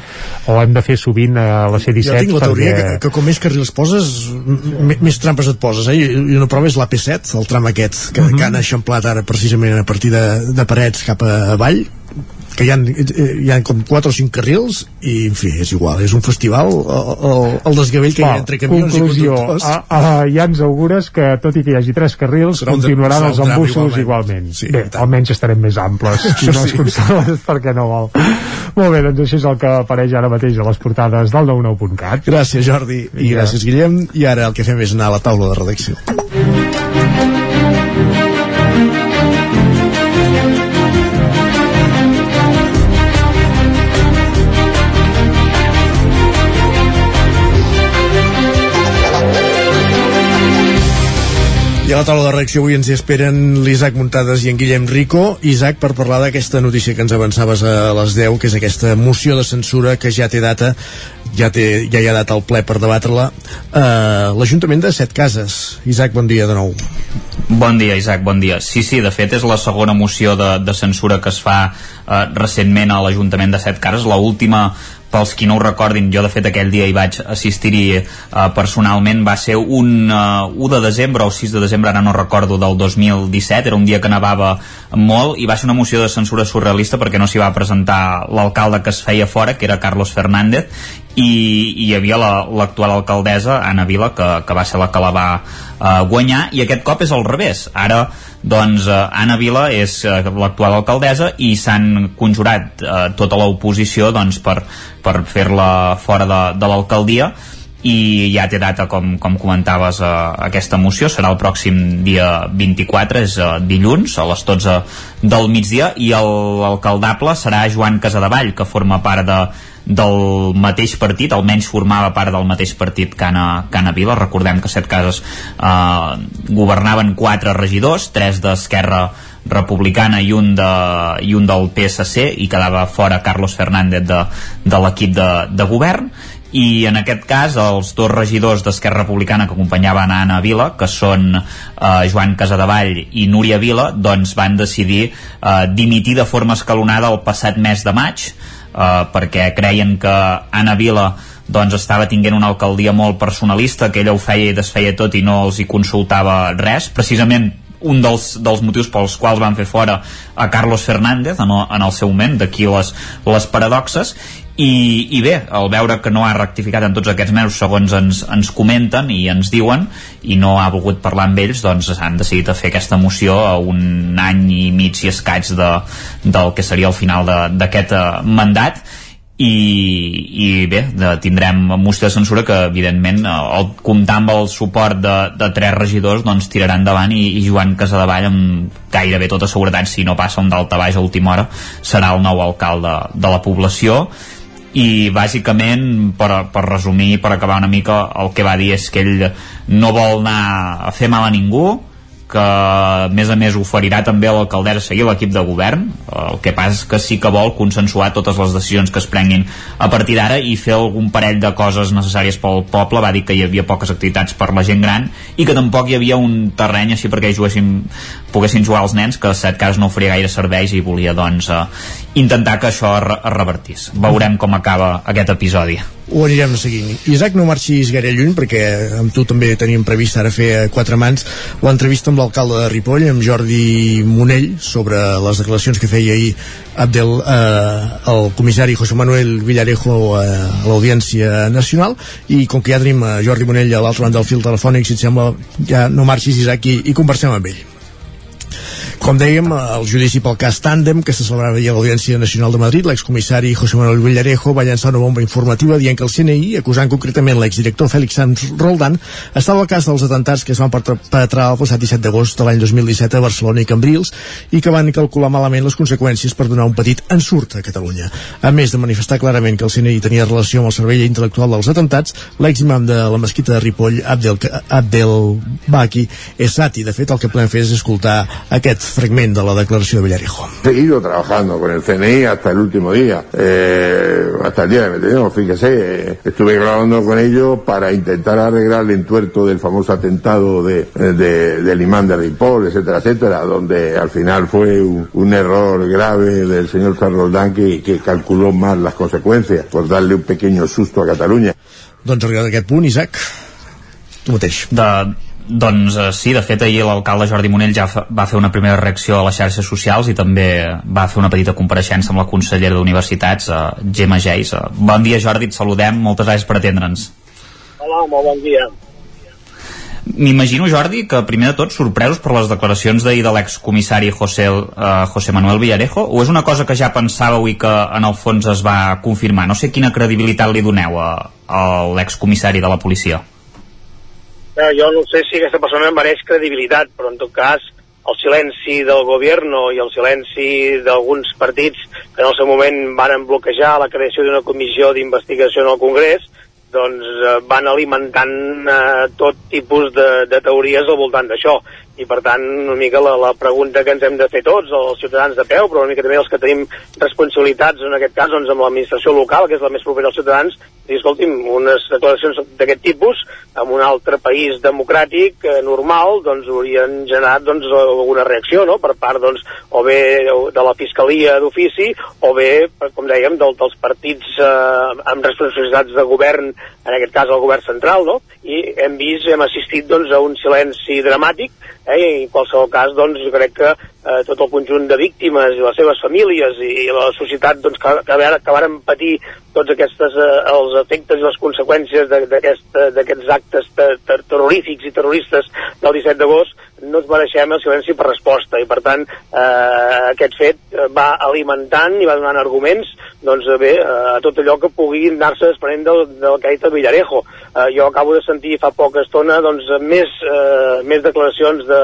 o hem de fer sovint a la C-17 Jo tinc la teoria perquè... que, que com més carrils poses, més trampes et poses, eh? I una prova és l'AP7, el tram aquest, que, que han eixamplat ara precisament a partir de, de Parets cap a avall, que hi ha, hi ha com 4 o 5 carrils i, en fi, és igual, és un festival el, el, el desgavell que hi ha entre camions conclusió, i conductors. a, a, ja ens augures que tot i que hi hagi tres carrils Serà continuaran serà els embussos igualment. igualment, Sí, bé, almenys estarem més amples [LAUGHS] si no es Sí. consol [LAUGHS] perquè no vol molt bé, doncs això és el que apareix ara mateix a les portades del 99.cat Gràcies Jordi i Vinga. gràcies Guillem. I ara el que fem és anar a la taula de redacció I a la taula de reacció avui ens hi esperen l'Isaac Muntades i en Guillem Rico. Isaac, per parlar d'aquesta notícia que ens avançaves a les 10, que és aquesta moció de censura que ja té data, ja, té, ja hi ha data al ple per debatre-la, uh, l'Ajuntament de Set Cases. Isaac, bon dia de nou. Bon dia, Isaac, bon dia. Sí, sí, de fet és la segona moció de, de censura que es fa eh, recentment a l'Ajuntament de Set Cases. La última pels qui no ho recordin, jo de fet aquell dia hi vaig assistir-hi eh, personalment, va ser un eh, 1 de desembre o 6 de desembre, ara no recordo, del 2017, era un dia que nevava molt i va ser una moció de censura surrealista perquè no s'hi va presentar l'alcalde que es feia fora, que era Carlos Fernández, i, i hi havia la- l'actual la, alcaldessa, Anna Vila, que, que va ser la que la va eh, guanyar, i aquest cop és al revés. Ara, doncs, eh, Anna Vila és eh, l'actual alcaldessa i s'han conjurat eh, tota l'oposició doncs, per, per fer-la fora de, de l'alcaldia. I ja té data com, com comentaves eh, aquesta moció, serà el pròxim dia 24, és eh, dilluns a les 12 del migdia. I l'alcaldable serà Joan Casadevall que forma part de, del mateix partit, almenys formava part del mateix partit que Anna, que Anna Vila. Recordem que set cases eh, governaven quatre regidors, tres d'Esquerra republicana i un, de, i un del PSC i quedava fora Carlos Fernández de, de l'equip de, de govern. I en aquest cas els dos regidors d'Esquerra Republicana que acompanyaven a Anna Vila, que són eh, Joan Casadevall i Núria Vila, doncs van decidir eh, dimitir de forma escalonada el passat mes de maig, eh, perquè creien que Anna Vila doncs estava tinguent una alcaldia molt personalista, que ella ho feia i desfeia tot i no els hi consultava res, precisament un dels, dels motius pels quals van fer fora a Carlos Fernández en el, en el seu moment, d'aquí les, les paradoxes. I, i bé, al veure que no ha rectificat en tots aquests mesos segons ens, ens comenten i ens diuen i no ha volgut parlar amb ells doncs han decidit a fer aquesta moció a un any i mig i escaig de, del que seria el final d'aquest eh, mandat i, i bé, tindrem moció de censura que evidentment el, comptar amb el suport de, de tres regidors doncs tirarà endavant i, i Joan Casadevall amb gairebé tota seguretat si no passa un dalta baix a última hora serà el nou alcalde de la població. I bàsicament per, per resumir, per acabar una mica el que va dir és que ell no vol anar a fer mal a ningú que a més a més oferirà també a l'alcaldessa seguir l'equip de govern. El que passa és que sí que vol consensuar totes les decisions que es prenguin a partir d'ara i fer algun parell de coses necessàries pel poble. Va dir que hi havia poques activitats per la gent gran i que tampoc hi havia un terreny així perquè juguessin, poguessin jugar els nens que set cases no oferia gaire serveis i volia doncs eh, intentar que això es revertís. Veurem com acaba aquest episodi ho anirem seguint. Isaac, no marxis gaire lluny, perquè amb tu també teníem previst ara fer quatre mans l'entrevista amb l'alcalde de Ripoll, amb Jordi Monell, sobre les declaracions que feia ahir Abdel, eh, el comissari José Manuel Villarejo eh, a l'Audiència Nacional, i com que ja tenim a Jordi Monell a l'altre banda del fil telefònic, si et sembla, ja no marxis, Isaac, i, i conversem amb ell. Com dèiem, el judici pel cas Tàndem, que se celebrava ahir a l'Audiència Nacional de Madrid, l'excomissari José Manuel Villarejo va llançar una bomba informativa dient que el CNI, acusant concretament l'exdirector Félix Sanz Roldán, estava al cas dels atentats que es van perpetrar el passat 17 d'agost de l'any 2017 a Barcelona i Cambrils i que van calcular malament les conseqüències per donar un petit ensurt a Catalunya. A més de manifestar clarament que el CNI tenia relació amb el servei intel·lectual dels atentats, l'eximam de la mesquita de Ripoll, Abdel, Abdel Baki, és sati. De fet, el que podem fer és escoltar aquest fragment de la declaració de Villarejo. Seguido trabajando con el CNI hasta el último día, eh, hasta el día de detención, fíjese, eh, estuve grabando con ellos para intentar arreglar el entuerto del famoso atentado de, de, del imán de Ripoll, etcétera, etcétera, donde al final fue un, un error grave del señor San Roldán que, que calculó mal las consecuencias por darle un pequeño susto a Catalunya. Doncs arribat a aquest punt, Isaac, tu mateix. De, doncs eh, sí, de fet ahir l'alcalde Jordi Monell ja va fer una primera reacció a les xarxes socials i també va fer una petita compareixença amb la consellera d'Universitats, eh, Gemma Geis. Eh, bon dia Jordi, et saludem, moltes gràcies per atendre'ns. Hola, molt bon dia. M'imagino, Jordi, que primer de tot sorpresos per les declaracions d'ahir de l'excomissari José, uh, José Manuel Villarejo o és una cosa que ja pensàveu i que en el fons es va confirmar? No sé quina credibilitat li doneu a, a l'excomissari de la policia. Eh, jo no sé si aquesta persona mereix credibilitat, però en tot cas el silenci del govern i el silenci d'alguns partits que en el seu moment van bloquejar la creació d'una comissió d'investigació en el Congrés doncs eh, van alimentant eh, tot tipus de, de teories al voltant d'això. I per tant una mica la, la pregunta que ens hem de fer tots, els ciutadans de peu però una mica també els que tenim responsabilitats en aquest cas doncs, amb l'administració local que és la més propera als ciutadans i escolti'm, unes declaracions d'aquest tipus en un altre país democràtic eh, normal doncs haurien generat doncs, alguna reacció no? per part doncs, o bé de la Fiscalia d'ofici o bé, com dèiem, del, dels partits eh, amb responsabilitats de govern en aquest cas el govern central no? i hem vist, hem assistit doncs, a un silenci dramàtic eh, i en qualsevol cas doncs, jo crec que eh, tot el conjunt de víctimes i les seves famílies i, i la societat doncs, que, que, que varen patir tots aquests eh, els efectes i les conseqüències de- d'aquest- d'aquests actes te, ter terrorífics i terroristes del 17 d'agost no ens mereixem el silenci per resposta. I per tant eh, aquest fet eh, va alimentant i va donant arguments doncs eh, bé, eh, a tot allò que pugui anar-se desprenent del, del dit el Villarejo. Eh, jo acabo de sentir fa poca estona doncs, més, eh, més declaracions de,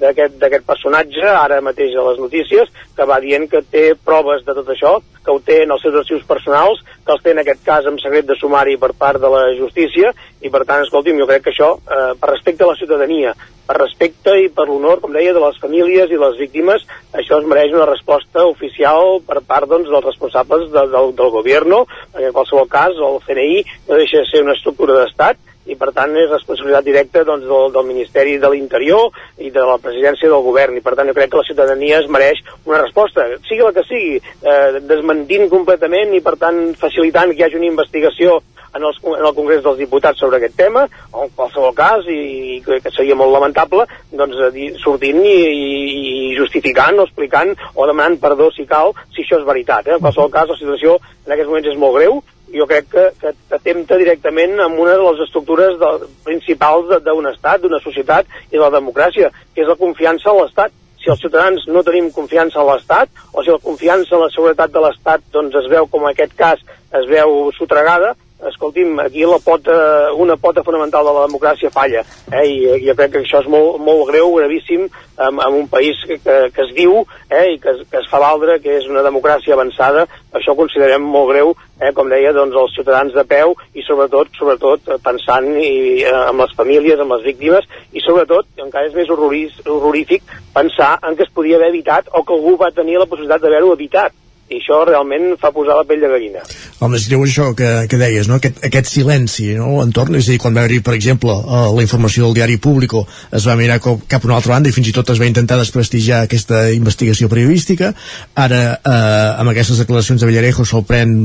d'aquest personatge, ara mateix a les notícies, que va dient que té proves de tot això, que ho té en els seus arxius personals, que els té en aquest cas amb secret de sumari per part de la justícia, i per tant, escolti'm, jo crec que això, eh, per respecte a la ciutadania, per respecte i per l'honor, com deia, de les famílies i les víctimes, això es mereix una resposta oficial per part doncs, dels responsables de, del, del govern, perquè en qualsevol cas el CNI no deixa de ser una estructura d'estat, i per tant és responsabilitat directa doncs, del, del Ministeri de l'Interior i de la presidència del govern i per tant jo crec que la ciutadania es mereix una resposta, sigui la que sigui eh, desmentint completament i per tant facilitant que hi hagi una investigació en, els, en el Congrés dels Diputats sobre aquest tema, o en qualsevol cas, i, i que seria molt lamentable, doncs eh, sortint i, i, i justificant o explicant o demanant perdó si cal, si això és veritat. Eh? En qualsevol cas, la situació en aquests moments és molt greu, jo crec que, que atempta directament amb una de les estructures de, principals d'un estat, d'una societat i de la democràcia, que és la confiança en l'estat. Si els ciutadans no tenim confiança en l'estat, o si la confiança en la seguretat de l'estat doncs, es veu, com en aquest cas, es veu sotregada, escolti'm, aquí la pota, una pota fonamental de la democràcia falla, eh? i jo crec que això és molt, molt greu, gravíssim, en, en un país que, que, es diu eh? i que, que es fa valdre que és una democràcia avançada, això ho considerem molt greu, eh? com deia, doncs, els ciutadans de peu i sobretot, sobretot eh, pensant i, eh, en les famílies, en les víctimes i sobretot, encara és més horroris, horrorífic, pensar en que es podia haver evitat o que algú va tenir la possibilitat d'haver-ho evitat i això realment fa posar la pell de gallina. Home, és greu això que, que deies, no? aquest, aquest silenci no? entorn, és a dir, quan va haver-hi, per exemple, eh, la informació del diari Público es va mirar cap, cap a una altra banda i fins i tot es va intentar desprestigiar aquesta investigació periodística, ara eh, amb aquestes declaracions de Villarejo se'l pren,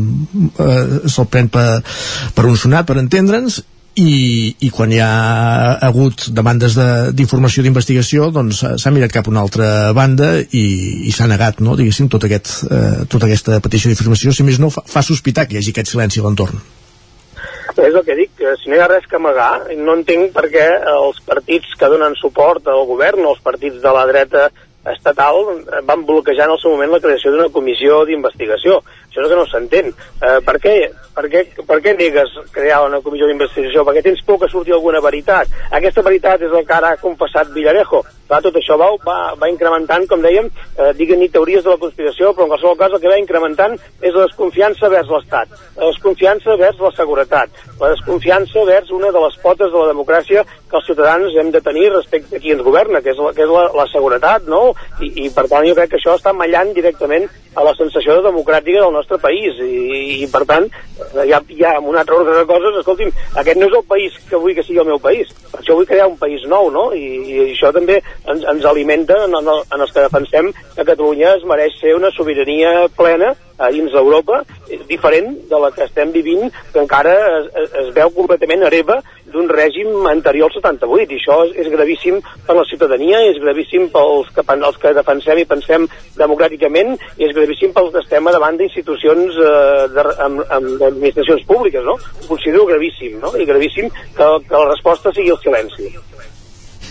eh, pren per, per un sonat, per entendre'ns, i, i quan hi ha hagut demandes de- d'informació d'investigació doncs s'ha mirat cap a una altra banda i, i s'ha negat, no, diguéssim, tot aquest, eh, tota aquesta petició d'informació, si més no fa, fa sospitar que hi hagi aquest silenci a l'entorn. És el que dic, que si no hi ha res que amagar, no entenc per què els partits que donen suport al govern, o els partits de la dreta estatal, eh, van bloquejar en el seu moment la creació d'una comissió d'investigació. Això és que no s'entén. Eh, per, què, per, què, per què negues crear una comissió d'investigació? Perquè tens por que surti alguna veritat. Aquesta veritat és el que ara ha confessat Villarejo. Clar, tot això va, va, va incrementant, com dèiem, eh, diguen-hi teories de la conspiració, però en qualsevol cas el que va incrementant és la desconfiança vers l'Estat, la desconfiança vers la seguretat, la desconfiança vers una de les potes de la democràcia que els ciutadans hem de tenir respecte a qui ens governa, que és la, que és la, la seguretat, no? I, I per tant jo crec que això està mallant directament a la sensació de democràtica del nostre país. I, i per tant ja, ja amb un altre ordre de coses escolti'm, aquest no és el país que vull que sigui el meu país. Per això vull crear un país nou no? I, i això també ens, ens alimenta en, en, en els que defensem que Catalunya es mereix ser una sobirania plena a dins d'Europa, eh, diferent de la que estem vivint, que encara es, es, veu completament hereva d'un règim anterior al 78, i això és, és gravíssim per la ciutadania, és gravíssim pels que, els que defensem i pensem democràticament, i és gravíssim pels que estem davant d'institucions eh, de- amb, amb administracions públiques, no? Ho considero gravíssim, no? I gravíssim que, que la resposta sigui el silenci.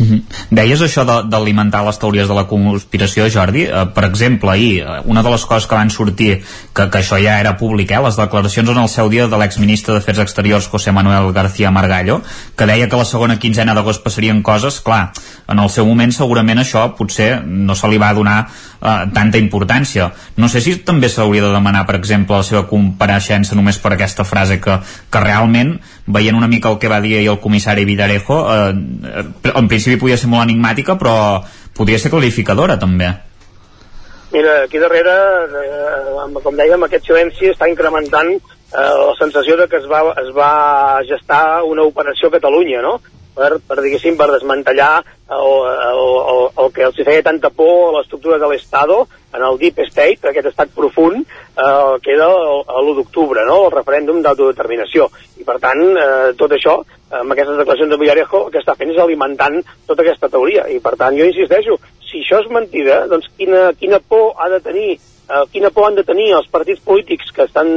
Mhm. Deies això d'alimentar les teories de la conspiració, Jordi. Eh, per exemple, ahir, eh, una de les coses que van sortir, que, que això ja era públic, eh, les declaracions en el seu dia de l'exministre d'Afers Exteriors, José Manuel García Margallo, que deia que la segona quinzena d'agost passarien coses, clar, en el seu moment segurament això potser no se li va donar eh, tanta importància. No sé si també s'hauria de demanar, per exemple, la seva compareixença només per aquesta frase que, que realment, veient una mica el que va dir ahir el comissari Villarejo, eh, eh, en principi podia ser molt enigmàtica, però podria ser clarificadora també. Mira, aquí darrere, eh, com dèiem, aquest silenci està incrementant eh, la sensació de que es va, es va gestar una operació a Catalunya, no? Per, per diguéssim, per desmantellar el, el, el, el que els feia tanta por a l'estructura de l'Estado, en el Deep State, aquest estat profund, eh, que era l'1 d'octubre, no? el referèndum d'autodeterminació. I per tant, eh, tot això, amb aquestes declaracions de Villarejo, el que està fent és alimentant tota aquesta teoria. I per tant, jo insisteixo, si això és mentida, doncs quina, quina por ha de tenir eh, quina por han de tenir els partits polítics que estan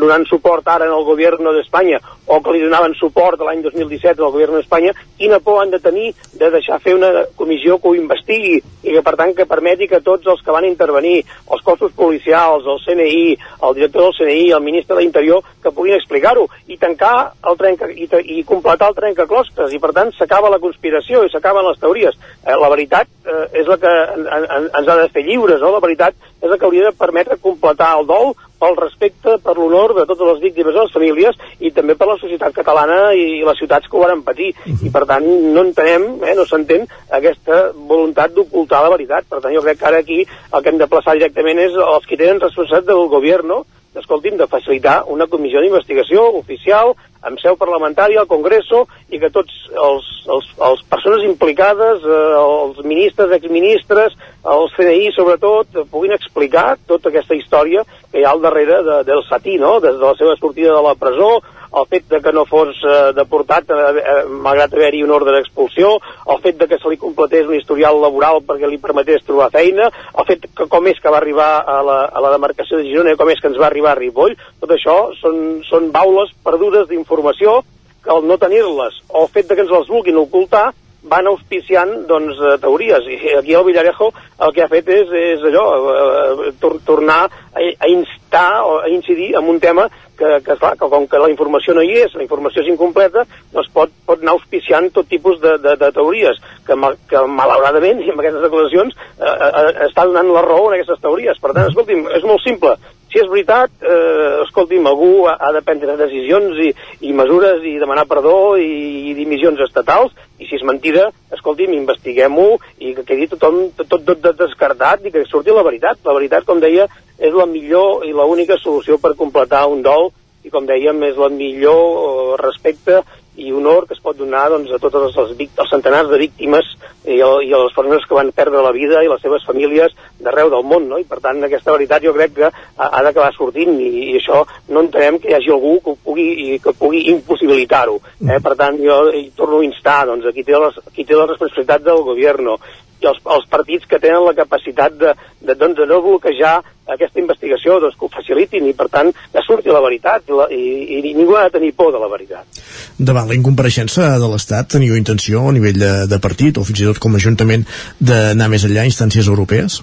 donant suport ara en el govern d'Espanya o que li donaven suport l'any 2017 al govern d'Espanya, quina por han de tenir de deixar fer una comissió que ho investigui i que per tant que permeti que tots els que van intervenir, els cossos policials, el CNI, el director del CNI, el ministre de l'Interior, que puguin explicar-ho i tancar el trenca, i, i completar el trencaclosques i per tant s'acaba la conspiració i s'acaben les teories. Eh, la veritat eh, és la que en, en, ens ha de fer lliures, no? La veritat és la que hauria de permetre completar el dol pel respecte, per l'honor de totes les víctimes de les famílies i també per la societat catalana i les ciutats que ho van patir. Uh -huh. I per tant no entenem, eh, no s'entén aquesta voluntat d'ocultar la veritat. Per tant jo crec que ara aquí el que hem de plaçar directament és els que tenen responsabilitat del govern, escolti'm, de facilitar una comissió d'investigació oficial amb seu parlamentària al Congreso i que tots els, els, els persones implicades, eh, els ministres, exministres, els CNI sobretot, puguin explicar tota aquesta història que hi ha al darrere de, del Satí, no? des de la seva sortida de la presó, el fet de que no fos eh, deportat eh, eh, malgrat haver-hi un ordre d'expulsió, el fet de que se li completés un historial laboral perquè li permetés trobar feina, el fet que com és que va arribar a la, a la demarcació de Girona i com és que ens va arribar a Ripoll, tot això són, són baules perdudes d'informació que al no tenir-les o el fet de que ens les vulguin ocultar van auspiciant doncs, eh, teories i aquí el Villarejo el que ha fet és, és allò, eh, tor tornar a, a instar o a incidir en un tema que, que, clar, que com que la informació no hi és, la informació és incompleta, doncs pot, pot anar auspiciant tot tipus de, de, de teories, que, que malauradament, amb aquestes declaracions, eh, eh, està donant la raó en aquestes teories. Per tant, escolti'm, és molt simple. Si és veritat, eh, escolti'm, algú ha, ha de prendre decisions i, i mesures i demanar perdó i, i dimissions estatals, i si és mentida, escolti'm, investiguem-ho i que quedi tothom tot, tot, tot descartat i que surti la veritat. La veritat, com deia, és la millor i l'única solució per completar un dol i com dèiem és la millor eh, respecte i honor que es pot donar doncs, a totes les, els centenars de víctimes i, i a les persones que van perdre la vida i les seves famílies d'arreu del món, no? I per tant aquesta veritat jo crec que ha, ha d'acabar sortint i, i això no entenem que hi hagi algú que pugui, que pugui impossibilitar-ho. Eh? Per tant jo torno a instar doncs, a qui té, les, qui té la responsabilitat del govern i els, els partits que tenen la capacitat de, de, doncs, de no bloquejar aquesta investigació, doncs que ho facilitin i per tant que surti la veritat i, la, i, i ningú ha de tenir por de la veritat. Davant la incompareixença de l'Estat teniu intenció a nivell de, de partit o fins i tot com a Ajuntament d'anar més enllà a instàncies europees?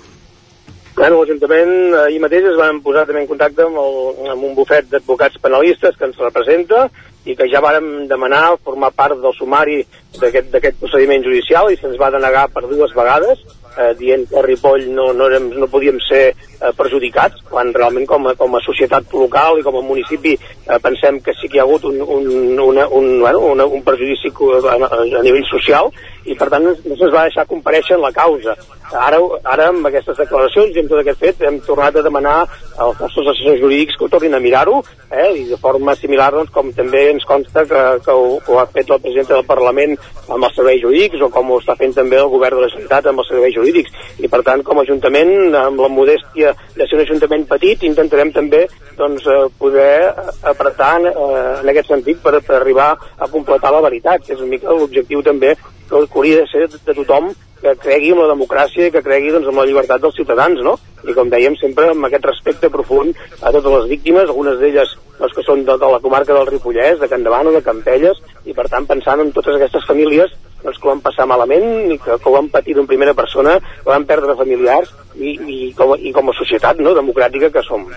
Bueno, l'Ajuntament ahir mateix es van posar també en contacte amb, el, amb un bufet d'advocats penalistes que ens representa i que ja vàrem demanar formar part del sumari d'aquest procediment judicial i se'ns va denegar per dues vegades eh, dient que a Ripoll no, no, érem, no podíem ser eh, perjudicats, quan realment com a, com a societat local i com a municipi eh, pensem que sí que hi ha hagut un, un, una, un, bueno, una, un perjudici a, a, a nivell social i per tant no se'ns va deixar compareixer en la causa. Ara, ara amb aquestes declaracions i amb tot aquest fet hem tornat a demanar als nostres assessors jurídics que ho tornin a mirar-ho eh, i de forma similar doncs, com també ens consta que, que, ho, que ho ha fet la presidenta del Parlament amb els serveis jurídics o com ho està fent també el govern de la Generalitat amb els serveis jurídics i per tant com a Ajuntament amb la modèstia de ser un Ajuntament petit intentarem també doncs, eh, poder apretar en, eh, en aquest sentit per, per arribar a completar la veritat que és una mica l'objectiu també que hauria de ser de tothom que cregui en la democràcia i que cregui doncs, en la llibertat dels ciutadans, no? I com dèiem, sempre amb aquest respecte profund a totes les víctimes, algunes d'elles doncs, que són de, de la comarca del Ripollès, de Can Davano, de Campelles, i per tant pensant en totes aquestes famílies doncs, que ho van passar malament i que, que ho van patir en primera persona, que van perdre familiars i, i, com, i com a societat no, democràtica que som.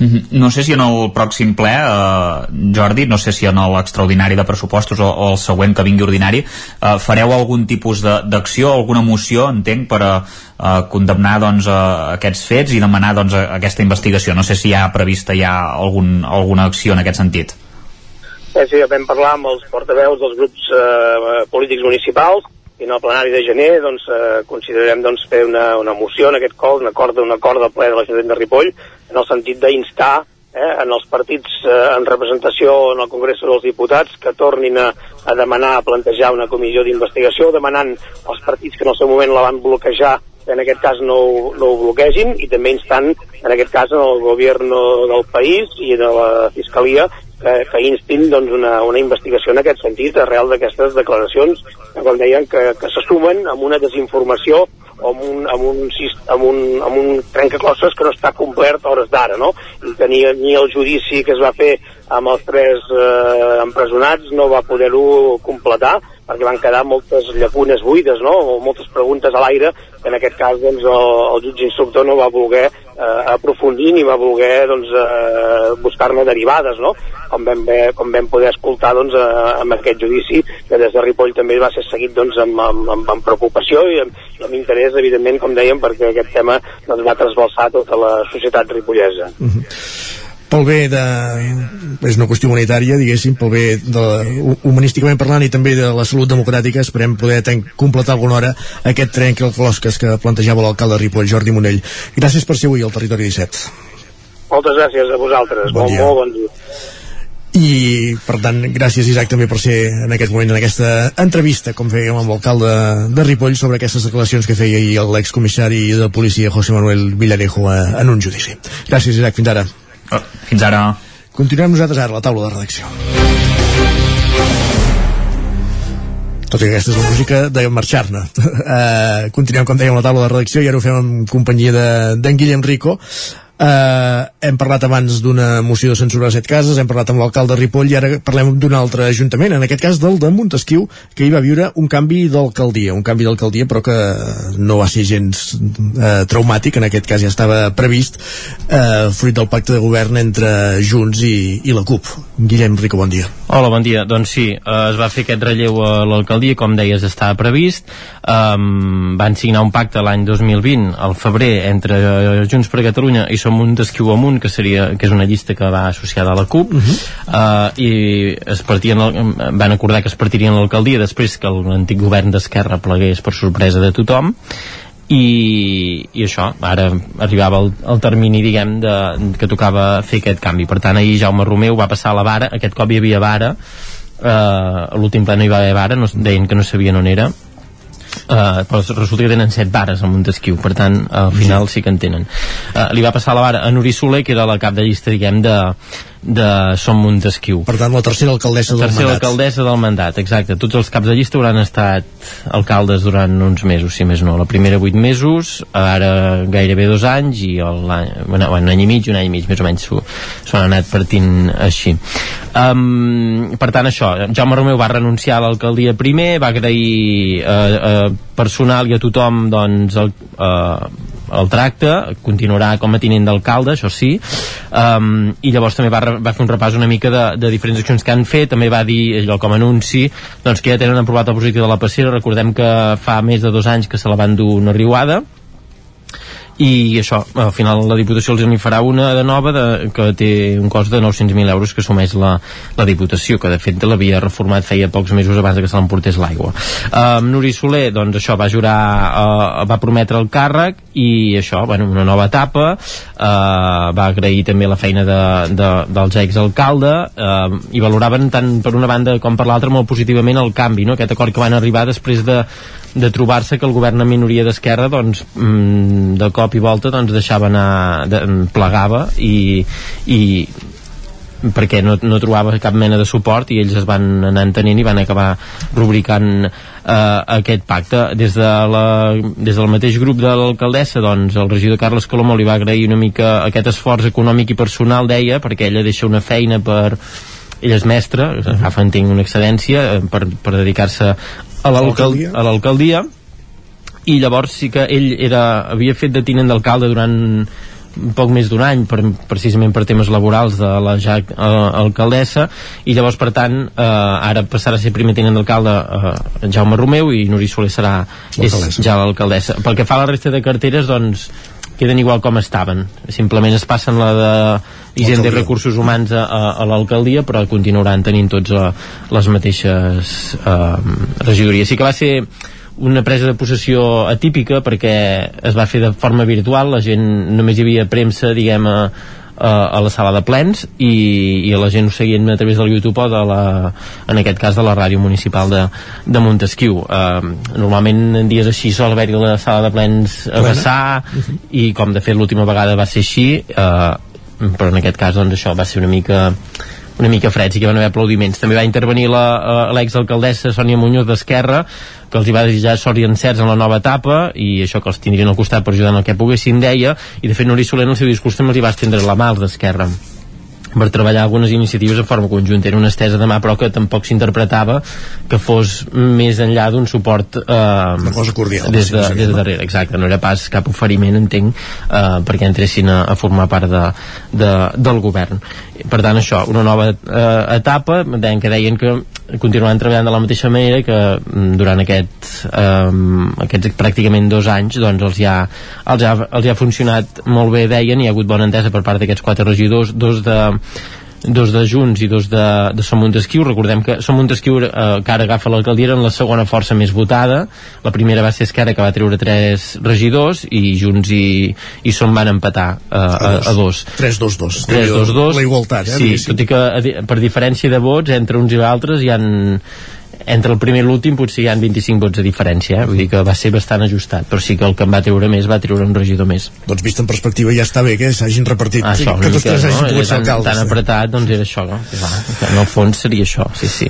Mhm. No sé si en el pròxim ple, eh, Jordi, no sé si en l'extraordinari de pressupostos o, o el següent que vingui ordinari, eh, fareu algun tipus d'acció, alguna moció, entenc, per a, a condemnar doncs, a aquests fets i demanar doncs, aquesta investigació. No sé si hi ha prevista ja algun, alguna acció en aquest sentit. Sí, sí, vam parlar amb els portaveus dels grups eh, polítics municipals i en el plenari de gener doncs, eh, considerem doncs, fer una, una moció en aquest col, un acord, un acord del ple de l'Ajuntament de Ripoll, en el sentit d'instar eh, en els partits eh, en representació en el Congrés dels Diputats que tornin a, a demanar, a plantejar una comissió d'investigació, demanant als partits que en el seu moment la van bloquejar que en aquest cas no, ho- no ho bloquegin i també instant, en aquest cas, en el govern del país i de la Fiscalia que, que instin doncs, una, una investigació en aquest sentit arrel d'aquestes declaracions que, com deien, que, que se sumen amb una desinformació o amb un, amb un, amb un, amb un trencaclosses que no està complert a hores d'ara, no? Ni, ni el judici que es va fer amb els tres eh, empresonats no va poder-ho completar perquè van quedar moltes llacunes buides, no? o moltes preguntes a l'aire, que en aquest cas doncs, el, el jutge instructor no va voler eh, aprofundir ni va voler doncs, eh, buscar-ne derivades, no? com, vam, ve, com vam poder escoltar doncs, eh, amb aquest judici, que des de Ripoll també va ser seguit doncs, amb, amb, amb, amb preocupació i amb, amb interès, evidentment, com dèiem, perquè aquest tema doncs, va trasbalsar tota la societat ripollesa. pel bé de... és una qüestió humanitària, diguéssim, pel bé de, humanísticament parlant i també de la salut democràtica, esperem poder ten, completar alguna hora aquest tren que el closques que plantejava l'alcalde de Ripoll, Jordi Monell. Gràcies per ser avui al Territori 17. Moltes gràcies a vosaltres. Bon molt, dia. molt bon dia. I, per tant, gràcies Isaac també per ser en aquest moment en aquesta entrevista, com fèiem amb l'alcalde de Ripoll sobre aquestes declaracions que feia ahir l'excomissari de policia José Manuel Villarejo en un judici. Gràcies Isaac, fins ara. Fins ara. Continuem nosaltres ara a la taula de redacció. tot i que aquesta és la música de marxar-ne. Uh, continuem, com dèiem, a la taula de redacció i ara ho fem en companyia de- d'en de, Guillem Rico. Uh, hem parlat abans d'una moció de censura a set cases, hem parlat amb l'alcalde de Ripoll i ara parlem d'un altre ajuntament, en aquest cas del de Montesquieu, que hi va viure un canvi d'alcaldia, un canvi d'alcaldia però que no va ser gens uh, traumàtic, en aquest cas ja estava previst, uh, fruit del pacte de govern entre Junts i, i la CUP. Guillem Rico, bon dia. Hola, bon dia. Doncs sí, eh, es va fer aquest relleu a l'alcaldia, com deies, estava previst. Um, van signar un pacte l'any 2020, al febrer, entre eh, Junts per Catalunya i Som Montesquieu Amunt, que, seria, que és una llista que va associada a la CUP, uh -huh. uh, i es partien, el- van acordar que es partirien l'alcaldia després que l'antic govern d'Esquerra plegués per sorpresa de tothom, i, i això, ara arribava el, el termini, diguem, de, que tocava fer aquest canvi. Per tant, ahir Jaume Romeu va passar a la vara, aquest cop hi havia vara, eh, a l'últim ple no hi va haver vara, no, deien que no sabien on era, Uh, però resulta que tenen set vares a Montesquieu per tant al final sí que en tenen. Uh, li va passar la vara a Nuri Soler que era la cap de llista diguem de, de Som Montesquieu Per tant, la tercera alcaldessa la del tercera mandat. alcaldessa del mandat, exacte. Tots els caps de llista hauran estat alcaldes durant uns mesos, si més no. La primera vuit mesos, ara gairebé dos anys, i el, bueno, un any i mig, un any i mig, més o menys s'ho s'ho han anat partint així. Um, per tant, això, Jaume Romeu va renunciar a l'alcaldia primer, va agrair eh, eh, personal i a tothom doncs, el, eh, el tracte, continuarà com a tinent d'alcalde, això sí, um, i llavors també va, va fer un repàs una mica de, de diferents accions que han fet, també va dir, allò com a anunci, doncs que ja tenen aprovat el projecte de la passera, recordem que fa més de dos anys que se la van dur una riuada, i això, al final la Diputació els en farà una de nova de, que té un cost de 900.000 euros que assumeix la, la Diputació que de fet l'havia reformat feia pocs mesos abans que se l'emportés l'aigua um, Nuri Soler, doncs això, va jurar uh, va prometre el càrrec i això, bueno, una nova etapa uh, va agrair també la feina de, de, dels exalcalde uh, i valoraven tant per una banda com per l'altra molt positivament el canvi, no? aquest acord que van arribar després de, de trobar-se que el govern en minoria d'esquerra doncs, mm, de cop i volta doncs, deixava anar, de, plegava i, i perquè no, no trobava cap mena de suport i ells es van anar entenent i van acabar rubricant eh, aquest pacte. Des, de la, des del mateix grup de l'alcaldessa doncs el regidor Carles Colomó li va agrair una mica aquest esforç econòmic i personal deia perquè ella deixa una feina per ella és mestra, agafa entenc una excedència eh, per, per dedicar-se a l'alcal- a l'alcaldia i llavors sí que ell era, havia fet de tinent d'alcalde durant un poc més d'un any per, precisament per temes laborals de la ja eh, alcaldessa i llavors per tant eh, ara passarà a ser primer tinent d'alcalde eh, Jaume Romeu i Nuri Soler serà és ja l'alcaldessa. Pel que fa a la resta de carteres doncs queden igual com estaven simplement es passen la de Hisenda i L'alcaldia. Recursos Humans a, a, a l'alcaldia però continuaran tenint tots eh, les mateixes eh, regidories sí que va ser una presa de possessió atípica perquè es va fer de forma virtual, la gent només hi havia premsa, diguem, a, a la sala de plens i, i la gent ho seguien a través del YouTube o de la, en aquest cas de la ràdio municipal de, de Montesquieu eh, normalment en dies així sol haver-hi la sala de plens a vessar uh -huh. i com de fet l'última vegada va ser així eh, però en aquest cas doncs això va ser una mica una mica freds i que van haver aplaudiments. També va intervenir eh, l'exalcaldessa Sònia Muñoz d'Esquerra, que els hi va desitjar sort i encerts en la nova etapa i això que els tindrien al costat per ajudar en el que poguessin, deia, i de fet Nuri Soler en el seu discurs també els hi va estendre la mà als d'Esquerra per treballar algunes iniciatives de forma conjunta. Era una estesa de mà però que tampoc s'interpretava que fos més enllà d'un suport eh, una cosa cordial des de, des de darrere, exacte, no era pas cap oferiment entenc, eh, perquè entressin a, a formar part de, de, del govern. Per tant això, una nova eh, etapa, deien que deien que continuaran treballant de la mateixa manera que mm, durant aquest, eh, aquests pràcticament dos anys doncs els ha, els, ha, els ha funcionat molt bé deien, hi ha hagut bona entesa per part d'aquests quatre regidors, dos de dos de Junts i dos de, de Som Montesquieu recordem que Som Montesquieu eh, que ara agafa l'alcaldia en la segona força més votada. La primera va ser Esquerra que va treure tres regidors i Junts i, i Som van empatar eh, a, a, dos. 3-2-2 3-2-2 la igualtat eh, sí, tot i que per diferència de vots entre uns i altres hi han entre el primer i l'últim potser hi han 25 vots de diferència, eh? vull dir que va ser bastant ajustat, però sí que el que em va treure més va treure un regidor més. Doncs vist en perspectiva ja està bé que s'hagin repartit, ah, això, que tots tres hagin no? pogut ser tan, alcaldes. Tan apretat, doncs era això, no? Que, va, que en el fons seria això, sí, sí.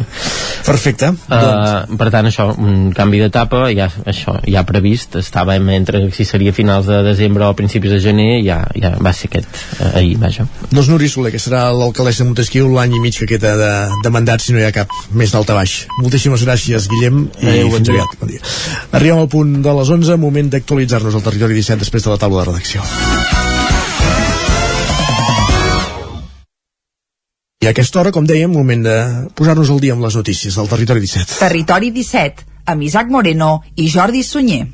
Perfecte. Uh, doncs. Per tant, això, un canvi d'etapa, ja, això, ja previst, estàvem entre si seria finals de desembre o principis de gener, ja, ja va ser aquest uh, ahir, vaja. Doncs Nuri Soler, que serà l'alcaldessa de Montesquieu l'any i mig que queda de, de mandat si no hi ha cap més d'alta baix. Moltíssimes gràcies, Guillem, i Adéu, fins bon dia. aviat. Bon dia. Arribem al punt de les 11, moment d'actualitzar-nos al territori 17 després de la taula de redacció. I a aquesta hora, com dèiem, moment de posar-nos al dia amb les notícies del territori 17. Territori 17, amb Isaac Moreno i Jordi Sunyer.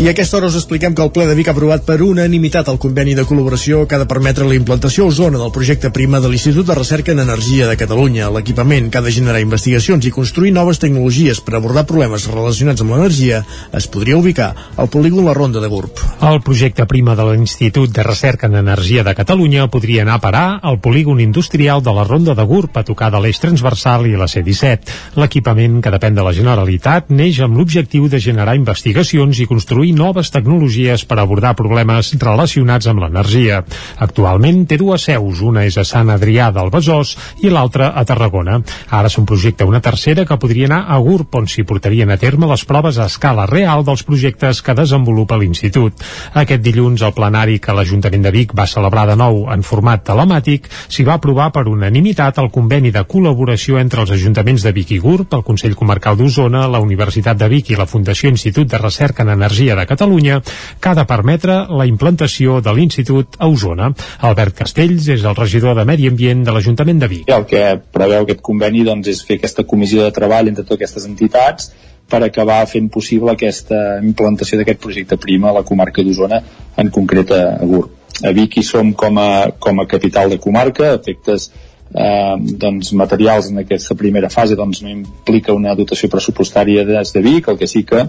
I a aquesta hora us expliquem que el ple de Vic ha aprovat per unanimitat el conveni de col·laboració que ha de permetre la implantació a Osona del projecte prima de l'Institut de Recerca en Energia de Catalunya, l'equipament que ha de generar investigacions i construir noves tecnologies per abordar problemes relacionats amb l'energia es podria ubicar al polígon La Ronda de Gurb. El projecte prima de l'Institut de Recerca en Energia de Catalunya podria anar a parar al polígon industrial de la Ronda de Gurb a tocar de l'eix transversal i la C-17. L'equipament, que depèn de la Generalitat, neix amb l'objectiu de generar investigacions i construir noves tecnologies per abordar problemes relacionats amb l'energia. Actualment té dues seus, una és a Sant Adrià del Besòs i l'altra a Tarragona. Ara se'n projecta una tercera que podria anar a GURB, on s'hi portarien a terme les proves a escala real dels projectes que desenvolupa l'Institut. Aquest dilluns, el plenari que l'Ajuntament de Vic va celebrar de nou en format telemàtic s'hi va aprovar per unanimitat el conveni de col·laboració entre els ajuntaments de Vic i GURB, el Consell Comarcal d'Osona, la Universitat de Vic i la Fundació Institut de Recerca en Energia de Catalunya, que ha de permetre la implantació de l'Institut a Osona. Albert Castells és el regidor de Medi Ambient de l'Ajuntament de Vic. El que preveu aquest conveni doncs, és fer aquesta comissió de treball entre totes aquestes entitats per acabar fent possible aquesta implantació d'aquest projecte prima a la comarca d'Osona, en concret a Gurb. A Vic hi som com a, com a capital de comarca, efectes eh, doncs, materials en aquesta primera fase doncs, no implica una dotació pressupostària des de Vic, el que sí que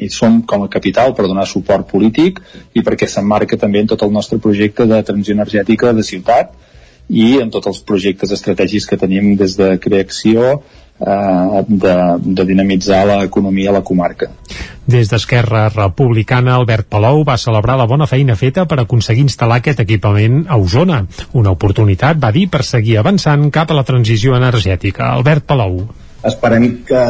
i som com a capital per donar suport polític i perquè s'emmarca també en tot el nostre projecte de transició energètica de ciutat i en tots els projectes estratègics que tenim des de creació eh, de, de dinamitzar l'economia a la comarca. Des d'Esquerra Republicana, Albert Palou va celebrar la bona feina feta per aconseguir instal·lar aquest equipament a Osona. Una oportunitat, va dir, per seguir avançant cap a la transició energètica. Albert Palou. Esperem que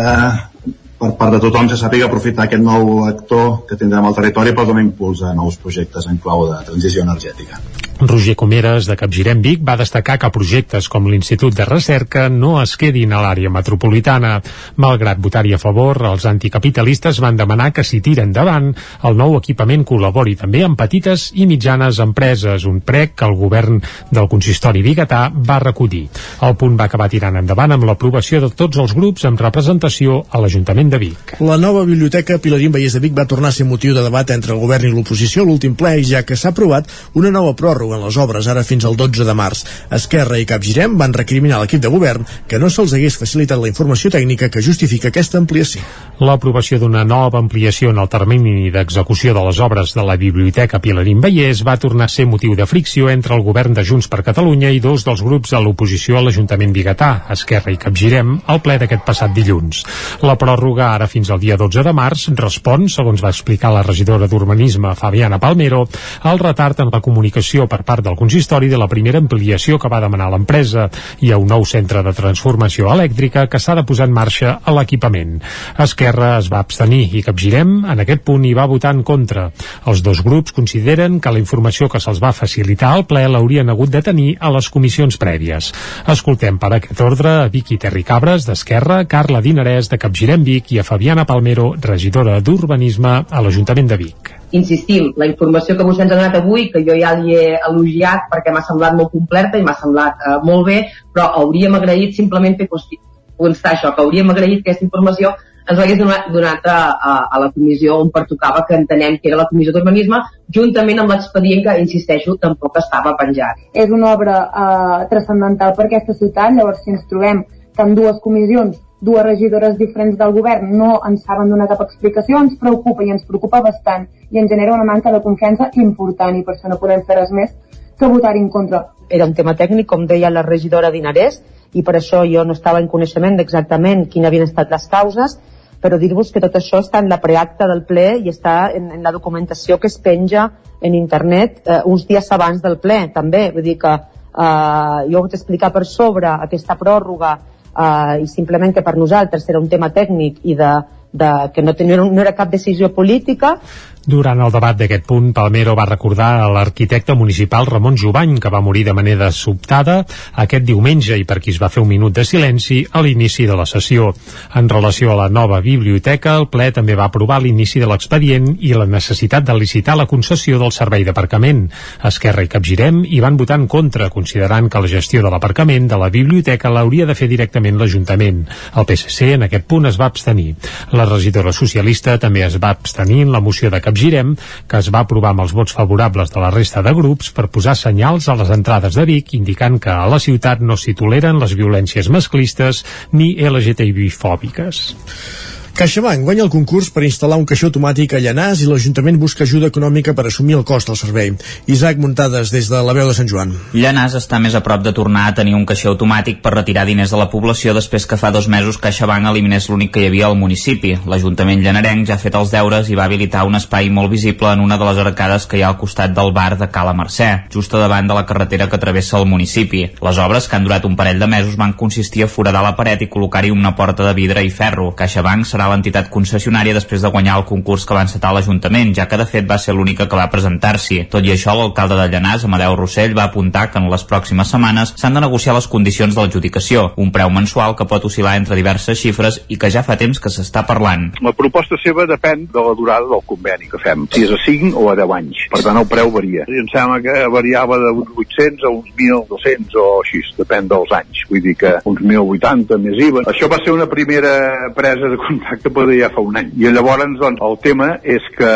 per part de tothom se sàpiga aprofitar aquest nou actor que tindrem al territori per donar impuls a nous projectes en clau de transició energètica. Roger Comeres, de Capgirem Vic, va destacar que projectes com l'Institut de Recerca no es quedin a l'àrea metropolitana. Malgrat votar-hi a favor, els anticapitalistes van demanar que si tira endavant, el nou equipament col·labori també amb petites i mitjanes empreses, un prec que el govern del consistori biguetà va recollir. El punt va acabar tirant endavant amb l'aprovació de tots els grups amb representació a l'Ajuntament de Vic. La nova biblioteca Pilarín Vallès de Vic va tornar a ser motiu de debat entre el govern i l'oposició l'últim ple, ja que s'ha aprovat una nova pròrroga prorroguen les obres ara fins al 12 de març. Esquerra i Capgirem van recriminar l'equip de govern que no se'ls hagués facilitat la informació tècnica que justifica aquesta ampliació. L'aprovació d'una nova ampliació en el termini d'execució de les obres de la Biblioteca Pilarín Vallès va tornar a ser motiu de fricció entre el govern de Junts per Catalunya i dos dels grups de l'oposició a l'Ajuntament Bigatà, Esquerra i Capgirem, al ple d'aquest passat dilluns. La pròrroga ara fins al dia 12 de març respon, segons va explicar la regidora d'Urbanisme Fabiana Palmero, al retard en la comunicació per part del consistori de la primera ampliació que va demanar l'empresa i a un nou centre de transformació elèctrica que s'ha de posar en marxa a l'equipament. Esquerra es va abstenir i Capgirem en aquest punt hi va votar en contra. Els dos grups consideren que la informació que se'ls va facilitar al ple l'haurien hagut de tenir a les comissions prèvies. Escoltem per aquest ordre a Vicky Terri Cabres d'Esquerra, Carla Dinarès de Capgirem Vic i a Fabiana Palmero, regidora d'Urbanisme a l'Ajuntament de Vic insistim, la informació que vostè ens ha donat avui, que jo ja li he elogiat perquè m'ha semblat molt completa i m'ha semblat uh, molt bé, però hauríem agraït simplement fer constar això, que hauríem agraït que aquesta informació ens l'hagués donat, donat a, a, a la comissió on pertocava, que entenem que era la comissió d'urbanisme, juntament amb l'expedient que, insisteixo, tampoc estava penjat. És una obra eh, transcendental per aquesta ciutat, llavors si ens trobem que en dues comissions dues regidores diferents del govern no ens saben donar cap explicació, ens preocupa i ens preocupa bastant i ens genera una manca de confiança important i per això no podem fer res més que votar en contra. Era un tema tècnic, com deia la regidora Dinarès, i per això jo no estava en coneixement d'exactament quines havien estat les causes, però dir-vos que tot això està en la preacta del ple i està en, en la documentació que es penja en internet eh, uns dies abans del ple, també. Vull dir que eh, jo vaig explicar per sobre aquesta pròrroga eh, i simplement que per nosaltres era un tema tècnic i de, de que no, tenia, no era cap decisió política durant el debat d'aquest punt, Palmero va recordar a l'arquitecte municipal Ramon Jovany, que va morir de manera sobtada aquest diumenge i per qui es va fer un minut de silenci a l'inici de la sessió. En relació a la nova biblioteca, el ple també va aprovar l'inici de l'expedient i la necessitat de licitar la concessió del servei d'aparcament. Esquerra i Capgirem hi van votar en contra, considerant que la gestió de l'aparcament de la biblioteca l'hauria de fer directament l'Ajuntament. El PSC en aquest punt es va abstenir. La regidora socialista també es va abstenir en la moció de Capgirem Capgirem, que es va aprovar amb els vots favorables de la resta de grups per posar senyals a les entrades de Vic indicant que a la ciutat no s'hi toleren les violències masclistes ni LGTBI-fòbiques. CaixaBank guanya el concurs per instal·lar un caixó automàtic a Llanàs i l'Ajuntament busca ajuda econòmica per assumir el cost del servei. Isaac Muntades, des de la veu de Sant Joan. Llanàs està més a prop de tornar a tenir un caixer automàtic per retirar diners de la població després que fa dos mesos CaixaBank eliminés l'únic que hi havia al municipi. L'Ajuntament llanarenc ja ha fet els deures i va habilitar un espai molt visible en una de les arcades que hi ha al costat del bar de Cala Mercè, just a davant de la carretera que travessa el municipi. Les obres, que han durat un parell de mesos, van consistir a foradar la paret i col·locar-hi una porta de vidre i ferro. CaixaBank serà serà l'entitat concessionària després de guanyar el concurs que va encetar l'Ajuntament, ja que de fet va ser l'única que va presentar-s'hi. Tot i això, l'alcalde de Llanàs, Amadeu Rossell, va apuntar que en les pròximes setmanes s'han de negociar les condicions de l'adjudicació, un preu mensual que pot oscil·lar entre diverses xifres i que ja fa temps que s'està parlant. La proposta seva depèn de la durada del conveni que fem, si és a 5 o a 10 anys. Per tant, el preu varia. I em sembla que variava de uns 800 a uns 1.200 o així, depèn dels anys. Vull dir que uns 1.080 més IVA. Això va ser una primera presa de contacte contacte poder ja fa un any. I llavors, doncs, el tema és que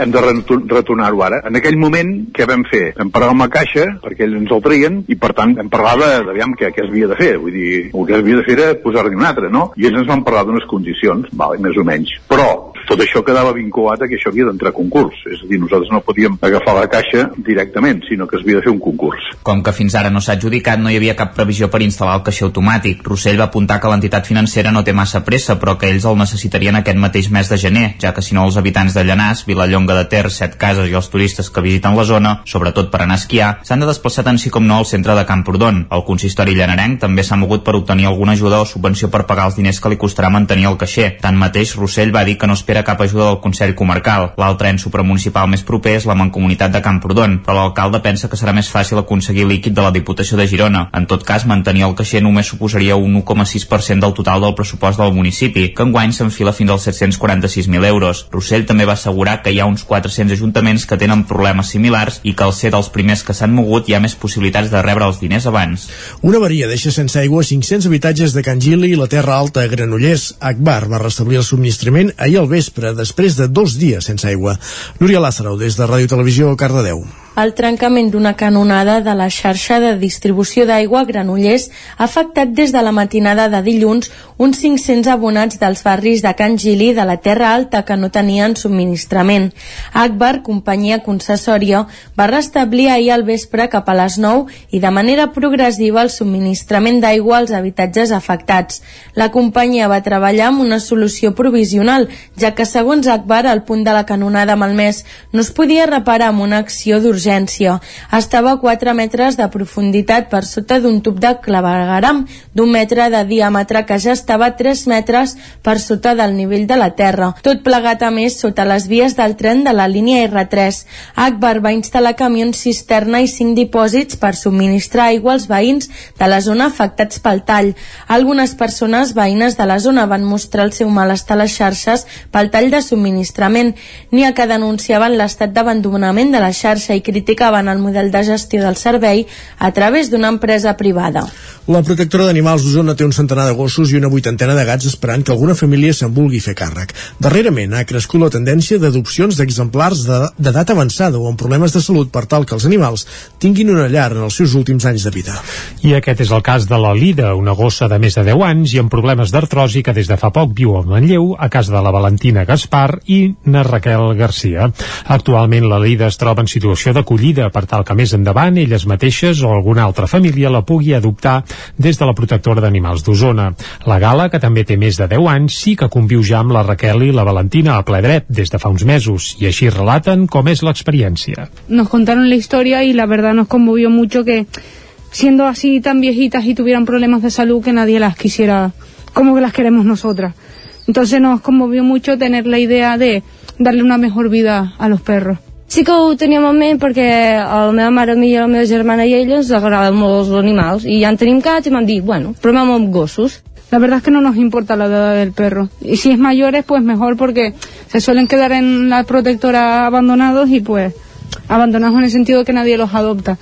hem de retornar-ho ara. En aquell moment, què vam fer? Vam parlar amb la caixa, perquè ells ens el traien, i per tant vam parlar de, aviam, què, què es havia de fer. Vull dir, el que es havia de fer era posar-hi un altre, no? I ells ens van parlar d'unes condicions, vale, més o menys. Però tot això quedava vinculat a que això havia d'entrar a concurs. És a dir, nosaltres no podíem agafar la caixa directament, sinó que es havia de fer un concurs. Com que fins ara no s'ha adjudicat, no hi havia cap previsió per instal·lar el caixer automàtic. Rossell va apuntar que l'entitat financera no té massa pressa, però que ells el necessitarien aquest mateix mes de gener, ja que si no els habitants de Llanàs, Vilallonga de Ter, Set Cases i els turistes que visiten la zona, sobretot per anar a esquiar, s'han de desplaçar tant sí com no al centre de Camprodon. El consistori llanarenc també s'ha mogut per obtenir alguna ajuda o subvenció per pagar els diners que li costarà mantenir el caixer. Tanmateix, Rossell va dir que no espera cap ajuda del Consell Comarcal. L'altre ens supramunicipal més proper és la Mancomunitat de Camprodon, però l'alcalde pensa que serà més fàcil aconseguir líquid de la Diputació de Girona. En tot cas, mantenir el caixer només suposaria un 1,6% del total del pressupost del municipi, que enguany s'enfila fins als 746.000 euros. Rossell també va assegurar que hi ha uns 400 ajuntaments que tenen problemes similars i que al ser dels primers que s'han mogut hi ha més possibilitats de rebre els diners abans. Una avaria deixa sense aigua 500 habitatges de Can Gili i la Terra Alta a Granollers. Akbar va restablir el subministrament ahir al vespre, després de dos dies sense aigua. Núria Lázaro, des de Ràdio Televisió, Cardedeu. El trencament d'una canonada de la xarxa de distribució d'aigua a Granollers ha afectat des de la matinada de dilluns uns 500 abonats dels barris de Can Gili de la Terra Alta que no tenien subministrament. Akbar, companyia concessòria, va restablir ahir al vespre cap a les 9 i de manera progressiva el subministrament d'aigua als habitatges afectats. La companyia va treballar amb una solució provisional, ja que segons Akbar el punt de la canonada malmès no es podia reparar amb una acció d'urgència. Estava a 4 metres de profunditat per sota d'un tub de clavegaram d'un metre de diàmetre que ja estava a 3 metres per sota del nivell de la terra. Tot plegat a més sota les vies del tren de la línia R3. Akbar va instal·lar camions cisterna i 5 dipòsits per subministrar aigua als veïns de la zona afectats pel tall. Algunes persones veïnes de la zona van mostrar el seu malestar a les xarxes pel tall de subministrament, n'hi ha que denunciaven l'estat d'abandonament de la xarxa i criticaven el model de gestió del servei a través d'una empresa privada. La protectora d'animals d'Osona té un centenar de gossos i una vuitantena de gats esperant que alguna família se'n vulgui fer càrrec. Darrerament ha crescut la tendència d'adopcions d'exemplars d'edat de, avançada o amb problemes de salut per tal que els animals tinguin una llar en els seus últims anys de vida. I aquest és el cas de la Lida, una gossa de més de 10 anys i amb problemes d'artrosi que des de fa poc viu a Manlleu, a casa de la Valentina Gaspar i na Raquel Garcia. Actualment la Lida es troba en situació d'acollida per tal que més endavant elles mateixes o alguna altra família la pugui adoptar des de la protectora d'animals d'Osona. La Gala, que també té més de 10 anys, sí que conviu ja amb la Raquel i la Valentina a ple dret des de fa uns mesos i així relaten com és l'experiència. Nos contaron la historia y la verdad nos conmovió mucho que siendo así tan viejitas y tuvieran problemas de salud que nadie las quisiera como que las queremos nosotras. Entonces nos conmovió mucho tener la idea de darle una mejor vida a los perros. Sí que ho teníem en ment perquè a la meva mare, a mi i a la meva germana i a ella ens agraden molt els animals i ja en tenim cats i m'han dit, bueno, provem amb gossos. La verdad es que no nos importa la edad del perro. Y si es mayores, pues mejor porque se suelen quedar en la protectora abandonados y pues abandonados en el sentido de que nadie los adopta.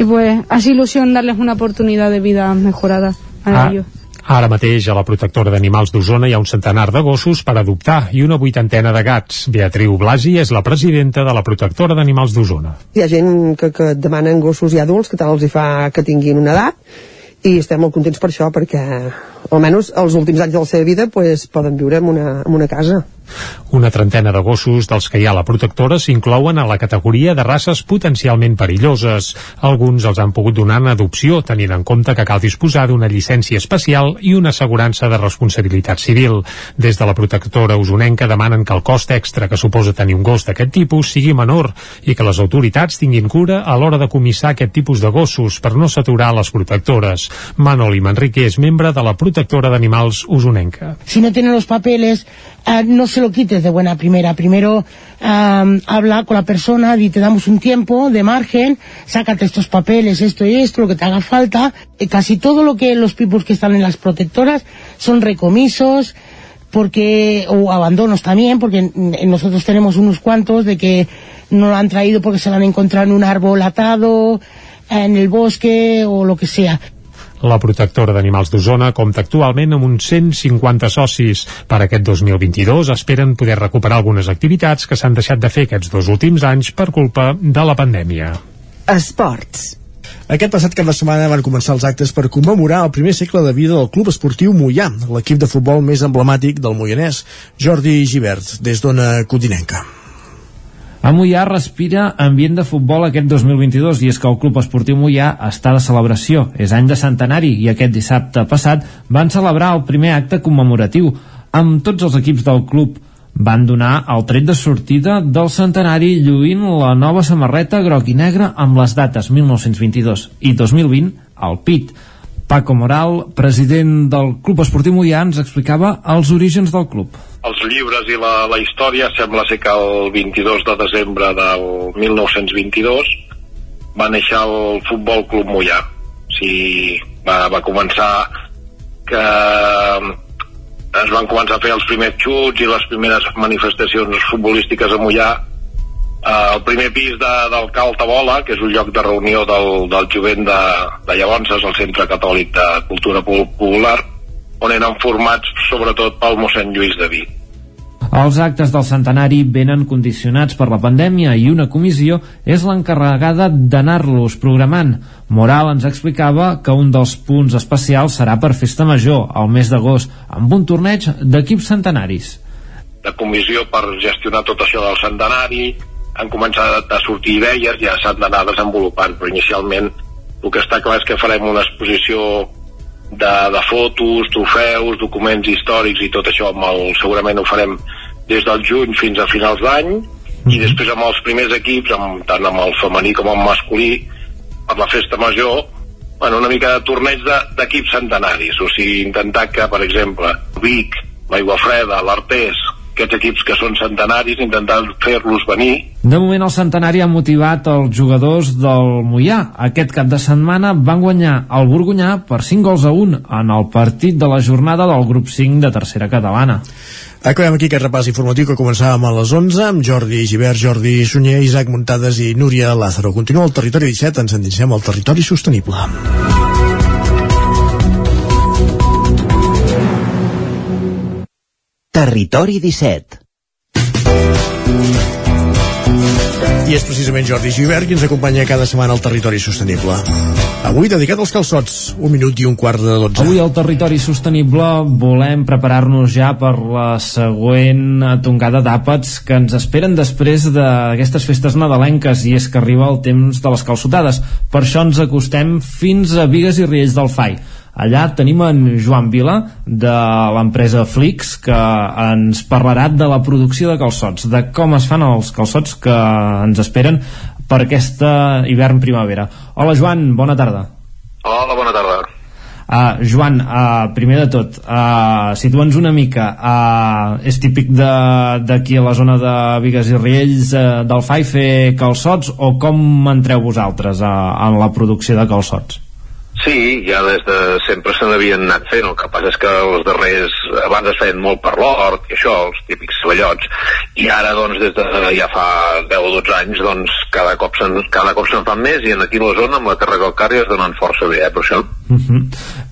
Y pues hace ilusión darles una oportunidad de vida mejorada a Ah. ellos. Ara mateix a la protectora d'animals d'Osona hi ha un centenar de gossos per adoptar i una vuitantena de gats. Beatriu Blasi és la presidenta de la protectora d'animals d'Osona. Hi ha gent que, que demanen gossos i adults que tant els hi fa que tinguin una edat i estem molt contents per això perquè almenys els últims anys de la seva vida pues, poden viure en una, en una casa Una trentena de gossos dels que hi ha a la protectora s'inclouen a la categoria de races potencialment perilloses. Alguns els han pogut donar en adopció, tenint en compte que cal disposar d'una llicència especial i una assegurança de responsabilitat civil. Des de la protectora usonenca demanen que el cost extra que suposa tenir un gos d'aquest tipus sigui menor i que les autoritats tinguin cura a l'hora de comissar aquest tipus de gossos per no saturar les protectores. Manoli Manrique és membre de la protectora d'animals usonenca. si no tiene los papeles, eh, no se lo quites de buena primera. Primero eh, habla con la persona y te damos un tiempo de margen, sácate estos papeles, esto y esto, lo que te haga falta. Eh, casi todo lo que los pipos que están en las protectoras son recomisos, porque o abandonos también, porque mm, nosotros tenemos unos cuantos de que no lo han traído porque se lo han encontrado en un árbol atado, en el bosque o lo que sea. La protectora d'animals d'Osona compta actualment amb uns 150 socis. Per aquest 2022 esperen poder recuperar algunes activitats que s'han deixat de fer aquests dos últims anys per culpa de la pandèmia. Esports. Aquest passat cap de setmana van començar els actes per commemorar el primer segle de vida del Club Esportiu Mollà, l'equip de futbol més emblemàtic del Moianès. Jordi Givert, des d'Ona Codinenca. A Mollà respira ambient de futbol aquest 2022 i és que el Club Esportiu Mollà està de celebració. És any de centenari i aquest dissabte passat van celebrar el primer acte commemoratiu amb tots els equips del club van donar el tret de sortida del centenari lluint la nova samarreta groc i negra amb les dates 1922 i 2020 al pit. Paco Moral, president del Club Esportiu Mollà, ens explicava els orígens del club. els llibres i la, la història sembla ser que el 22 de desembre del 1922 va néixer el Futbol Club Mollà. O sigui, va, va començar que es van començar a fer els primers xuts i les primeres manifestacions futbolístiques a Mollà eh, el primer pis de, del Cal Tabola, que és un lloc de reunió del, del jovent de, de llavors, és el Centre Catòlic de Cultura Popular, on eren formats sobretot pel mossèn Lluís de Vic. Els actes del centenari venen condicionats per la pandèmia i una comissió és l'encarregada d'anar-los programant. Moral ens explicava que un dels punts especials serà per Festa Major, al mes d'agost, amb un torneig d'equips centenaris. De comissió per gestionar tot això del centenari, han començat a sortir idees, ja s'han d'anar desenvolupant, però inicialment el que està clar és que farem una exposició de, de fotos, trofeus, documents històrics i tot això amb el, segurament ho farem des del juny fins a finals d'any mm -hmm. i després amb els primers equips amb, tant amb el femení com amb el masculí per la festa major bueno, una mica de torneig d'equips de, centenaris o sigui, intentar que, per exemple Vic, l'Aigua Freda, l'Artés aquests equips que són centenaris, intentar fer-los venir. De moment el centenari ha motivat els jugadors del Mollà. Aquest cap de setmana van guanyar el Borgunyà per 5 gols a 1 en el partit de la jornada del grup 5 de tercera catalana. Acabem aquí aquest repàs informatiu que començàvem a les 11 amb Jordi Givert, Jordi Sunyer, Isaac Muntades i Núria Lázaro. Continua el territori 17, ens endinsem al territori sostenible. Territori 17 i és precisament Jordi Givert qui ens acompanya cada setmana al Territori Sostenible. Avui dedicat als calçots, un minut i un quart de dotze. Avui al Territori Sostenible volem preparar-nos ja per la següent tongada d'àpats que ens esperen després d'aquestes festes nadalenques i és que arriba el temps de les calçotades. Per això ens acostem fins a Vigues i Riells del Fai Allà tenim en Joan Vila de l'empresa Flix que ens parlarà de la producció de calçots, de com es fan els calçots que ens esperen per aquesta hivern-primavera. Hola Joan, bona tarda. Hola, bona tarda. Uh, Joan, uh, primer de tot, uh, situa'ns una mica, uh, és típic d'aquí a la zona de Vigues i Riells uh, del FAI fer calçots o com entreu vosaltres uh, en la producció de calçots? Sí, ja des de sempre se n'havien anat fent, el que passa és que els darrers, abans es feien molt per l'hort i això, els típics ceballots, i ara doncs des de ja fa 10 o 12 anys doncs cada cop se'n cada cop se'n fan més i en aquí la zona amb la Terra Calcària es donen força bé, eh, per això. Uh mhm. -huh.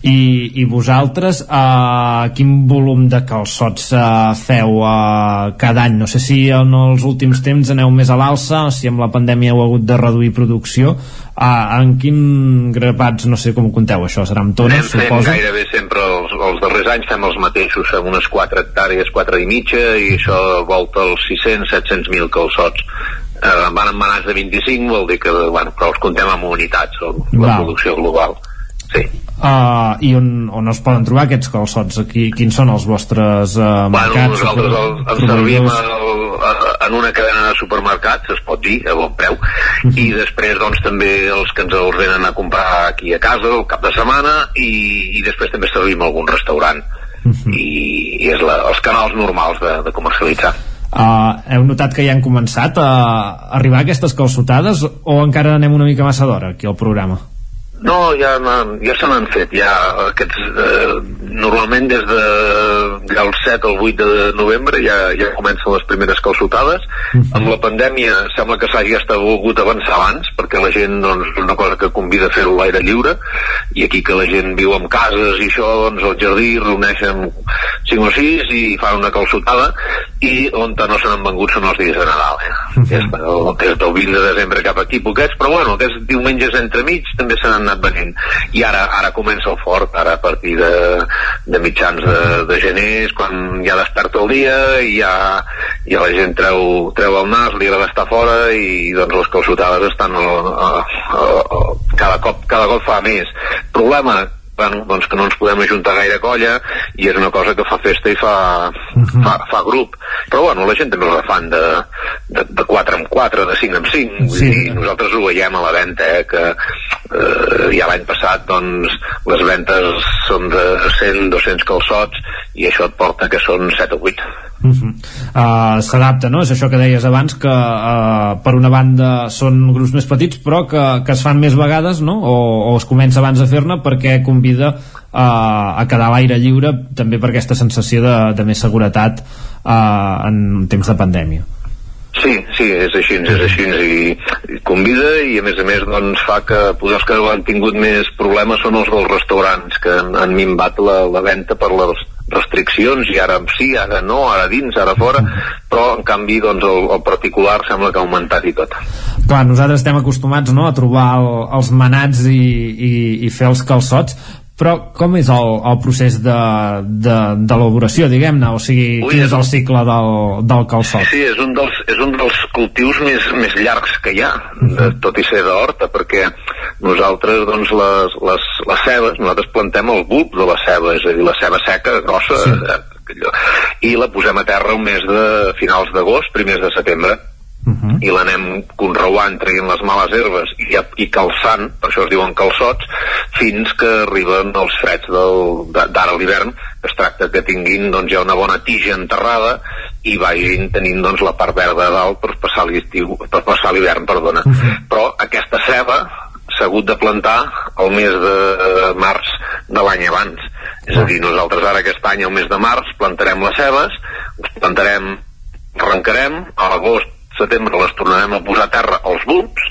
I, I vosaltres, uh, quin volum de calçots uh, feu uh, cada any? No sé si en els últims temps aneu més a l'alça, si amb la pandèmia heu hagut de reduir producció, Ah, en quin grapats, no sé com ho conteu això, serà amb tones, Anem suposo? gairebé sempre, els, els darrers anys fem els mateixos, fem unes 4 hectàrees, 4 i mitja, i això volta els 600-700 mil calçots. Eh, van en manats de 25, vol dir que, bueno, però els contem amb unitats, la Va. producció global. Sí. Uh, i on, on es poden trobar aquests calçots? Aquí, quins són els vostres uh, bueno, mercats? Nosaltres el, ens servim el, en una cadena de supermercats, es pot dir, a bon preu, uh mhm. -huh. i després doncs també els que ens els venen a comprar aquí a casa el cap de setmana i, i després també servim algun restaurant uh mhm. -huh. i, i és la, els canals normals de, de comercialitzar. Uh, heu notat que ja han començat a arribar aquestes calçotades o encara anem una mica massa d'hora aquí al programa? No, ja, ja se n'han fet, ja aquests, eh, normalment des de ja el 7 al 8 de novembre ja, ja comencen les primeres calçotades. Mhm. -huh. Amb la pandèmia sembla que s'hagi estat volgut avançar abans, perquè la gent, doncs, una cosa que convida a fer l'aire lliure, i aquí que la gent viu en cases i això, doncs, al jardí reuneixen 5 o 6 i fan una calçotada, i on no se n'han vengut són els dies de Nadal. Eh? Uh -huh. Des, des del 20 de desembre cap aquí, poquets, però bueno, aquests diumenges entremig també se n'han anat venint i ara, ara comença el fort ara a partir de, de mitjans de, de gener és quan ja desperta el dia i ja, ja la gent treu, treu el nas, li agrada estar fora i doncs les calçotades estan a, a, a, a, cada, cop, cada cop fa més problema bueno, doncs que no ens podem ajuntar gaire colla i és una cosa que fa festa i fa, uh mhm. -huh. fa, fa grup però bueno, la gent també la fan de, de, de 4 en 4, de 5 en 5 sí. i nosaltres ho veiem a la venda eh, que eh, ja l'any passat doncs les ventes són de 100, 200 calçots i això et porta que són 7 o 8 Uh -huh. uh, s'adapta, no? És això que deies abans que uh, per una banda són grups més petits però que, que es fan més vegades no? o, o es comença abans a fer-ne perquè convida uh, a quedar a l'aire lliure també per aquesta sensació de, de més seguretat uh, en temps de pandèmia Sí, sí, és així, és així i, i convida i a més a més doncs fa que potser els que han tingut més problemes són els dels restaurants que han, han minvat la, la venda per les, restriccions i ara sí, ara no, ara dins, ara fora, però en canvi doncs, el, el particular sembla que ha augmentat i tot. Clar, nosaltres estem acostumats no, a trobar el, els manats i, i, i fer els calçots, però com és el, el procés de, de, d'elaboració, diguem-ne? O sigui, Ui, quin és el cicle del, del calçot? Sí, és un dels, és un dels cultius més, més llargs que hi ha, de, tot i ser d'horta, perquè nosaltres, doncs, les, les, les cebes, nosaltres plantem el bulb de la ceba, és a dir, la ceba seca, grossa, sí. allò, i la posem a terra un mes de finals d'agost, primers de setembre, i l'anem conreuant, traient les males herbes i, i calçant, per això es diuen calçots, fins que arriben els freds d'ara a l'hivern, que es tracta que tinguin doncs, ja una bona tija enterrada i vagin tenint doncs, la part verda a dalt per passar l'estiu, per passar l'hivern, perdona. Però aquesta ceba s'ha hagut de plantar el mes de març de l'any abans. És a dir, nosaltres ara aquest any, el mes de març, plantarem les cebes, plantarem, arrencarem, a l'agost, setembre les tornarem a posar a terra els bulbs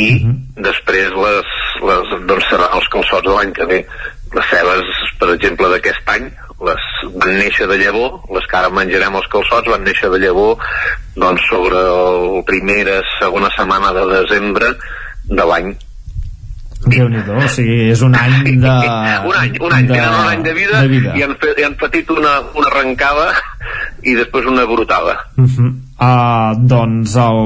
i després les, les, doncs seran els calçots de l'any que ve. Les cebes, per exemple, d'aquest any, les van néixer de llavor, les que ara menjarem els calçots van néixer de llavor doncs, sobre la primera, segona setmana de desembre de l'any déu nhi o sigui, és un any [LAUGHS] de... un any, un any, de, tenen un any de vida, de vida. i han, fet, i han patit una, una arrencada i després una brotada. Uh -huh. uh, doncs el,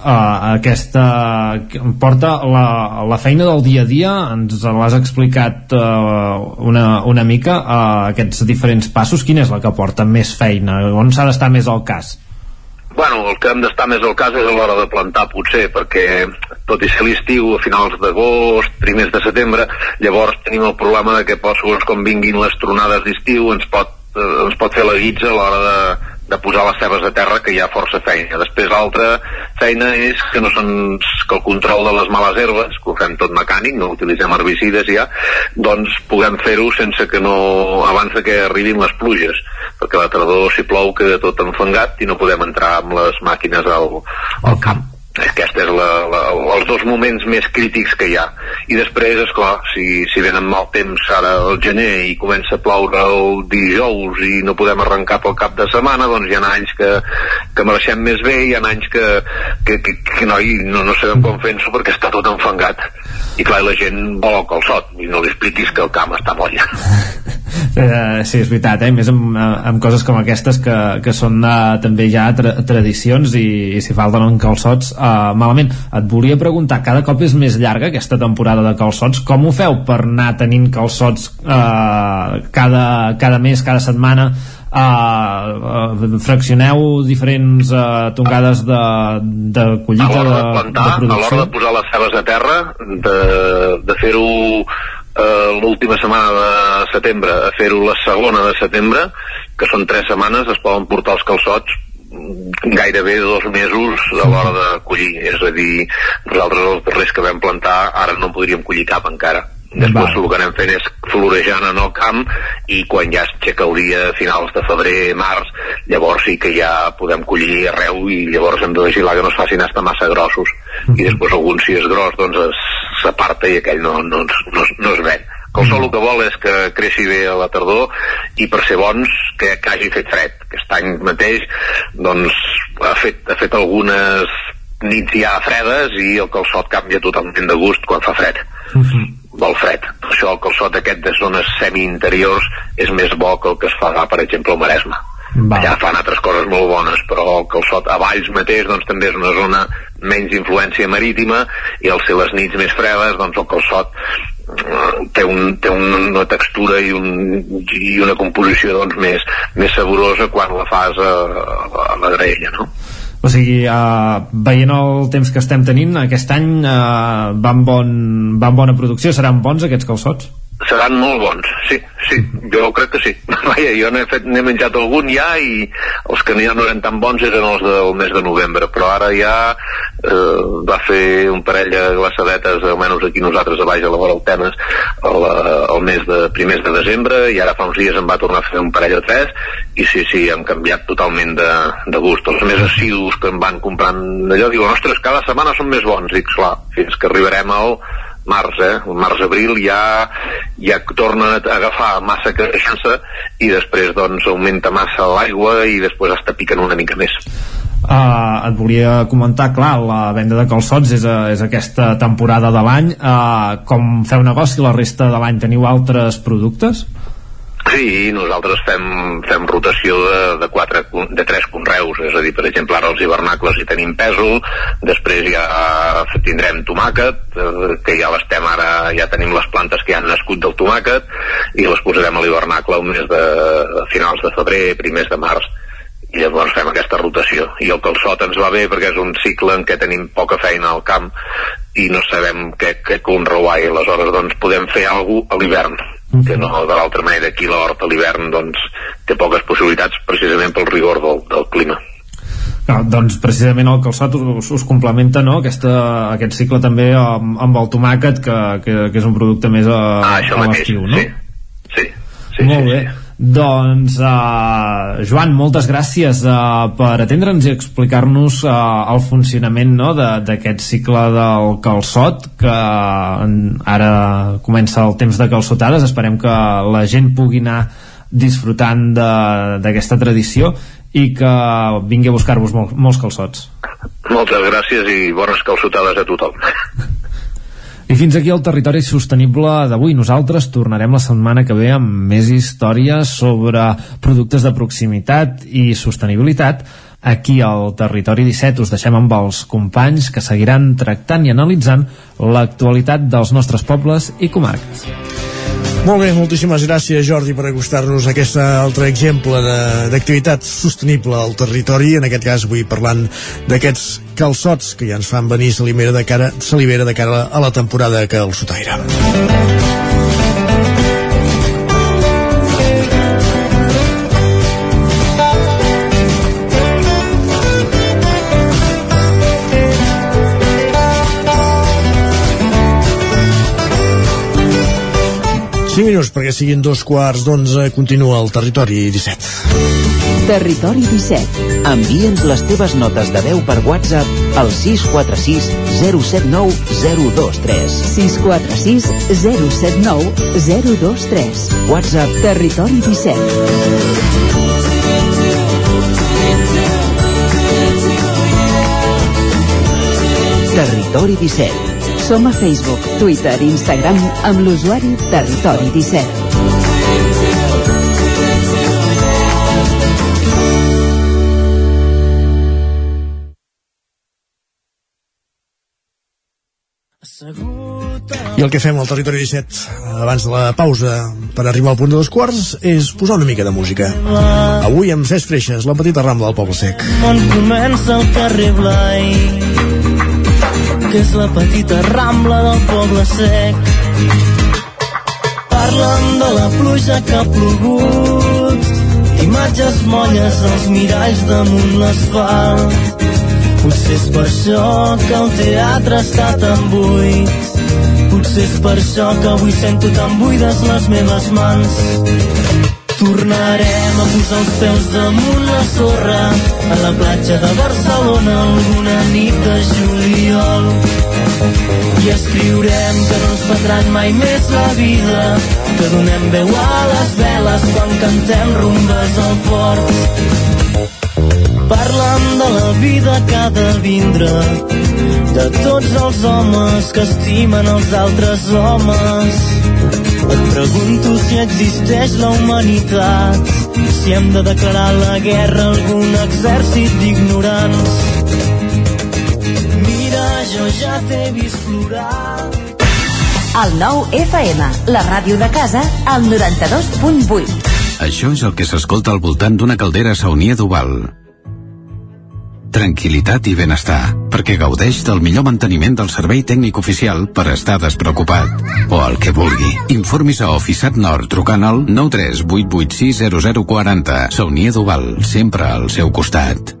uh, aquesta porta la, la feina del dia a dia ens l'has explicat uh, una, una mica uh, aquests diferents passos, quina és la que porta més feina, on s'ha d'estar més al cas? Bueno, el que hem d'estar més al cas és a l'hora de plantar, potser, perquè tot i ser l'estiu, a finals d'agost, primers de setembre, llavors tenim el problema de que segons com vinguin les tronades d'estiu, ens pot, eh, ens pot fer la guitza a l'hora de, de posar les cebes a terra, que hi ha força feina. Després l'altra feina és que no són que el control de les males herbes, que ho fem tot mecànic, no utilitzem herbicides ja, doncs puguem fer-ho sense que no, abans que arribin les pluges, perquè la tardor si plou queda tot enfangat i no podem entrar amb les màquines al, al camp. Aquest és la, la, els dos moments més crítics que hi ha. I després, és clar, si, si venen mal temps ara al gener i comença a ploure el dijous i no podem arrencar pel cap de setmana, doncs hi ha anys que, que mereixem més bé hi ha anys que, que, que, que no, i no, no sabem com fer-ho perquè està tot enfangat. I clar, la gent vol el calçot i no li expliquis que el camp està molla. [LAUGHS] Eh, sí, és veritat, eh? més amb, amb coses com aquestes que, que són uh, també ja tra tradicions i, i si falten en calçots malament. Et volia preguntar, cada cop és més llarga aquesta temporada de calçots, com ho feu per anar tenint calçots uh, cada, cada mes, cada setmana uh, uh, fraccioneu diferents uh, tongades de, de collita a de, plantar, de a l'hora producció de posar les cebes a terra, de, de fer-ho eh, l'última setmana de setembre a fer-ho la segona de setembre, que són tres setmanes, es poden portar els calçots gairebé dos mesos a l'hora de collir. És a dir, nosaltres els darrers que vam plantar ara no en podríem collir cap encara. Després el que anem fent és florejant en el camp i quan ja aixeca el dia a finals de febrer, març, llavors sí que ja podem collir arreu i llavors hem de vigilar que no es facin estar massa grossos. I després algun si és gros doncs s'aparta i aquell no, no, no, no es ven. El sol el que vol és que creixi bé a la tardor i per ser bons que, que hagi fet fred. Aquest any mateix doncs ha fet, ha fet algunes nits ja fredes i el calçot canvia totalment de gust quan fa fred vol fred. Per això el calçot aquest de zones semi-interiors és més bo que el que es fa, per exemple, al Maresme. Va. Allà fan altres coses molt bones, però el calçot a Valls mateix doncs, també és una zona menys influència marítima i al ser les nits més fredes, doncs el calçot té, un, té una textura i, un, i una composició doncs, més, més saborosa quan la fas a, a la graella, no? O sigui, uh, veient el temps que estem tenint, aquest any uh, van, bon, van bona producció, seran bons aquests calçots? Seran molt bons, sí, sí, jo crec que sí. [LAUGHS] Vaja, jo n'he fet, n'he menjat algun ja i els que ja no eren tan bons eren els del mes de novembre, però ara ja eh, va fer un parell de glaçadetes, almenys aquí nosaltres a baix a la vora del Tenes, el, el mes de primers de desembre, i ara fa uns dies em va tornar a fer un parell de tres, i sí, sí, hem canviat totalment de, de gust. Els més assidus que em van comprant allò, diuen, ostres, cada setmana són més bons, dic, clar, fins que arribarem al març, eh? Març-abril ja, ja tornen a agafar massa creixença i després doncs augmenta massa l'aigua i després està picant una mica més. Uh, et volia comentar, clar, la venda de calçots és, a, és aquesta temporada de l'any. Uh, com feu negoci la resta de l'any? Teniu altres productes? Sí, nosaltres fem, fem rotació de, de, quatre, de tres conreus, és a dir, per exemple, ara els hivernacles hi tenim pèsol, després ja tindrem tomàquet, eh, que ja l'estem ara, ja tenim les plantes que ja han nascut del tomàquet, i les posarem a l'hivernacle al mes de, de finals de febrer, primers de març i llavors fem aquesta rotació. I el calçot ens va bé perquè és un cicle en què tenim poca feina al camp i no sabem què, què conreuar i aleshores doncs podem fer alguna a l'hivern que no de l'altra manera aquí l'hort a l'hivern doncs té poques possibilitats precisament pel rigor del, del clima Ah, doncs precisament el calçat us, us complementa no? Aquesta, aquest cicle també amb, amb el tomàquet que, que, que és un producte més a, ah, a l'estiu no? sí, sí, sí, molt sí, bé sí. Doncs, uh, Joan, moltes gràcies uh, per atendre'ns i explicar-nos uh, el funcionament no, d'aquest de, cicle del calçot, que uh, ara comença el temps de calçotades. Esperem que la gent pugui anar disfrutant d'aquesta tradició i que vingui a buscar-vos mol, molts calçots. Moltes gràcies i bones calçotades a tothom. [LAUGHS] I fins aquí el territori sostenible d'avui. Nosaltres tornarem la setmana que ve amb més històries sobre productes de proximitat i sostenibilitat. Aquí al Territori 17 us deixem amb els companys que seguiran tractant i analitzant l'actualitat dels nostres pobles i comarques. Molt bé, moltíssimes gràcies Jordi per acostar-nos a aquest altre exemple d'activitat sostenible al territori, en aquest cas avui parlant d'aquests calçots que ja ens fan venir salivera de cara, salivera de cara a la temporada que el sotaire. 5 minuts perquè siguin dos quarts d'onze continua el Territori 17. Territori 17. Envia'ns les teves notes de veu per WhatsApp al 646 079 023. 646 079 023. WhatsApp Territori 17. Territori 17 som a Facebook, Twitter i Instagram amb l'usuari Territori 17. I el que fem al Territori 17 abans de la pausa per arribar al punt de dos quarts és posar una mica de música. Avui amb Cesc Freixes, la petita rambla del Poble Sec. On comença el carrer Blai que és la petita rambla del poble sec. Parlen de la pluja que ha plogut, imatges molles als miralls damunt l'asfalt. Potser és per això que el teatre està tan buit. Potser és per això que avui sento tan buides les meves mans. Tornarem a posar els peus damunt la sorra a la platja de Barcelona alguna nit de juliol. I escriurem que no ens prendran mai més la vida, que donem veu a les veles quan cantem rumbes al port. Parlen de la vida que ha de vindre, de tots els homes que estimen els altres homes. Et pregunto si existeix la humanitat, si hem de declarar la guerra a algun exèrcit d'ignorants. Mira, jo ja t'he vist plorar. El nou FM, la ràdio de casa, al 92.8. Això és el que s'escolta al voltant d'una caldera saunia d'Oval. Tranquilitat i benestar, perquè gaudeix del millor manteniment del servei tècnic oficial per estar despreocupat. O el que vulgui. Informis a Oficiat Nord trucant al 938860040. Saunia d'Oval, sempre al seu costat.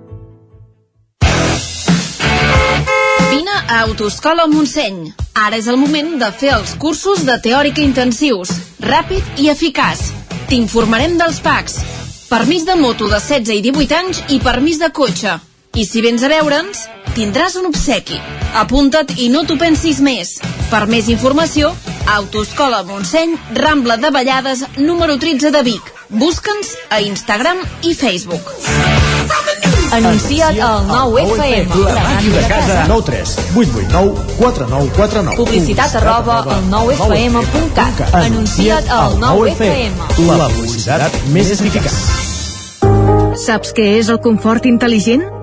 Vine a Autoscola Montseny. Ara és el moment de fer els cursos de teòrica intensius. Ràpid i eficaç. T'informarem dels PACs. Permís de moto de 16 i 18 anys i permís de cotxe. I si vens a veure'ns, tindràs un obsequi. Apunta't i no t'ho pensis més. Per més informació, Autoscola Montseny, Rambla de Vallades, número 13 de Vic. Busca'ns a Instagram i Facebook. Anuncia't al 9FM. La màquina de casa. 9 3 8 8 9 4 9 4 9 Publicitat arroba al 9FM.cat. Anuncia't al 9FM. La publicitat més eficaç. Saps què és el confort intel·ligent?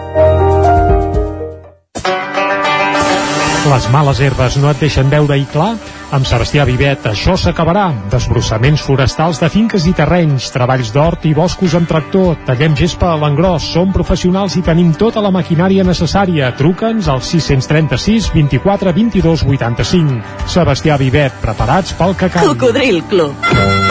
Les males herbes no et deixen veure-hi clar? Amb Sebastià Vivet això s'acabarà. Desbrossaments forestals de finques i terrenys, treballs d'hort i boscos amb tractor, tallem gespa a l'engròs, som professionals i tenim tota la maquinària necessària. Truca'ns al 636 24 22 85. Sebastià Vivet, preparats pel que cal. Cocodril Club.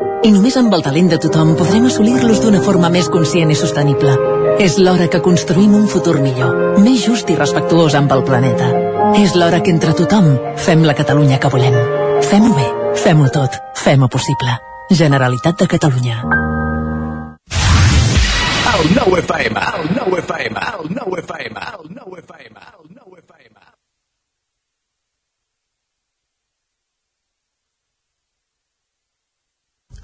i només amb el talent de tothom podrem assolir-los d'una forma més conscient i sostenible. És l'hora que construïm un futur millor, més just i respectuós amb el planeta. És l'hora que entre tothom fem la Catalunya que volem. Fem-ho bé, fem-ho tot, fem-ho possible. Generalitat de Catalunya. El 9 FM, el 9 FM, el 9 FM, el 9 FM, el 9 FM.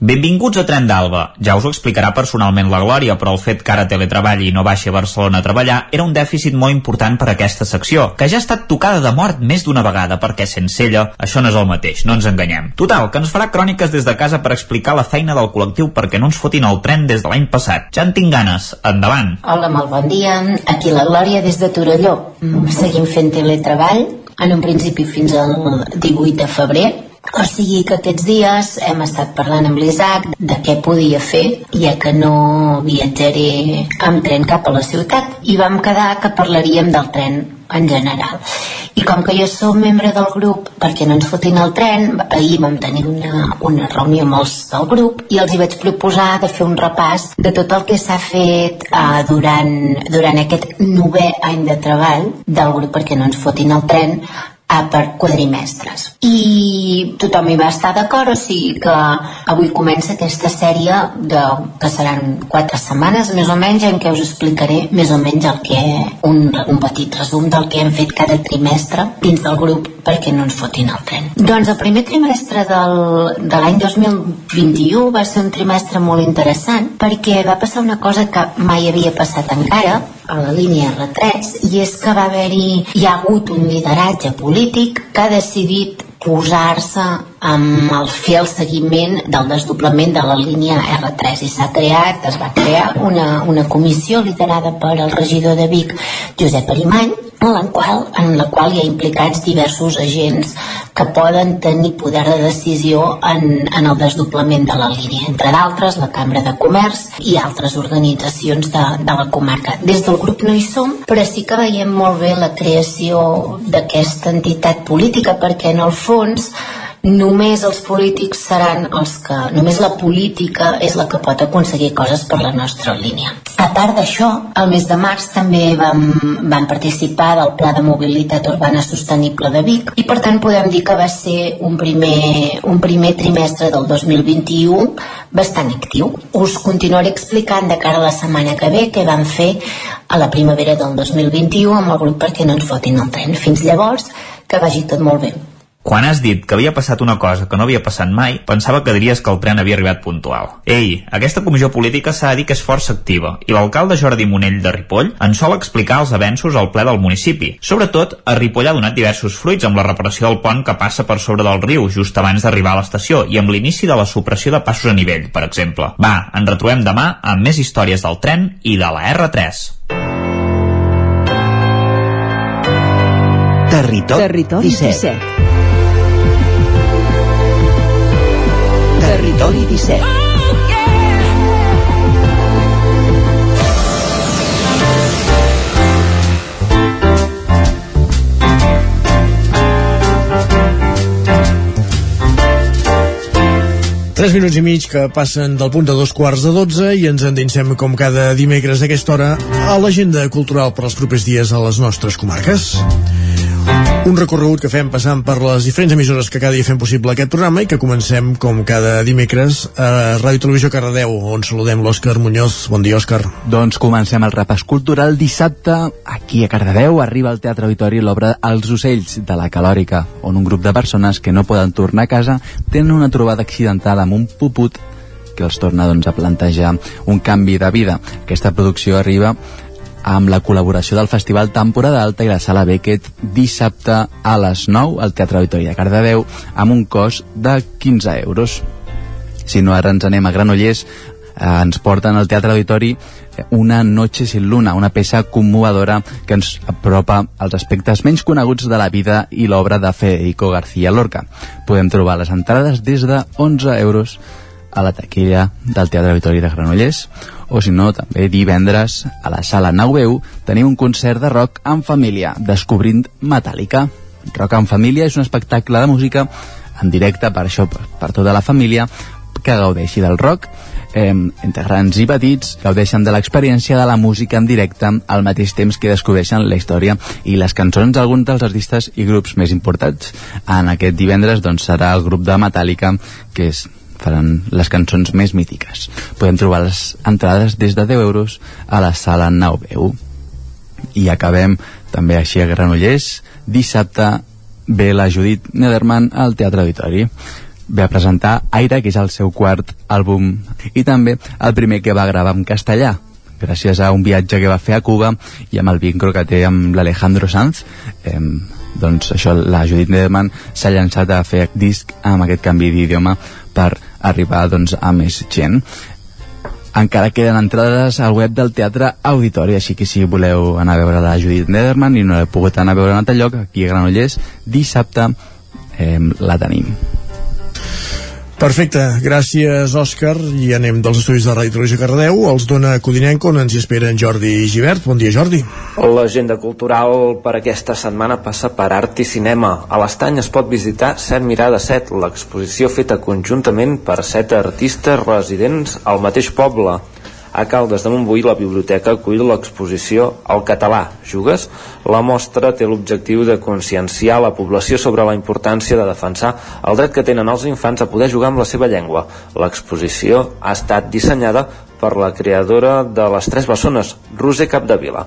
Benvinguts a Tren d'Alba. Ja us ho explicarà personalment la Glòria, però el fet que ara teletreballi i no baixi a Barcelona a treballar era un dèficit molt important per a aquesta secció, que ja ha estat tocada de mort més d'una vegada, perquè sense ella això no és el mateix, no ens enganyem. Total, que ens farà cròniques des de casa per explicar la feina del col·lectiu perquè no ens fotin el tren des de l'any passat. Ja en tinc ganes. Endavant. Hola, molt bon dia. Aquí la Glòria des de Torelló. Mm, Seguim fent teletreball, en un principi fins al 18 de febrer, o sigui que aquests dies hem estat parlant amb l'Isaac de què podia fer, ja que no viatjaré amb tren cap a la ciutat, i vam quedar que parlaríem del tren en general. I com que jo sóc membre del grup perquè no ens fotin el tren, ahir vam tenir una, una reunió amb els del grup i els hi vaig proposar de fer un repàs de tot el que s'ha fet uh, durant, durant aquest novè any de treball del grup perquè no ens fotin el tren a per quadrimestres. I tothom hi va estar d'acord, o sigui que avui comença aquesta sèrie de, que seran quatre setmanes més o menys en què us explicaré més o menys el que un, un petit resum del que hem fet cada trimestre dins del grup perquè no ens fotin el tren. Doncs el primer trimestre del, de l'any 2021 va ser un trimestre molt interessant perquè va passar una cosa que mai havia passat encara a la línia R3 i és que va haver-hi hi ha hagut un lideratge polític que ha decidit posar-se amb el fer el seguiment del desdoblament de la línia R3 i s'ha creat, es va crear una, una comissió liderada per el regidor de Vic, Josep Arimany, en la qual, en la qual hi ha implicats diversos agents que poden tenir poder de decisió en, en el desdoblament de la línia, entre d'altres la Cambra de Comerç i altres organitzacions de, de la comarca. Des del grup no hi som, però sí que veiem molt bé la creació d'aquesta entitat política perquè en el fons només els polítics seran els que... Només la política és la que pot aconseguir coses per la nostra línia. A part d'això, el mes de març també vam, vam participar del Pla de Mobilitat Urbana Sostenible de Vic i per tant podem dir que va ser un primer, un primer trimestre del 2021 bastant actiu. Us continuaré explicant de cara a la setmana que ve què vam fer a la primavera del 2021 amb el grup perquè no ens fotin el tren. Fins llavors, que vagi tot molt bé. Quan has dit que havia passat una cosa que no havia passat mai, pensava que diries que el tren havia arribat puntual. Ei, aquesta comissió política s'ha de dir que és força activa, i l'alcalde Jordi Monell de Ripoll en sol explicar els avenços al ple del municipi. Sobretot, a Ripoll ha donat diversos fruits amb la reparació del pont que passa per sobre del riu just abans d'arribar a l'estació i amb l'inici de la supressió de passos a nivell, per exemple. Va, ens retrobem demà amb més històries del tren i de la R3. Territori, Territori 17. 17. Territori 17. Tres minuts i mig que passen del punt de dos quarts de dotze i ens endinsem com cada dimecres a aquesta hora a l'agenda cultural per als propers dies a les nostres comarques. Un recorregut que fem passant per les diferents emissores que cada dia fem possible aquest programa i que comencem com cada dimecres a Ràdio Televisió Cardedeu on saludem l'Òscar Muñoz. Bon dia, Òscar. Doncs comencem el repàs cultural. Dissabte, aquí a Cardedeu, arriba al Teatre Auditori l'obra Els ocells, de la Calòrica, on un grup de persones que no poden tornar a casa tenen una trobada accidental amb un puput que els torna doncs, a plantejar un canvi de vida. Aquesta producció arriba amb la col·laboració del Festival Temporada Alta i la Sala Beckett dissabte a les 9 al Teatre Auditori de Cardedeu amb un cost de 15 euros. Si no, ara ens anem a Granollers, eh, ens porten al Teatre Auditori una noche sin luna, una peça commovedora que ens apropa als aspectes menys coneguts de la vida i l'obra de Federico García Lorca. Podem trobar les entrades des de 11 euros a la taquilla del Teatre Auditori de Granollers o si no, també divendres a la sala Nauveu tenim un concert de rock en família, descobrint Metallica. Rock en família és un espectacle de música en directe per això, per, per tota la família que gaudeixi del rock eh, entre grans i petits gaudeixen de l'experiència de la música en directe al mateix temps que descobreixen la història i les cançons d'alguns dels artistes i grups més importants. En aquest divendres doncs, serà el grup de Metallica que és faran les cançons més mítiques. Podem trobar les entrades des de 10 euros a la sala Nauveu. I acabem també així a Granollers. Dissabte ve la Judit Nederman al Teatre Auditori. Ve a presentar Aire, que és el seu quart àlbum, i també el primer que va gravar en castellà, gràcies a un viatge que va fer a Cuba i amb el vincro que té amb l'Alejandro Sanz. Eh, doncs això, la Judit Nederman s'ha llançat a fer disc amb aquest canvi d'idioma per arribar doncs, a més gent encara queden entrades al web del Teatre Auditori, així que si voleu anar a veure la Judit Nederman i no l'he pogut anar a veure en altre lloc, aquí a Granollers, dissabte eh, la tenim. Perfecte, gràcies Òscar i anem dels estudis de Ràdio Televisió Cardeu els dona Codinenco on ens hi espera en Jordi Givert bon dia Jordi L'agenda cultural per aquesta setmana passa per art i cinema. A l'estany es pot visitar Set Mirada Set, l'exposició feta conjuntament per set artistes residents al mateix poble. A Caldes de Montbui la biblioteca acull l'exposició El català, jugues? La mostra té l'objectiu de conscienciar la població sobre la importància de defensar el dret que tenen els infants a poder jugar amb la seva llengua. L'exposició ha estat dissenyada per la creadora de les Tres Bessones, Roser Capdevila.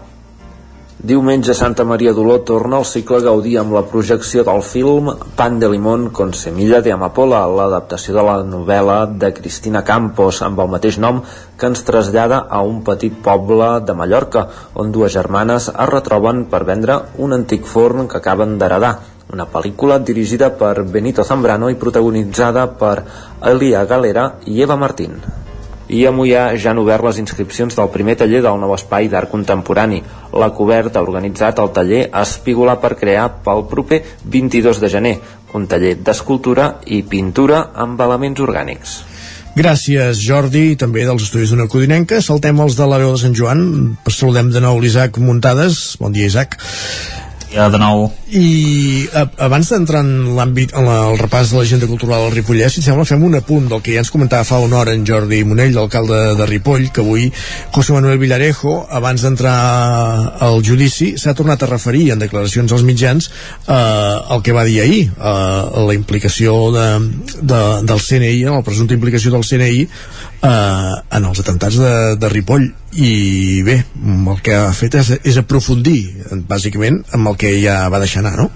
Diumenge Santa Maria d'Oló torna al cicle Gaudí amb la projecció del film Pan de Limón con semilla de amapola, l'adaptació de la novel·la de Cristina Campos amb el mateix nom que ens trasllada a un petit poble de Mallorca on dues germanes es retroben per vendre un antic forn que acaben d'heredar una pel·lícula dirigida per Benito Zambrano i protagonitzada per Elia Galera i Eva Martín. I a Mollà ja han obert les inscripcions del primer taller del nou espai d'art contemporani. La coberta ha organitzat el taller Espigolar per crear pel proper 22 de gener, un taller d'escultura i pintura amb elements orgànics. Gràcies, Jordi, i també dels estudis d'una codinenca. Saltem els de la veu de Sant Joan. Saludem de nou l'Isaac Muntades. Bon dia, Isaac. Ja, de nou. I abans d'entrar en l'àmbit, en la, el repàs de l'agenda cultural al Ripollès, si sembla, fem un apunt del que ja ens comentava fa una hora en Jordi Monell, l'alcalde de Ripoll, que avui José Manuel Villarejo, abans d'entrar al judici, s'ha tornat a referir en declaracions als mitjans eh, el que va dir ahir, eh, la implicació de, de, del CNI, la presumpta implicació del CNI eh, en els atentats de, de Ripoll i bé, el que ha fet és, és aprofundir bàsicament amb el que ja va deixar anar, no?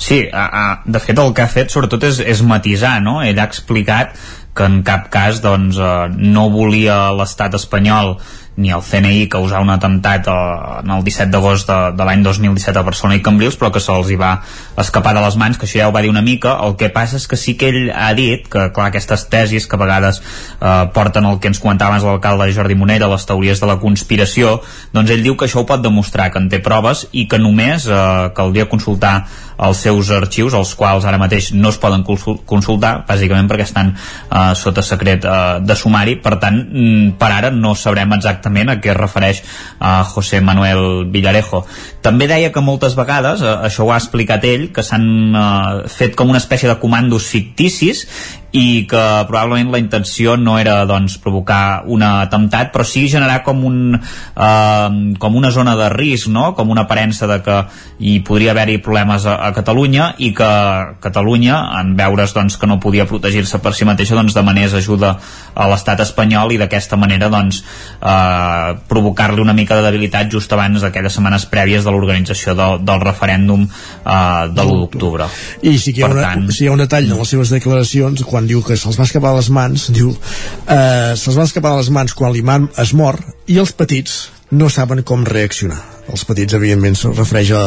Sí, a, a, de fet el que ha fet sobretot és, és matisar, no? Ell ha explicat que en cap cas doncs, eh, no volia l'estat espanyol ni el CNI causar un atemptat eh, en el 17 d'agost de, de l'any 2017 a Barcelona i Cambrils però que se'ls hi va escapar de les mans que això ja ho va dir una mica. El que passa és que sí que ell ha dit que clar, aquestes tesis que a vegades eh, porten el que ens comentava abans l'alcalde Jordi Monella les teories de la conspiració doncs ell diu que això ho pot demostrar que en té proves i que només eh, caldria consultar els seus arxius, els quals ara mateix no es poden consultar, bàsicament perquè estan eh, sota secret eh, de sumari, per tant, mm, per ara no sabrem exactament a què es refereix eh, José Manuel Villarejo. També deia que moltes vegades, eh, això ho ha explicat ell, que s'han eh, fet com una espècie de comandos ficticis i que probablement la intenció no era doncs, provocar un atemptat però sí generar com un eh, com una zona de risc no? com una aparença de que hi podria haver-hi problemes a, a Catalunya i que Catalunya en veure's doncs, que no podia protegir-se per si mateixa doncs demanés ajuda a l'estat espanyol i d'aquesta manera doncs, eh, provocar-li una mica de debilitat just abans d'aquelles setmanes prèvies de l'organització de, del referèndum eh, de l'1 d'octubre i sí que hi ha, una, tant... sí hi ha un detall en les seves declaracions quan quan diu que se'ls va escapar a les mans diu, eh, se'ls va escapar a les mans quan l'imam es mor i els petits no saben com reaccionar. Els petits evidentment se refereix a,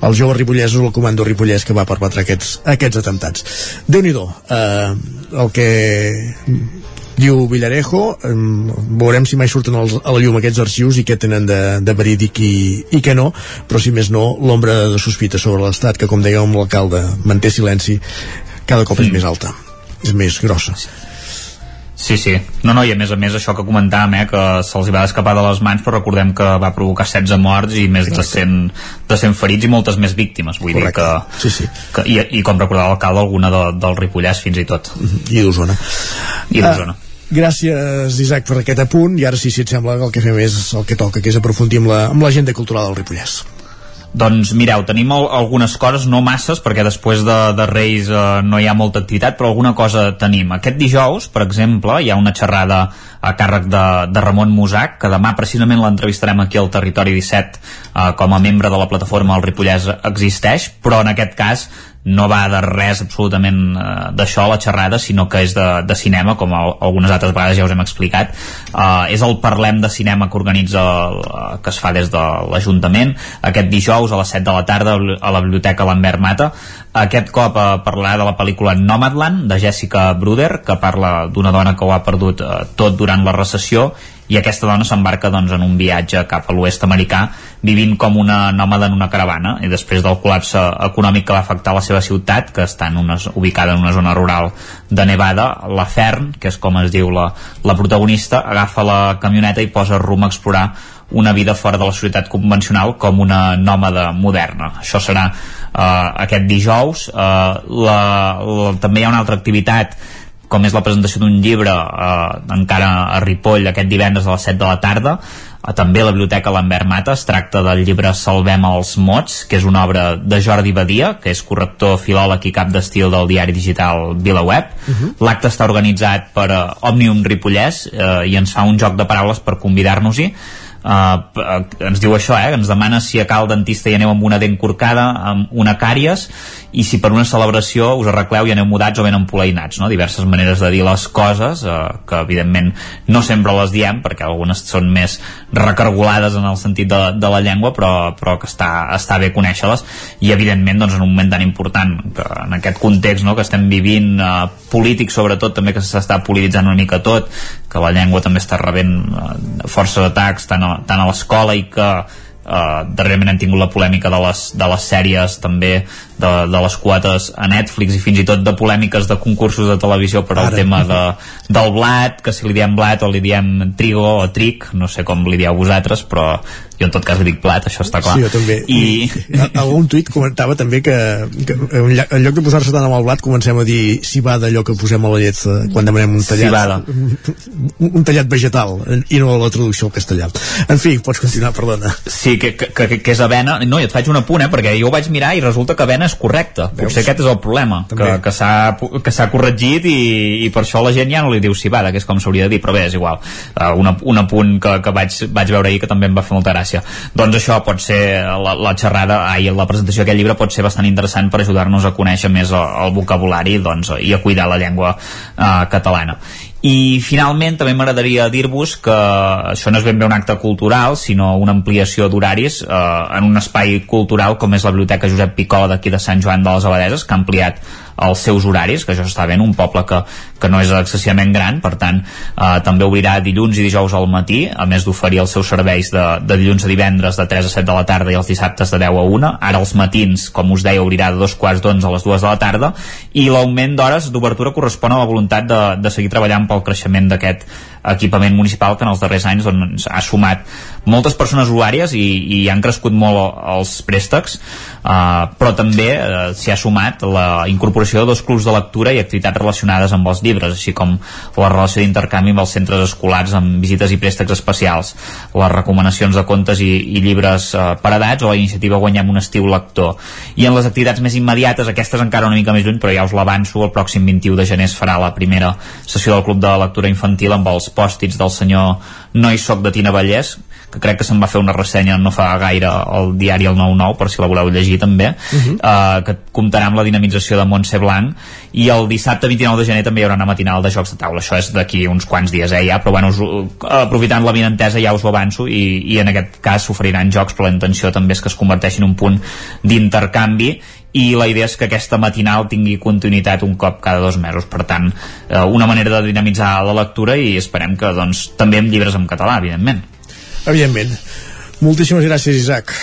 als joves ripollesos o al comando ripollès que va perpetre aquests, aquests atemptats déu nhi eh, el que diu Villarejo eh, veurem si mai surten els, a la llum aquests arxius i què tenen de, de verídic i, i què no, però si més no l'ombra de sospita sobre l'estat que com dèiem l'alcalde manté silenci cada cop mm. és més alta és més grossa Sí, sí. No, no, i a més a més això que comentàvem, eh, que se'ls va escapar de les mans, però recordem que va provocar 16 morts i més de 100, de 100 ferits i moltes més víctimes. Vull Correcte. dir que... Sí, sí. que i, I com recordava l'alcalde, alguna de, del Ripollès fins i tot. I d'Osona. I d'Osona. Uh, Gràcies, Isaac, per aquest apunt. I ara sí, si et sembla, el que fem és el que toca, que és aprofundir amb l'agenda la, cultural del Ripollès. Doncs mireu, tenim al algunes coses, no masses, perquè després de, de Reis eh, no hi ha molta activitat, però alguna cosa tenim. Aquest dijous, per exemple, hi ha una xerrada a càrrec de, de Ramon Musac, que demà precisament l'entrevistarem aquí al Territori 17 eh, com a membre de la plataforma El Ripollès Existeix, però en aquest cas no va de res absolutament eh, d'això la xerrada, sinó que és de, de cinema, com algunes altres vegades ja us hem explicat. Eh, és el Parlem de Cinema que organitza, el, que es fa des de l'Ajuntament, aquest dijous a les 7 de la tarda a la Biblioteca Lambert Mata. Aquest cop eh, parlarà de la pel·lícula Nomadland, de Jessica Bruder, que parla d'una dona que ho ha perdut eh, tot durant la recessió i aquesta dona s'embarca doncs, en un viatge cap a l'oest americà vivint com una nòmada en una caravana i després del col·lapse econòmic que va afectar la seva ciutat, que està en una, ubicada en una zona rural de Nevada, la Fern, que és com es diu la, la protagonista, agafa la camioneta i posa rumb a explorar una vida fora de la societat convencional com una nòmada moderna. Això serà uh, aquest dijous. Uh, la, la, també hi ha una altra activitat com és la presentació d'un llibre eh, encara a Ripoll aquest divendres a les 7 de la tarda també a la Biblioteca Lambert Mata es tracta del llibre Salvem els mots que és una obra de Jordi Badia que és corrector, filòleg i cap d'estil del diari digital VilaWeb uh mhm. -huh. l'acte està organitzat per uh, Òmnium Ripollès eh, i ens fa un joc de paraules per convidar-nos-hi Uh, ens diu això, eh? ens demana si a cal dentista hi aneu amb una dent corcada, amb una càries i si per una celebració us arregleu i aneu mudats o ben empoleinats, no? diverses maneres de dir les coses eh, que evidentment no sempre les diem perquè algunes són més recargolades en el sentit de, de la llengua però, però que està, està bé conèixer-les i evidentment doncs, en un moment tan important que en aquest context no, que estem vivint eh, polític sobretot també que s'està polititzant una mica tot que la llengua també està rebent eh, força atacs tant a, tant a l'escola i que Uh, darrerament hem tingut la polèmica de les, de les sèries també de, de les quotes a Netflix i fins i tot de polèmiques de concursos de televisió per al tema de, del blat que si li diem blat o li diem trigo o tric, no sé com li dieu vosaltres però jo en tot cas li dic plat, això està clar. Sí, jo també. I... algun tuit comentava també que, que en lloc de posar-se tant amb el blat comencem a dir si va d'allò que posem a la llet eh, quan demanem un tallat. un, un tallat vegetal i no la traducció al castellà. En fi, pots continuar, perdona. Sí, que, que, que, que és avena. No, i et faig un apunt, eh, perquè jo ho vaig mirar i resulta que avena és correcte. Veus? Potser aquest és el problema, També. que, que s'ha corregit i, i per això la gent ja no li diu cibada, que és com s'hauria de dir, però bé, és igual. Uh, un, un apunt que, que vaig, vaig veure ahir que també em va fer molta gràcia. Doncs això pot ser, la, la xerrada, ai, la presentació d'aquest llibre pot ser bastant interessant per ajudar-nos a conèixer més el, el vocabulari doncs, i a cuidar la llengua uh, catalana. I finalment també m'agradaria dir-vos que això no és ben bé un acte cultural, sinó una ampliació d'horaris eh, en un espai cultural com és la Biblioteca Josep Picó d'aquí de Sant Joan de les Abadeses, que ha ampliat els seus horaris, que això està ben un poble que, que no és excessivament gran, per tant eh, també obrirà dilluns i dijous al matí, a més d'oferir els seus serveis de, de dilluns a divendres de 3 a 7 de la tarda i els dissabtes de 10 a 1, ara els matins, com us deia, obrirà de dos quarts d'onze a les dues de la tarda, i l'augment d'hores d'obertura correspon a la voluntat de, de seguir treballant pel creixement d'aquest equipament municipal que en els darrers anys doncs, ha sumat moltes persones usuàries i, i han crescut molt els préstecs uh, però també uh, s'hi ha sumat la incorporació de dos clubs de lectura i activitats relacionades amb els llibres així com la relació d'intercanvi amb els centres escolars amb visites i préstecs especials les recomanacions de contes i, i llibres uh, per edats o la iniciativa Guanyem un estiu lector. I en les activitats més immediates aquestes encara una mica més lluny però ja us l'avanço el pròxim 21 de gener es farà la primera sessió del Club de Lectura Infantil amb els pòstits del senyor No hi soc de Tina Vallès que crec que se'n va fer una ressenya no fa gaire al diari El 9-9 per si la voleu llegir també uh -huh. uh, que comptarà amb la dinamització de Montse Blanc i el dissabte 29 de gener també hi haurà una matinal de jocs de taula. Això és d'aquí uns quants dies eh, ja, però bueno, us, uh, aprofitant la vinentesa ja us ho avanço i, i en aquest cas s'oferiran jocs però la intenció també és que es converteixi en un punt d'intercanvi i la idea és que aquesta matinal tingui continuïtat un cop cada dos mesos. Per tant, eh, una manera de dinamitzar la lectura i esperem que doncs, també amb llibres en català, evidentment Evidentment. Moltíssimes gràcies, Isaac.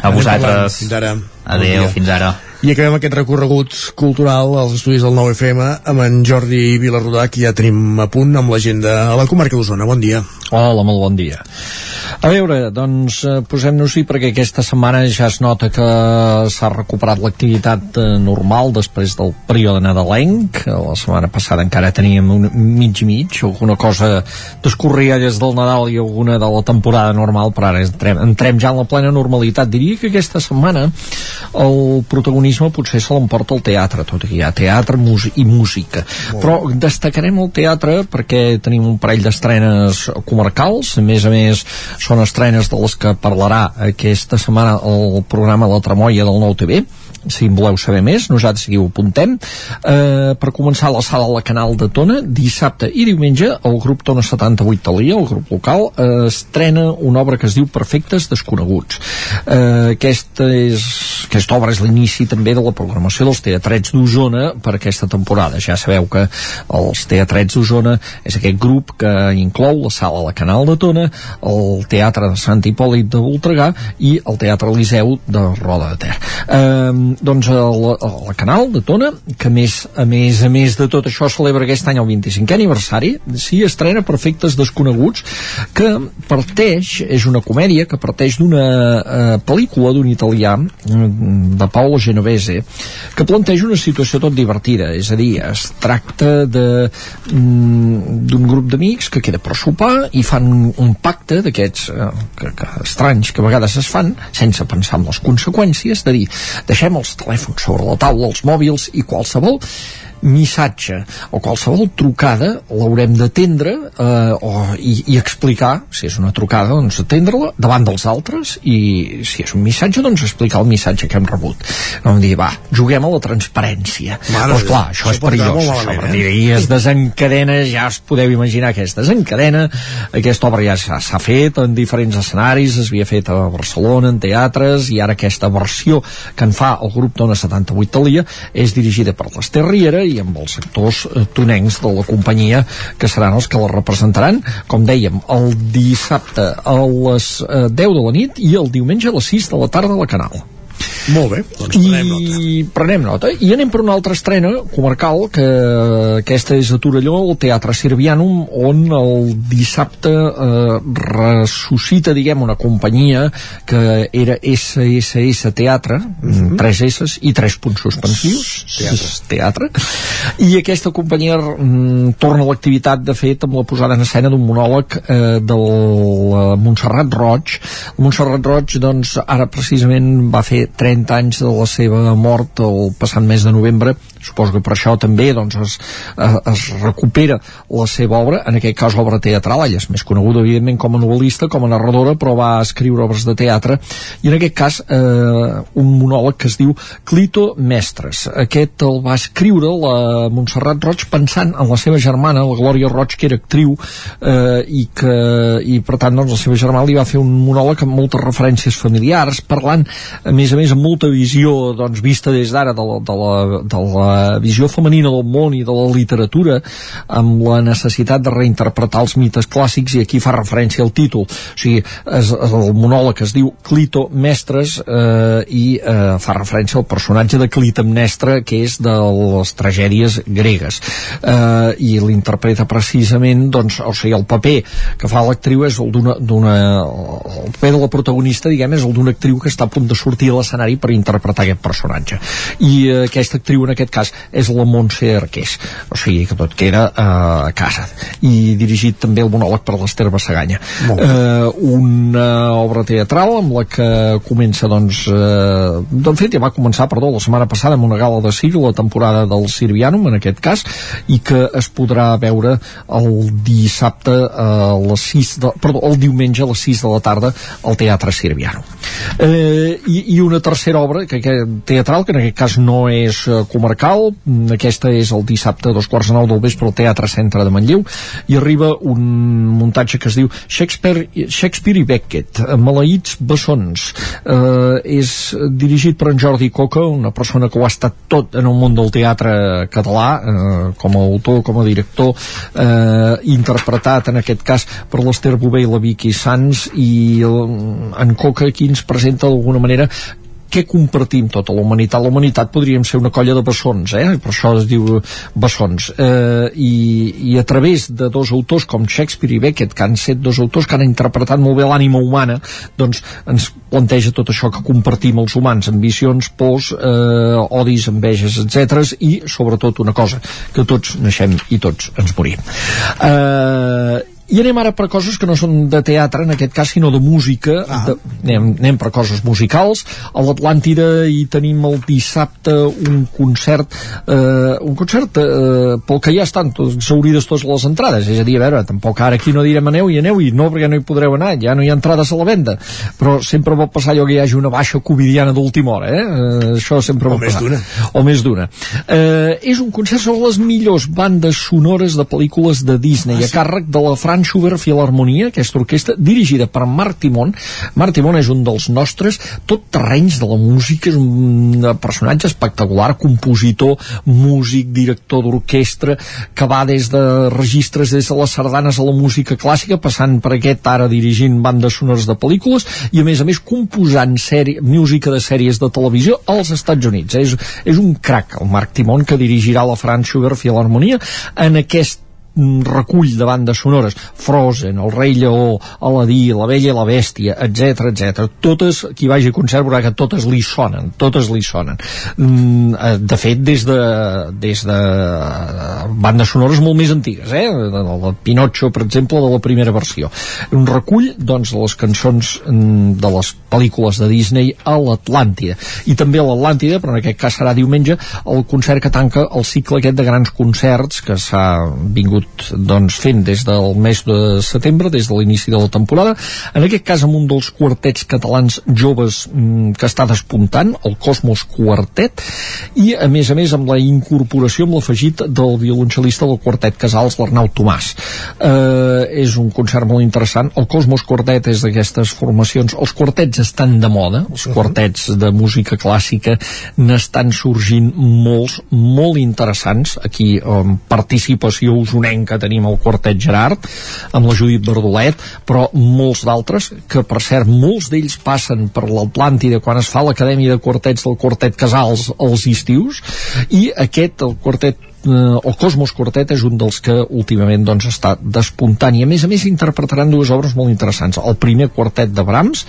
A vosaltres. Fins ara. Adéu, bon fins ara. I acabem aquest recorregut cultural als estudis del 9FM amb en Jordi Vilarrodà, que ja tenim a punt amb l'agenda a la comarca d'Osona. Bon dia. Hola, molt bon dia. A veure, doncs eh, posem-nos-hi perquè aquesta setmana ja es nota que s'ha recuperat l'activitat eh, normal després del període nadalenc. La setmana passada encara teníem un mig i mig, alguna cosa descorria des del Nadal i alguna de la temporada normal, però ara entrem, entrem ja en la plena normalitat. Diria que aquesta setmana el protagonisme potser se l'emporta el teatre, tot i que hi ha teatre i música. Però destacarem el teatre perquè tenim un parell d'estrenes comarcals, a més a més són estrenes de les que parlarà aquesta setmana el programa La Tramoia del Nou TV si en voleu saber més, nosaltres aquí ho apuntem. Eh, per començar la sala la Canal de Tona, dissabte i diumenge el grup Tona 78 Talia, el grup local eh, estrena una obra que es diu Perfectes Desconeguts. Eh, aquesta, és, aquesta obra és l'inici també de la programació dels teatrets d'Osona per aquesta temporada, ja sabeu que els teatrets d'Osona és aquest grup que inclou la sala la Canal de Tona el Teatre de Sant Hipòlit de Voltregà i el Teatre Eliseu de Roda de Ter. Eh, doncs el, el canal de Tona que més, a més a més de tot això celebra aquest any el 25è aniversari s'hi estrena Perfectes Desconeguts que parteix, és una comèdia que parteix d'una eh, pel·lícula d'un italià mm, de Paolo Genovese que planteja una situació tot divertida. És a dir, es tracta mm, d'un grup d'amics que queda per sopar i fan un, un pacte d'aquests eh, que, que estranys que a vegades es fan sense pensar en les conseqüències. De dir, deixem els telèfons sobre la taula, els mòbils i qualsevol missatge o qualsevol trucada l'haurem d'atendre eh, o, i, i explicar, si és una trucada doncs atendre-la davant dels altres i si és un missatge doncs explicar el missatge que hem rebut. No em dir, va, juguem a la transparència. Mare doncs clar, això, això és perillós això, eh? i es desencadena ja es podeu imaginar que es desencadena. Aquesta obra ja s'ha fet en diferents escenaris es havia fet a Barcelona en teatres i ara aquesta versió que en fa el grup Dona 78 Talia és dirigida per l'Ester Riera i amb els sectors eh, tonencs de la companyia que seran els que la representaran. Com dèiem, el dissabte a les eh, 10 de la nit i el diumenge a les 6 de la tarda a la Canal molt bé, doncs prenem I nota. prenem nota. I anem per una altra estrena comarcal, que aquesta és a Torelló, el Teatre Sirvianum, on el dissabte eh, ressuscita, diguem, una companyia que era SSS Teatre, mm -hmm. tres S i tres punts suspensius, teatre. teatre. I aquesta companyia mm, torna a l'activitat, de fet, amb la posada en escena d'un monòleg eh, del uh, Montserrat Roig. El Montserrat Roig, doncs, ara precisament va fer 30 anys de la seva mort el passat mes de novembre suposo que per això també doncs, es, es recupera la seva obra, en aquest cas obra teatral, ella és més coneguda evidentment com a novel·lista, com a narradora, però va escriure obres de teatre, i en aquest cas eh, un monòleg que es diu Clito Mestres. Aquest el va escriure la Montserrat Roig pensant en la seva germana, la Glòria Roig, que era actriu, eh, i que i per tant doncs, la seva germana li va fer un monòleg amb moltes referències familiars, parlant a més a més amb molta visió doncs, vista des d'ara de, la, de, la, de la visió femenina del món i de la literatura amb la necessitat de reinterpretar els mites clàssics i aquí fa referència al títol. O sigui, és, el monòleg es diu Clito Mestres eh, i eh, fa referència al personatge de Clitemnestra que és de les tragèdies gregues. Eh, i l'interpreta precisament doncs, o sigui, el paper que fa l'actriu és el d'una el paper de la protagonista diguem és el d'una actriu que està a punt de sortir a l'escenari per interpretar aquest personatge. I eh, aquesta actriu en aquest cas és la Montse Arqués. O sigui que tot queda uh, a casa. I dirigit també el monòleg per l'Ester Bassaganya. Uh, una obra teatral amb la que comença doncs uh, doncs fet ja va començar perdó la setmana passada amb una gala de Sir la temporada del Sirvianum en aquest cas i que es podrà veure el dissabte a les 6 de, perdó, el diumenge a les 6 de la tarda al Teatre Sirvianum. Eh, i, i una tercera obra que, que, teatral que en aquest cas no és uh, comarcal Nadal aquesta és el dissabte a dos quarts de nou del vespre al Teatre Centre de Manlleu. I arriba un muntatge que es diu Shakespeare, Shakespeare i Beckett Maleïts bessons. Eh, és dirigit per en Jordi Coca una persona que ho ha estat tot en el món del teatre català eh, com a autor, com a director eh, interpretat en aquest cas per l'Ester Bové i la Vicky Sans i en Coca aquí ens presenta d'alguna manera què compartim tota la humanitat? La humanitat podríem ser una colla de bessons, eh? per això es diu bessons. Eh, i, I a través de dos autors com Shakespeare i Beckett, que han set dos autors que han interpretat molt bé l'ànima humana, doncs ens planteja tot això que compartim els humans, ambicions, pors, eh, odis, enveges, etc. i sobretot una cosa, que tots naixem i tots ens morim. Eh, i anem ara per coses que no són de teatre, en aquest cas, sinó de música. Ah. De, anem, anem per coses musicals. A l'Atlàntida hi tenim el dissabte un concert, eh, un concert eh, pel que ja estan exaurides totes les entrades. És a dir, a veure, tampoc ara aquí no direm aneu i aneu i no, perquè no hi podreu anar, ja no hi ha entrades a la venda. Però sempre pot passar allò que hi hagi una baixa covidiana d'última hora, eh? eh això sempre o pot més passar. O més d'una. Eh, és un concert sobre les millors bandes sonores de pel·lícules de Disney, ah, sí? a càrrec de la Fran Franz Schubert Filharmonia, aquesta orquestra dirigida per Marc Timon. Marc Timon és un dels nostres tot terrenys de la música, és un personatge espectacular, compositor, músic, director d'orquestra, que va des de registres, des de les sardanes a la música clàssica, passant per aquest ara dirigint bandes sonores de pel·lícules i a més a més composant sèrie, música de sèries de televisió als Estats Units. És, és un crac, el Marc Timon, que dirigirà la Franz Schubert Filharmonia en aquest recull de bandes sonores Frozen, El rei lleó Aladí, La vella i la bèstia, etc etc. Totes, qui vagi a concert veurà que totes li sonen, totes li sonen mm, eh, de fet des de des de bandes sonores molt més antigues eh? de Pinocho, per exemple, de la primera versió un recull, doncs, de les cançons mm, de les pel·lícules de Disney a l'Atlàntida, i també a l'Atlàntida però en aquest cas serà diumenge el concert que tanca el cicle aquest de grans concerts que s'ha vingut vingut doncs, fent des del mes de setembre, des de l'inici de la temporada, en aquest cas amb un dels quartets catalans joves mm, que està despuntant, el Cosmos Quartet, i a més a més amb la incorporació, amb l'afegit del violoncel·lista del quartet Casals, l'Arnau Tomàs. Eh, és un concert molt interessant. El Cosmos Quartet és d'aquestes formacions. Els quartets estan de moda, els quartets de música clàssica n'estan sorgint molts, molt interessants. Aquí, amb participació que tenim el quartet Gerard amb la Judit Verdolet però molts d'altres que per cert molts d'ells passen per l'Atlàntida quan es fa l'acadèmia de quartets del quartet Casals als estius i aquest, el quartet eh, o Cosmos Quartet és un dels que últimament doncs, està despuntant i a més a més interpretaran dues obres molt interessants. El primer quartet de Brahms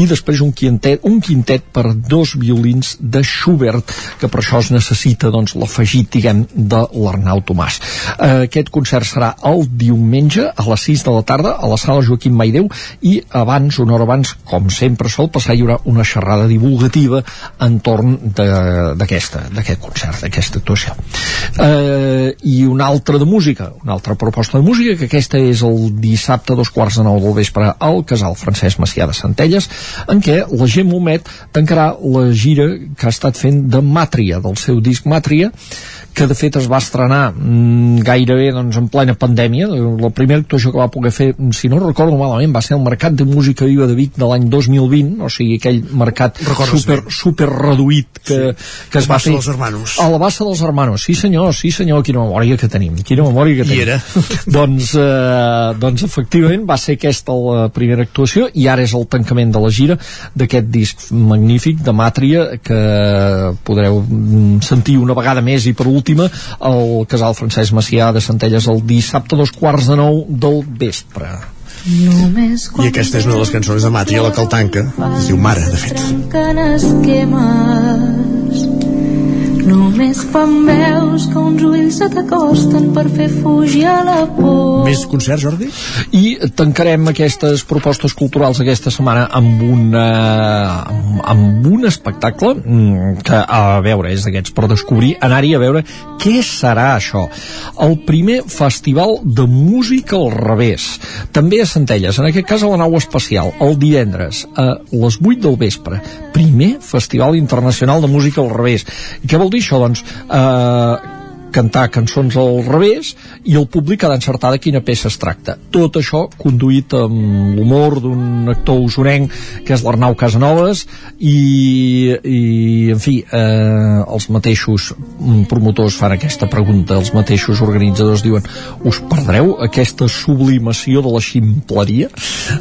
i després un quintet, un quintet per dos violins de Schubert que per això es necessita doncs, l'afegit diguem de l'Arnau Tomàs. Eh, aquest concert serà el diumenge a les 6 de la tarda a la sala Joaquim Maideu i abans, una hora abans com sempre sol passar, hi haurà una xerrada divulgativa entorn d'aquest concert, d'aquesta actuació. Eh, i una altra de música, una altra proposta de música, que aquesta és el dissabte dos quarts de nou del vespre al Casal Francesc Macià de Centelles, en què la Gent Momet tancarà la gira que ha estat fent de Màtria, del seu disc Màtria, que de fet es va estrenar mmm, gairebé doncs, en plena pandèmia la primera actuació que va poder fer si no recordo malament va ser el Mercat de Música Viva de Vic de l'any 2020 o sigui aquell mercat super, super reduït que, sí. que es va fer dels Hermanos. a la Bassa dels Hermanos sí senyor, sí senyor, quina memòria que tenim quina memòria que tenim I era. [LAUGHS] doncs, eh, doncs efectivament va ser aquesta la primera actuació i ara és el tancament de la gira d'aquest disc magnífic de Màtria que podreu mm, sentir una vegada més i per últim última al casal Francesc Macià de Centelles el dissabte dos quarts de nou del vespre. I aquesta és una de les cançons de Matria, la que el tanca. Es diu Mare, de fet. Només quan veus que uns ulls se t'acosten per fer fugir a la por. Més concerts, Jordi? I tancarem aquestes propostes culturals aquesta setmana amb, una, amb un espectacle mm, que, a veure, és d'aquests per descobrir, anar-hi a veure què serà això. El primer festival de música al revés. També a Centelles, en aquest cas a la nau espacial, el divendres a les 8 del vespre. Primer festival internacional de música al revés. I què vol dir això? Doncs eh, cantar cançons al revés i el públic ha d'encertar de quina peça es tracta. Tot això conduït amb l'humor d'un actor usonenc que és l'Arnau Casanovas i, i en fi eh, els mateixos promotors fan aquesta pregunta, els mateixos organitzadors diuen, us perdreu aquesta sublimació de la ximpleria?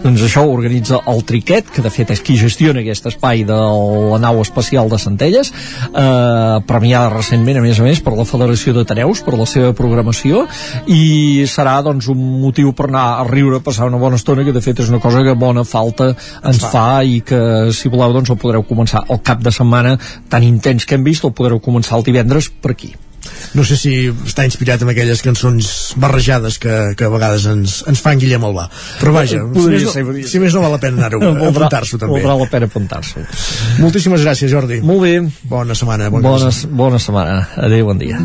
Doncs això ho organitza el Triquet, que de fet és qui gestiona aquest espai de la nau espacial de Centelles, eh, premiada recentment, a més a més, per la Federació d'Ateneus, per la seva programació, i serà doncs un motiu per anar a riure, passar una bona estona, que de fet és una cosa que bona falta ens fa i que si voleu doncs el podreu començar el cap de setmana tan intens que hem vist, el podreu començar el divendres per aquí no sé si està inspirat en aquelles cançons barrejades que, que a vegades ens, ens fan Guillem Albà però vaja, si més, no, ser, si més no val la pena anar-ho [LAUGHS] a apuntar-s'ho també. valdrà la pena apuntar-s'ho. Moltíssimes gràcies Jordi. Molt bé. Bona setmana bona, bona, bona setmana, adeu, bon dia.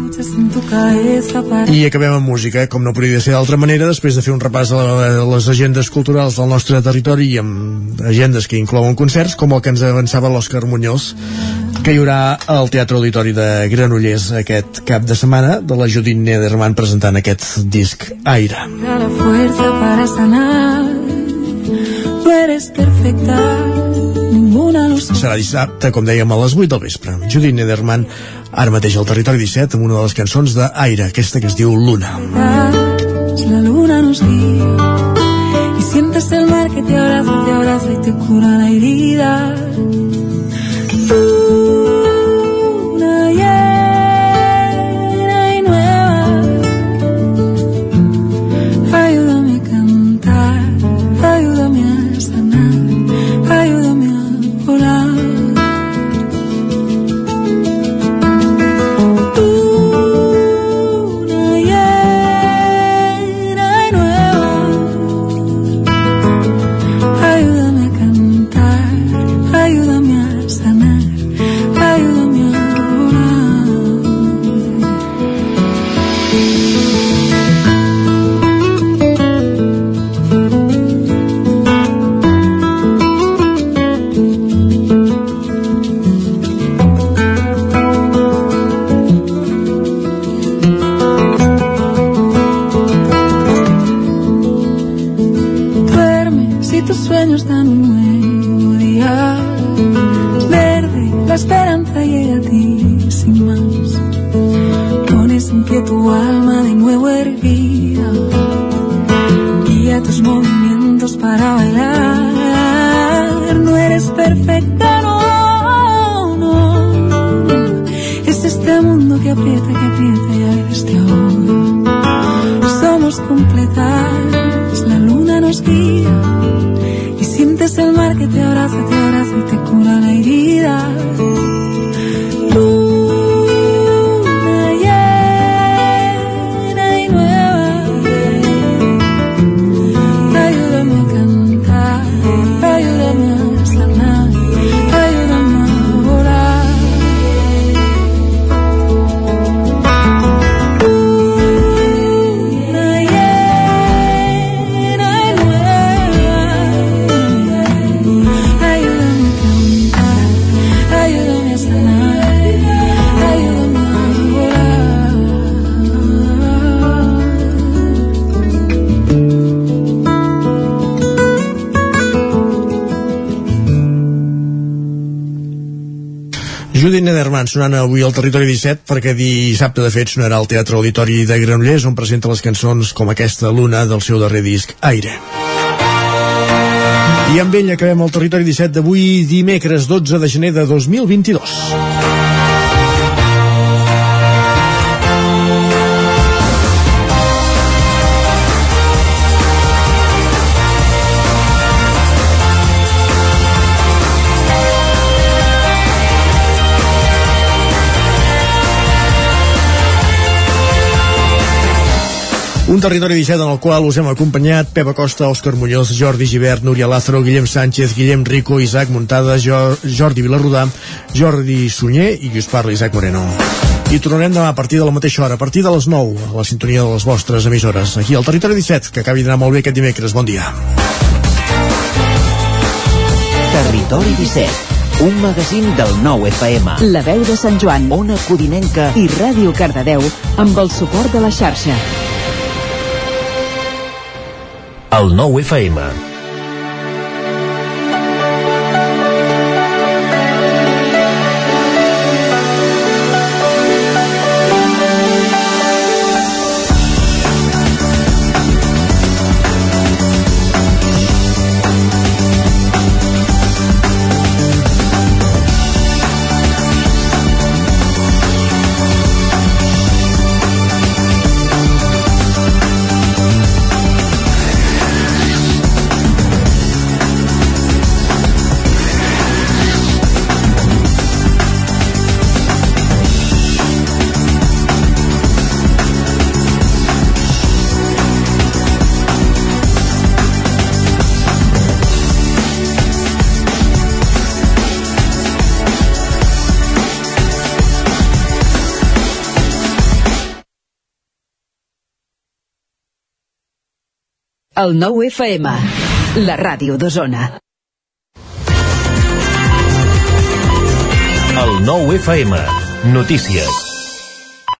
I acabem amb música eh? com no podria ser d'altra manera després de fer un repàs a les agendes culturals del nostre territori i amb agendes que inclouen concerts com el que ens avançava l'Òscar Muñoz que hi haurà al Teatre Auditori de Granollers aquest cap de setmana de la Judit Nederman presentant aquest disc Aire. La fuerza para sanar, tú eres perfecta. Serà dissabte, com dèiem, a les 8 del vespre. Judit Nederman, ara mateix al Territori 17, amb una de les cançons d'Aire, aquesta que es diu Luna. La luna nos guía y sientes el mar que te abraza, te abraza y te cura la herida. Nederman sonant avui al Territori 17 perquè dissabte de fet sonarà al Teatre Auditori de Granollers on presenta les cançons com aquesta Luna del seu darrer disc Aire. I amb ell acabem el Territori 17 d'avui dimecres 12 de gener de 2022. Un territori 17 en el qual us hem acompanyat Pep Acosta, Òscar Muñoz, Jordi Givert, Núria Lázaro, Guillem Sánchez, Guillem Rico, Isaac Muntada, jo, Jordi Vilarrudà, Jordi Sunyer i qui us parla, Isaac Moreno. I tornarem demà a partir de la mateixa hora, a partir de les 9, a la sintonia de les vostres emissores. Aquí al Territori 17, que acabi d'anar molt bé aquest dimecres. Bon dia. Territori 17, un magazín del nou FM. La veu de Sant Joan, Ona Codinenca i Ràdio Cardedeu amb el suport de la xarxa. El nou FM. El nou FM, la ràdio d'Osona. El nou FM. Notícies.